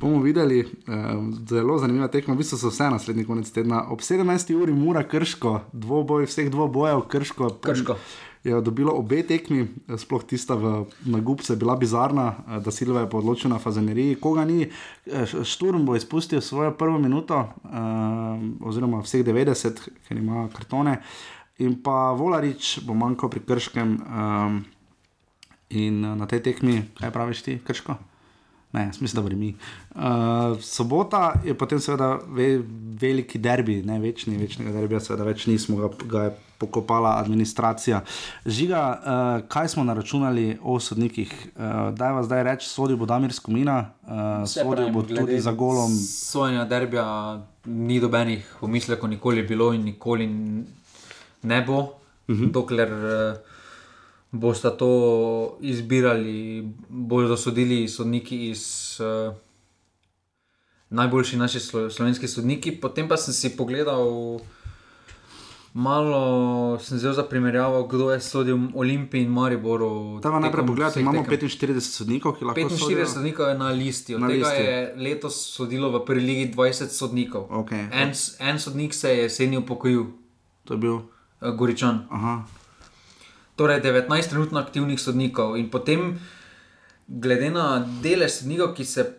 [SPEAKER 1] bomo videli, uh, zelo zanimiva tekma. V bistvu so vse naslednji konec tedna. Ob 17. uri mora krško, dvoboj, vseh dvobojev krško.
[SPEAKER 2] Krško.
[SPEAKER 1] Je dobilo obe tekmi, sploh tista v Nagubcu je bila bizarna, eh, da Silva je pa odločil na Fazaneriji. Koga ni, eh, Šturm bo izpustil svojo prvo minuto, uh, oziroma vseh 90, ker ima kartone, in pa Volarič bo manjkal pri Krškem. Um, In eh, na tej tekmi, kaj praviš ti, krško? Ne, mislim, da bomo mi. Uh, sobota je potem seveda ve, veliki derbi, ne večni, večnega derbija, seveda več nismo, ga, ga je pokopala administracija. Žiga, uh, kaj smo naračunali o sodnikih? Uh, daj vas zdaj reči, sodil bo Damir Skomina, uh, sodil
[SPEAKER 2] pravim,
[SPEAKER 1] bo tudi za golom.
[SPEAKER 2] Sojenja derbija ni dobenih pomislekov, nikoli je bilo in nikoli n- ne bo, uh -huh. dokler uh, boste to izbirali, bodo dosodili sodniki iz. Uh, Najboljši naši slo, slovenski sodniki. Potem pa sem si pogledal, malo sem vzel za primerjavo, kdo je sodil Olimpiji in Mariboru.
[SPEAKER 1] Tam najprej
[SPEAKER 2] vseh
[SPEAKER 1] imamo
[SPEAKER 2] tekem.
[SPEAKER 1] 45 sodnikov, ki lahko
[SPEAKER 2] 45 sodnikov je na listi, od
[SPEAKER 1] Na
[SPEAKER 2] tega
[SPEAKER 1] listi.
[SPEAKER 2] je letos sodilo v prvi ligi 20 sodnikov.
[SPEAKER 1] Okay.
[SPEAKER 2] En, en sodnik se je jeseni upokojil,
[SPEAKER 1] To je bil.
[SPEAKER 2] Eh, Goričan.
[SPEAKER 1] Aha.
[SPEAKER 2] Torej 19 trenutno aktivnih sodnikov in potem, glede na delež sodnikov, ki se.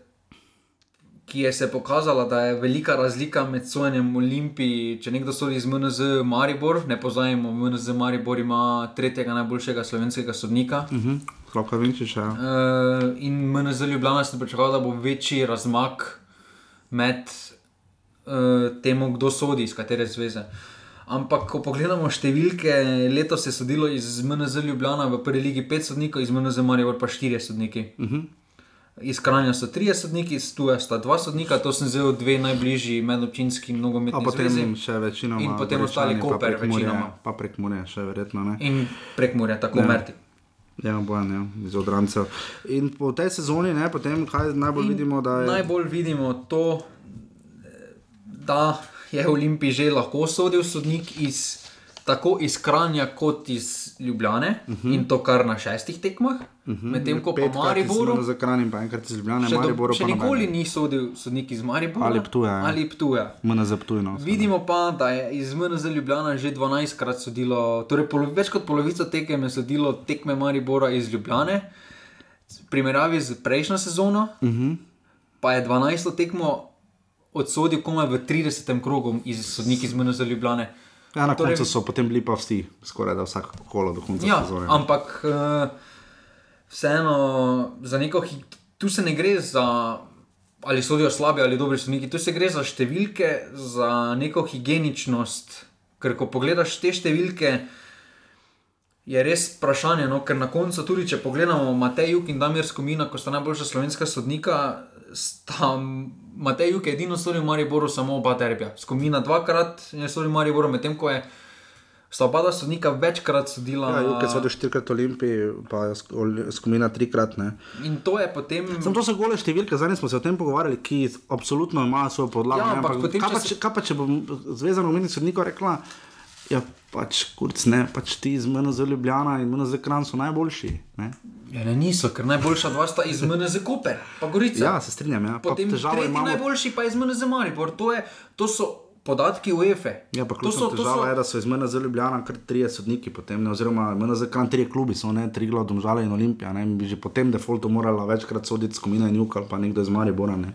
[SPEAKER 2] Ki je se pokazala, da je velika razlika med sojenjem Olimpiji. Če nekdo sodi iz MNZ Maribor, ne pozajemo, MNZ Maribor ima tretjega najboljšega slovenskega sodnika.
[SPEAKER 1] Uh -huh. Slavka Vinčiča. Ja.
[SPEAKER 2] Uh, in MNZ Ljubljana sem pričakoval, da bo večji razmak med uh, tem, kdo sodi, iz katere zveze. Ampak, ko pogledamo številke, letos je sodilo iz MNZ Ljubljana v prvi ligi 5 sodnikov, iz MNZ Maribor pa 4 sodniki.
[SPEAKER 1] Uh -huh.
[SPEAKER 2] Iz Kranja so trije sodniki, iz Tuja sta dva sodnika, to sem vzel dve najbližji medobčinski nogometni
[SPEAKER 1] potem
[SPEAKER 2] zvezi.
[SPEAKER 1] še večinoma.
[SPEAKER 2] In potem ostali
[SPEAKER 1] Goričani, pa
[SPEAKER 2] Koper,
[SPEAKER 1] Prekmurje,
[SPEAKER 2] večinoma.
[SPEAKER 1] Pa prek Mure, še verjetno ne.
[SPEAKER 2] In prek Murja, tako
[SPEAKER 1] Ja.
[SPEAKER 2] Merti.
[SPEAKER 1] Ja, bojan, ja, iz odrancev. In po tej sezoni, ne, potem, kaj najbolj vidimo, da je.
[SPEAKER 2] Najbolj vidimo to, da je Olimpij že lahko sodil sodnik iz, tako iz Kranja kot iz Ljubljane uh -huh. in to kar na šestih tekmah. Uh -huh. Medtem ko pa
[SPEAKER 1] Mhm. Petkrat
[SPEAKER 2] Mariboru.
[SPEAKER 1] iz Zakran in pa enkrat iz Ljubljane,
[SPEAKER 2] Še, do,
[SPEAKER 1] Mariboru
[SPEAKER 2] še
[SPEAKER 1] pa
[SPEAKER 2] nikoli ni sodil sodnik iz Maribora
[SPEAKER 1] Ali Ptuja, ja.
[SPEAKER 2] Ali Ptuja.
[SPEAKER 1] MNZ Ptujno.
[SPEAKER 2] Vidimo pa, da je iz MNZ Ljubljana že 12krat sodilo, torej polo, več kot polovico tekem je sodilo tekme Maribora iz Ljubljane, v primerjavi z prejšnjo sezono,
[SPEAKER 1] Uh -huh.
[SPEAKER 2] pa je 12 tekmo odsodil komaj v 30. krogu iz sodnika iz MNZ Ljubljane.
[SPEAKER 1] Ja, na
[SPEAKER 2] Torej-
[SPEAKER 1] koncu so potem bili pa vsi, skoraj da vsak kolo do konca
[SPEAKER 2] Ja,
[SPEAKER 1] sezone.
[SPEAKER 2] ampak uh, vseeno, za neko, hi- tu se ne gre za ali sodijo slabi ali dobri sodniki, tu se gre za številke, za neko higieničnost. Ker ko pogledaš te številke, je res vprašanje. No? Ker na koncu, tudi če pogledamo Matej Juk in Damir Skomina, ko sta najboljša slovenska sodnika, sta Matej Juk edino sodil v Mariboru, samo oba derbija. Skomina dvakrat je sodil v Mariboru, medtem ko je. Sta oba dva sodnika večkrat sodila.
[SPEAKER 1] Ja, Juke so štirikrat Olimpiji, pa Skomina trikrat. Ne.
[SPEAKER 2] In to je potem.
[SPEAKER 1] Sam to so gole številke, zdaj smo se o tem pogovarjali, ki absolutno imajo svojo podlago.
[SPEAKER 2] Ja,
[SPEAKER 1] ne,
[SPEAKER 2] ampak potem,
[SPEAKER 1] kaj, pa,
[SPEAKER 2] če
[SPEAKER 1] kaj pa če bo zvezano umetnik sodnikov rekla, ja, pač kurc ne, pač ti iz MNZ Ljubljana in MNZ Kran so najboljši. Ne?
[SPEAKER 2] Ja, ne, niso, ker najboljša dva sta iz MNZ Koper, pa Gorica.
[SPEAKER 1] Ja, se strinjam. Ja.
[SPEAKER 2] Potem
[SPEAKER 1] težavo
[SPEAKER 2] tretji
[SPEAKER 1] imamo.
[SPEAKER 2] najboljši pa iz MNZ Maribor. To, je, to so podatki UEFA.
[SPEAKER 1] Ja, pa ključna
[SPEAKER 2] so, to
[SPEAKER 1] težava
[SPEAKER 2] so,
[SPEAKER 1] je, da so iz MNZ Ljubljana kar trije sodniki, potem, ne, oziroma MNZ Kran trije klubi, so ne tri glav, domžale in Olimpija. Ne, in bi že po tem defaultu morala večkrat soditi Skomina in Juk ali pa nekdo iz Maribora. Ne.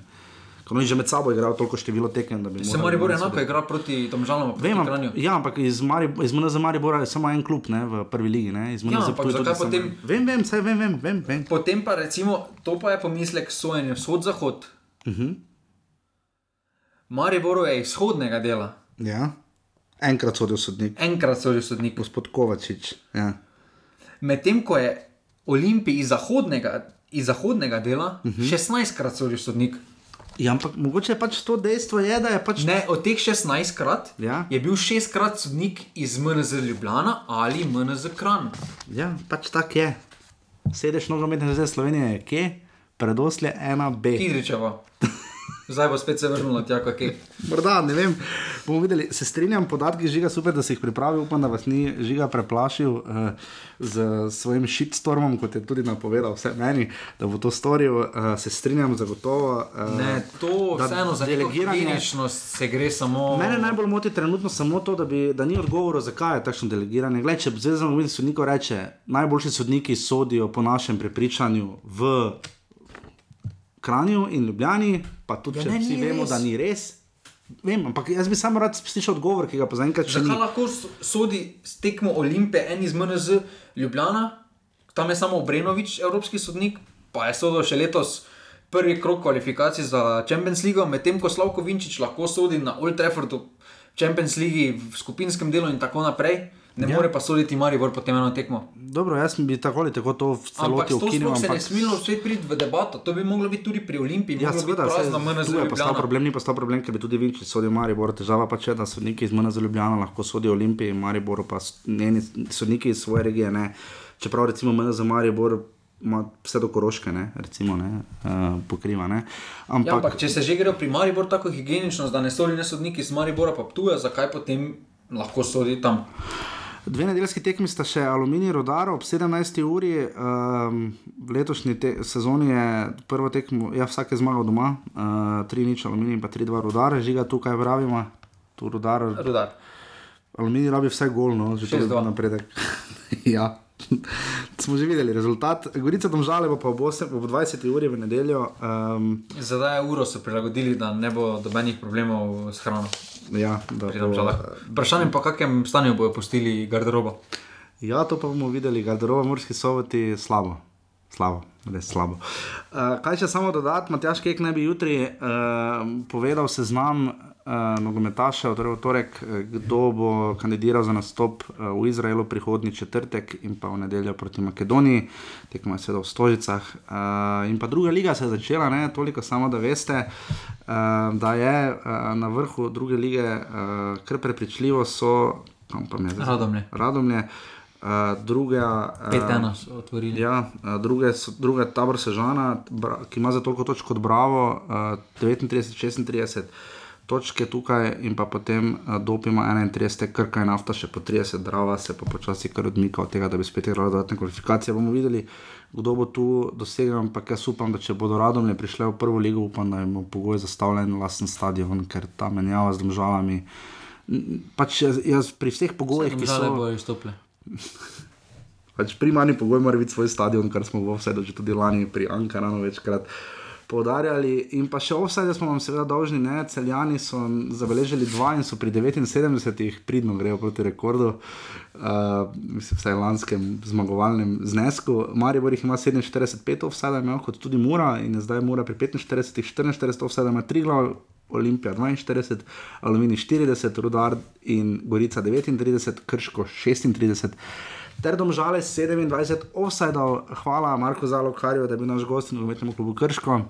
[SPEAKER 1] Ko oni že med sabo igrajo toliko število tekem,
[SPEAKER 2] se Maribor enako igra proti Domžalam.
[SPEAKER 1] Vem, ampak, ja, ampak iz, Mari, iz MNZ Maribora je samo en klub ne, v prvi ligi. Ne, iz
[SPEAKER 2] Ja,
[SPEAKER 1] MNZ
[SPEAKER 2] ampak
[SPEAKER 1] Ptuj tudi
[SPEAKER 2] zakaj potem-
[SPEAKER 1] Vem, vem, saj vem, vem. vem, vem.
[SPEAKER 2] Potem pa recimo, to pa je pomislek sojenja vzhod-zahod.
[SPEAKER 1] Uh -huh.
[SPEAKER 2] Mariboru je izhodnega dela.
[SPEAKER 1] ja. Enkrat sodil sodnik.
[SPEAKER 2] Enkrat sodil sodnik.
[SPEAKER 1] Gospod Kovačič. Ja.
[SPEAKER 2] Medtem ko je Olimpij iz zahodnega, iz zahodnega dela uh
[SPEAKER 1] Mhm.
[SPEAKER 2] -huh. 16krat sodil sodnik.
[SPEAKER 1] Ja, ampak mogoče pač to dejstvo je, da je pač.
[SPEAKER 2] Ne, od teh 16krat
[SPEAKER 1] Ja.
[SPEAKER 2] je bil 6krat sodnik iz MNZ Ljubljana ali MNZ Kran.
[SPEAKER 1] Ja, pač tak je. Sedež nogometne zveze Slovenije je kje? Predoslje 1B.
[SPEAKER 2] Kidričeva. Zdaj bo spet se vrnila tja, kako je.
[SPEAKER 1] Morda, ne vem, bomo videli. Se strinjam, podatki žiga super, da si jih pripravil. Upam, da vas ni žiga preplašil uh, z svojim shitstormom, kot je tudi napovedal vse meni, da bo to storil. Uh, se strinjam, zagotovo. Uh,
[SPEAKER 2] Ne, to vseeno za higieničnost se gre samo.
[SPEAKER 1] Mene najbolj moti trenutno samo to, da, bi, da ni odgovora, zakaj je takšno delegiranje. Gled, če zvezda novinarjev sodnikov reče, najboljši sodniki sodijo po našem prepričanju v Kranju in Ljubljani, pa tudi
[SPEAKER 2] Ja,
[SPEAKER 1] če
[SPEAKER 2] ne,
[SPEAKER 1] vsi
[SPEAKER 2] ni
[SPEAKER 1] vemo,
[SPEAKER 2] res.
[SPEAKER 1] da ni res. Vem, ampak jaz bi samo rad slišal odgovor, ki ga pa zaenkrat še ni.
[SPEAKER 2] Zakaj lahko s- sodi s tekmo Olimpije en iz MNZ Ljubljana, tam je samo Obrenovič, evropski sodnik, pa je sodel še letos prvi krok kvalifikacij za Champions League, medtem ko Slavko Vinčič lahko sodi na Old Traffordu, Champions League v skupinskem delu in tako naprej, ne
[SPEAKER 1] Ja.
[SPEAKER 2] more pa soditi Maribor potem eno tekmo.
[SPEAKER 1] Dobro, jaz bi tako ali tako to v
[SPEAKER 2] Ampak
[SPEAKER 1] celoti
[SPEAKER 2] to
[SPEAKER 1] ukinil.
[SPEAKER 2] sploh se ne
[SPEAKER 1] ampak-
[SPEAKER 2] smelo spet priti v debato, to bi moglo biti tudi pri Olimpiji,
[SPEAKER 1] Ja, seveda,
[SPEAKER 2] MNZ
[SPEAKER 1] tu je postal problem, ni postal problem, ker bi tudi Vinčič sodil Maribor. Težava pa je, da sodniki iz MNZ Ljubljana lahko sodijo Olimpiji, Mariboru pa njeni sodniki iz svoje regije ne. Čeprav recimo MNZ Maribor ima vse do Koroške, ne, recimo, ne, uh, pokriva. Ne. Ampak,
[SPEAKER 2] Ja, ampak če se že grejo pri Mariboru tako higieničnost, da ne sodi ne sodniki iz Maribora, pa tuja, zakaj potem lahko sodi tam?
[SPEAKER 1] Dve nedeljski tekmi sta še Aluminij Rodar ob 17. uri. Um, v letošnji sezoni je prvo tekmo, ja, vsak je zmagal doma, uh, 3 nič Aluminij, pa 3-2 Rodar, žiga tukaj pravimo. Tu Rodar.
[SPEAKER 2] Rudar.
[SPEAKER 1] Aluminij rabi vse gol, no, že to je
[SPEAKER 2] 6:2.
[SPEAKER 1] napredek. ja. Smo že videli rezultat. Gorica domžale bo pa ob, 8, ob 20. uri v nedeljo. Um,
[SPEAKER 2] Zdaj uro so prilagodili, da ne bo dobenih problemov s hrano.
[SPEAKER 1] ja, da bo,
[SPEAKER 2] Domžalah. Vprašanje pa, v kakem stanju bojo pustili garderobo.
[SPEAKER 1] ja, to pa bomo videli. Garderoba Murski soboti slabo. slabo, res slabo. Uh, kaj še samo dodati, Matjaš Kek naj bi jutri uh, povedal seznam uh, nogometašev, torej v torek, eh, kdo bo kandidiral za nastop uh, v Izraelu prihodnji četrtek in pa v nedeljo proti Makedoniji, tekmo je seveda v Stožicah. Uh, in pa druga liga se je začela, ne, toliko samo da veste, uh, da je uh, na vrhu druge lige uh, kar prepričljivo so, kam pa me zdaj?
[SPEAKER 2] Radomlje.
[SPEAKER 1] Radomlje. Uh, druga, uh,
[SPEAKER 2] 5-1 so otvorili.
[SPEAKER 1] Ja, uh, druge, druga tabor Sežana, ki ima za toliko točk kot Bravo, uh, 39-36 točke tukaj, in pa potem uh, Dop ima 31, Krka in Nafta še po 30, Drava se pa počasi kar odmika od tega, da bi spet igrala dodatne kvalifikacije. Bomo videli, kdo bo tu dosegel, ampak jaz upam, da če bodo Radomlje prišle v prvo ligo, upam, da jim bo pogoj zastavljen lasten stadion, ker ta menjava z državami. Pač jaz, jaz pri vseh pogojih, ki so.
[SPEAKER 2] bojo izstopile.
[SPEAKER 1] Pač primarni pogoj mora biti svoj stadion, kar smo v Offsetu že tudi lani pri Ankaranu večkrat poudarjali. In pa še Offside smo vam seveda dolžni, ne, celjani so zabeležili dva in so pri 79, pridno grejo proti rekordu, uh, mislim, vsaj lanskem zmagovalnem znesku. Maribor jih ima 47, Offside ima kot tudi Mura in je zdaj Mura pri 45, 44, Offside ima 3 glav. Olimpija 42, Aluminij 40, Rudar in Gorica 39, Krško 36. Ter domžale 27, offsajdov, hvala Marku Zalokarju, da je bil naš gost in umetnemu klubu Krško.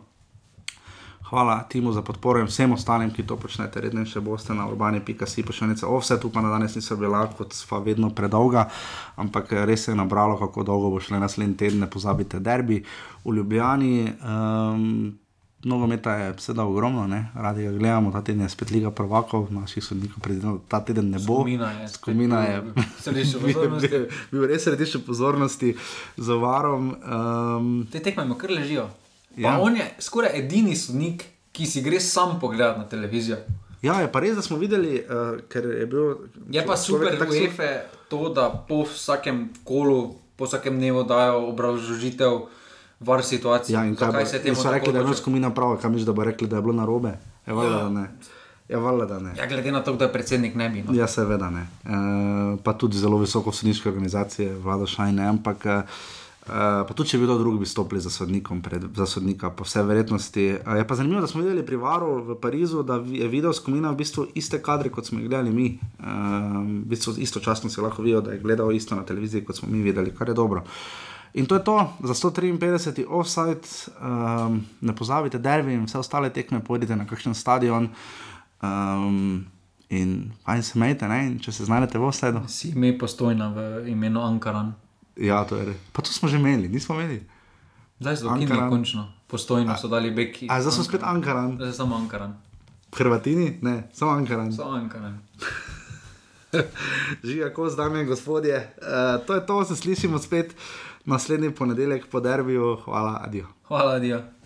[SPEAKER 1] Hvala Timu za podporo in vsem ostalim, ki to počnete, redno še boste na urbani.si pošiljnica offset, upam, da danes niso bila kot sva vedno predolga, ampak res se je nabralo, kako dolgo bo šle naslednji teden, ne pozabite derbi v Ljubljani. Um, Nogometa je seveda ogromno, ne? radi ga gledamo, ta teden je spet Liga prvakov, naših sodnikov predvideno, ta teden ne bo.
[SPEAKER 2] Skomina je
[SPEAKER 1] Skomina je
[SPEAKER 2] bil- pozornosti.
[SPEAKER 1] bil- bil res središče pozornosti za varom. Um,
[SPEAKER 2] Te tekme kar ležijo.
[SPEAKER 1] Ja.
[SPEAKER 2] Ja. On je skoraj edini sodnik, ki si gre sam pogledati na televizijo.
[SPEAKER 1] ja, je pa res, da smo videli, uh, ker je bil.
[SPEAKER 2] Je pa super, da UEFA to, da po vsakem kolu, po vsakem dnevu dajo obrazložitev var situacij.
[SPEAKER 1] Ja, in kaj
[SPEAKER 2] se temu tako
[SPEAKER 1] rekli, da je imel
[SPEAKER 2] odločil.
[SPEAKER 1] skomina prav, kam misliš, da bo rekli, da je bilo narobe. Je valjda,
[SPEAKER 2] Ja.
[SPEAKER 1] da ne. Je valjda, da ne.
[SPEAKER 2] Ja, glede na to, da je predsednik ne bi. No.
[SPEAKER 1] Ja, seveda ne. E, pa tudi zelo visoko sodniške organizacije, vlada šaj ne, ampak e, pa tudi če bi kdo drug bi stopili za, pred, za sodnika, po vsej verjetnosti. E, je pa zanimivo, da smo videli pri Varu v Parizu, da je videl skomina v bistvu iste kadre, kot smo jih gledali mi. E, v bistvu istočasno si lahko videl, da je gledal isto na televiziji, kot smo mi videli, kar je dobro. In to je to za 153. offside, um, ne pozabite, derbi in vse ostale tekme, pojdite na kakšen stadion. Um, in fajn se majte, če se znajdete v offsideu.
[SPEAKER 2] Si ime postojna v imenu Ankaran.
[SPEAKER 1] Ja, to je res. Pa to smo že imeli, nismo imeli.
[SPEAKER 2] Zdaj so dokinili
[SPEAKER 1] Ankaran.
[SPEAKER 2] končno. Postojno so dali beki.
[SPEAKER 1] A zdaj so spet Ankaran.
[SPEAKER 2] Zdaj samo Ankaran.
[SPEAKER 1] Hrvatini? Ne, samo Ankaran.
[SPEAKER 2] So Ankaran.
[SPEAKER 1] Žiga, ko zdaj, gospodje. Uh, to je to, se slišimo spet naslednji ponedeljek po derbiju. Hvala, adijo.
[SPEAKER 2] Hvala, Dio.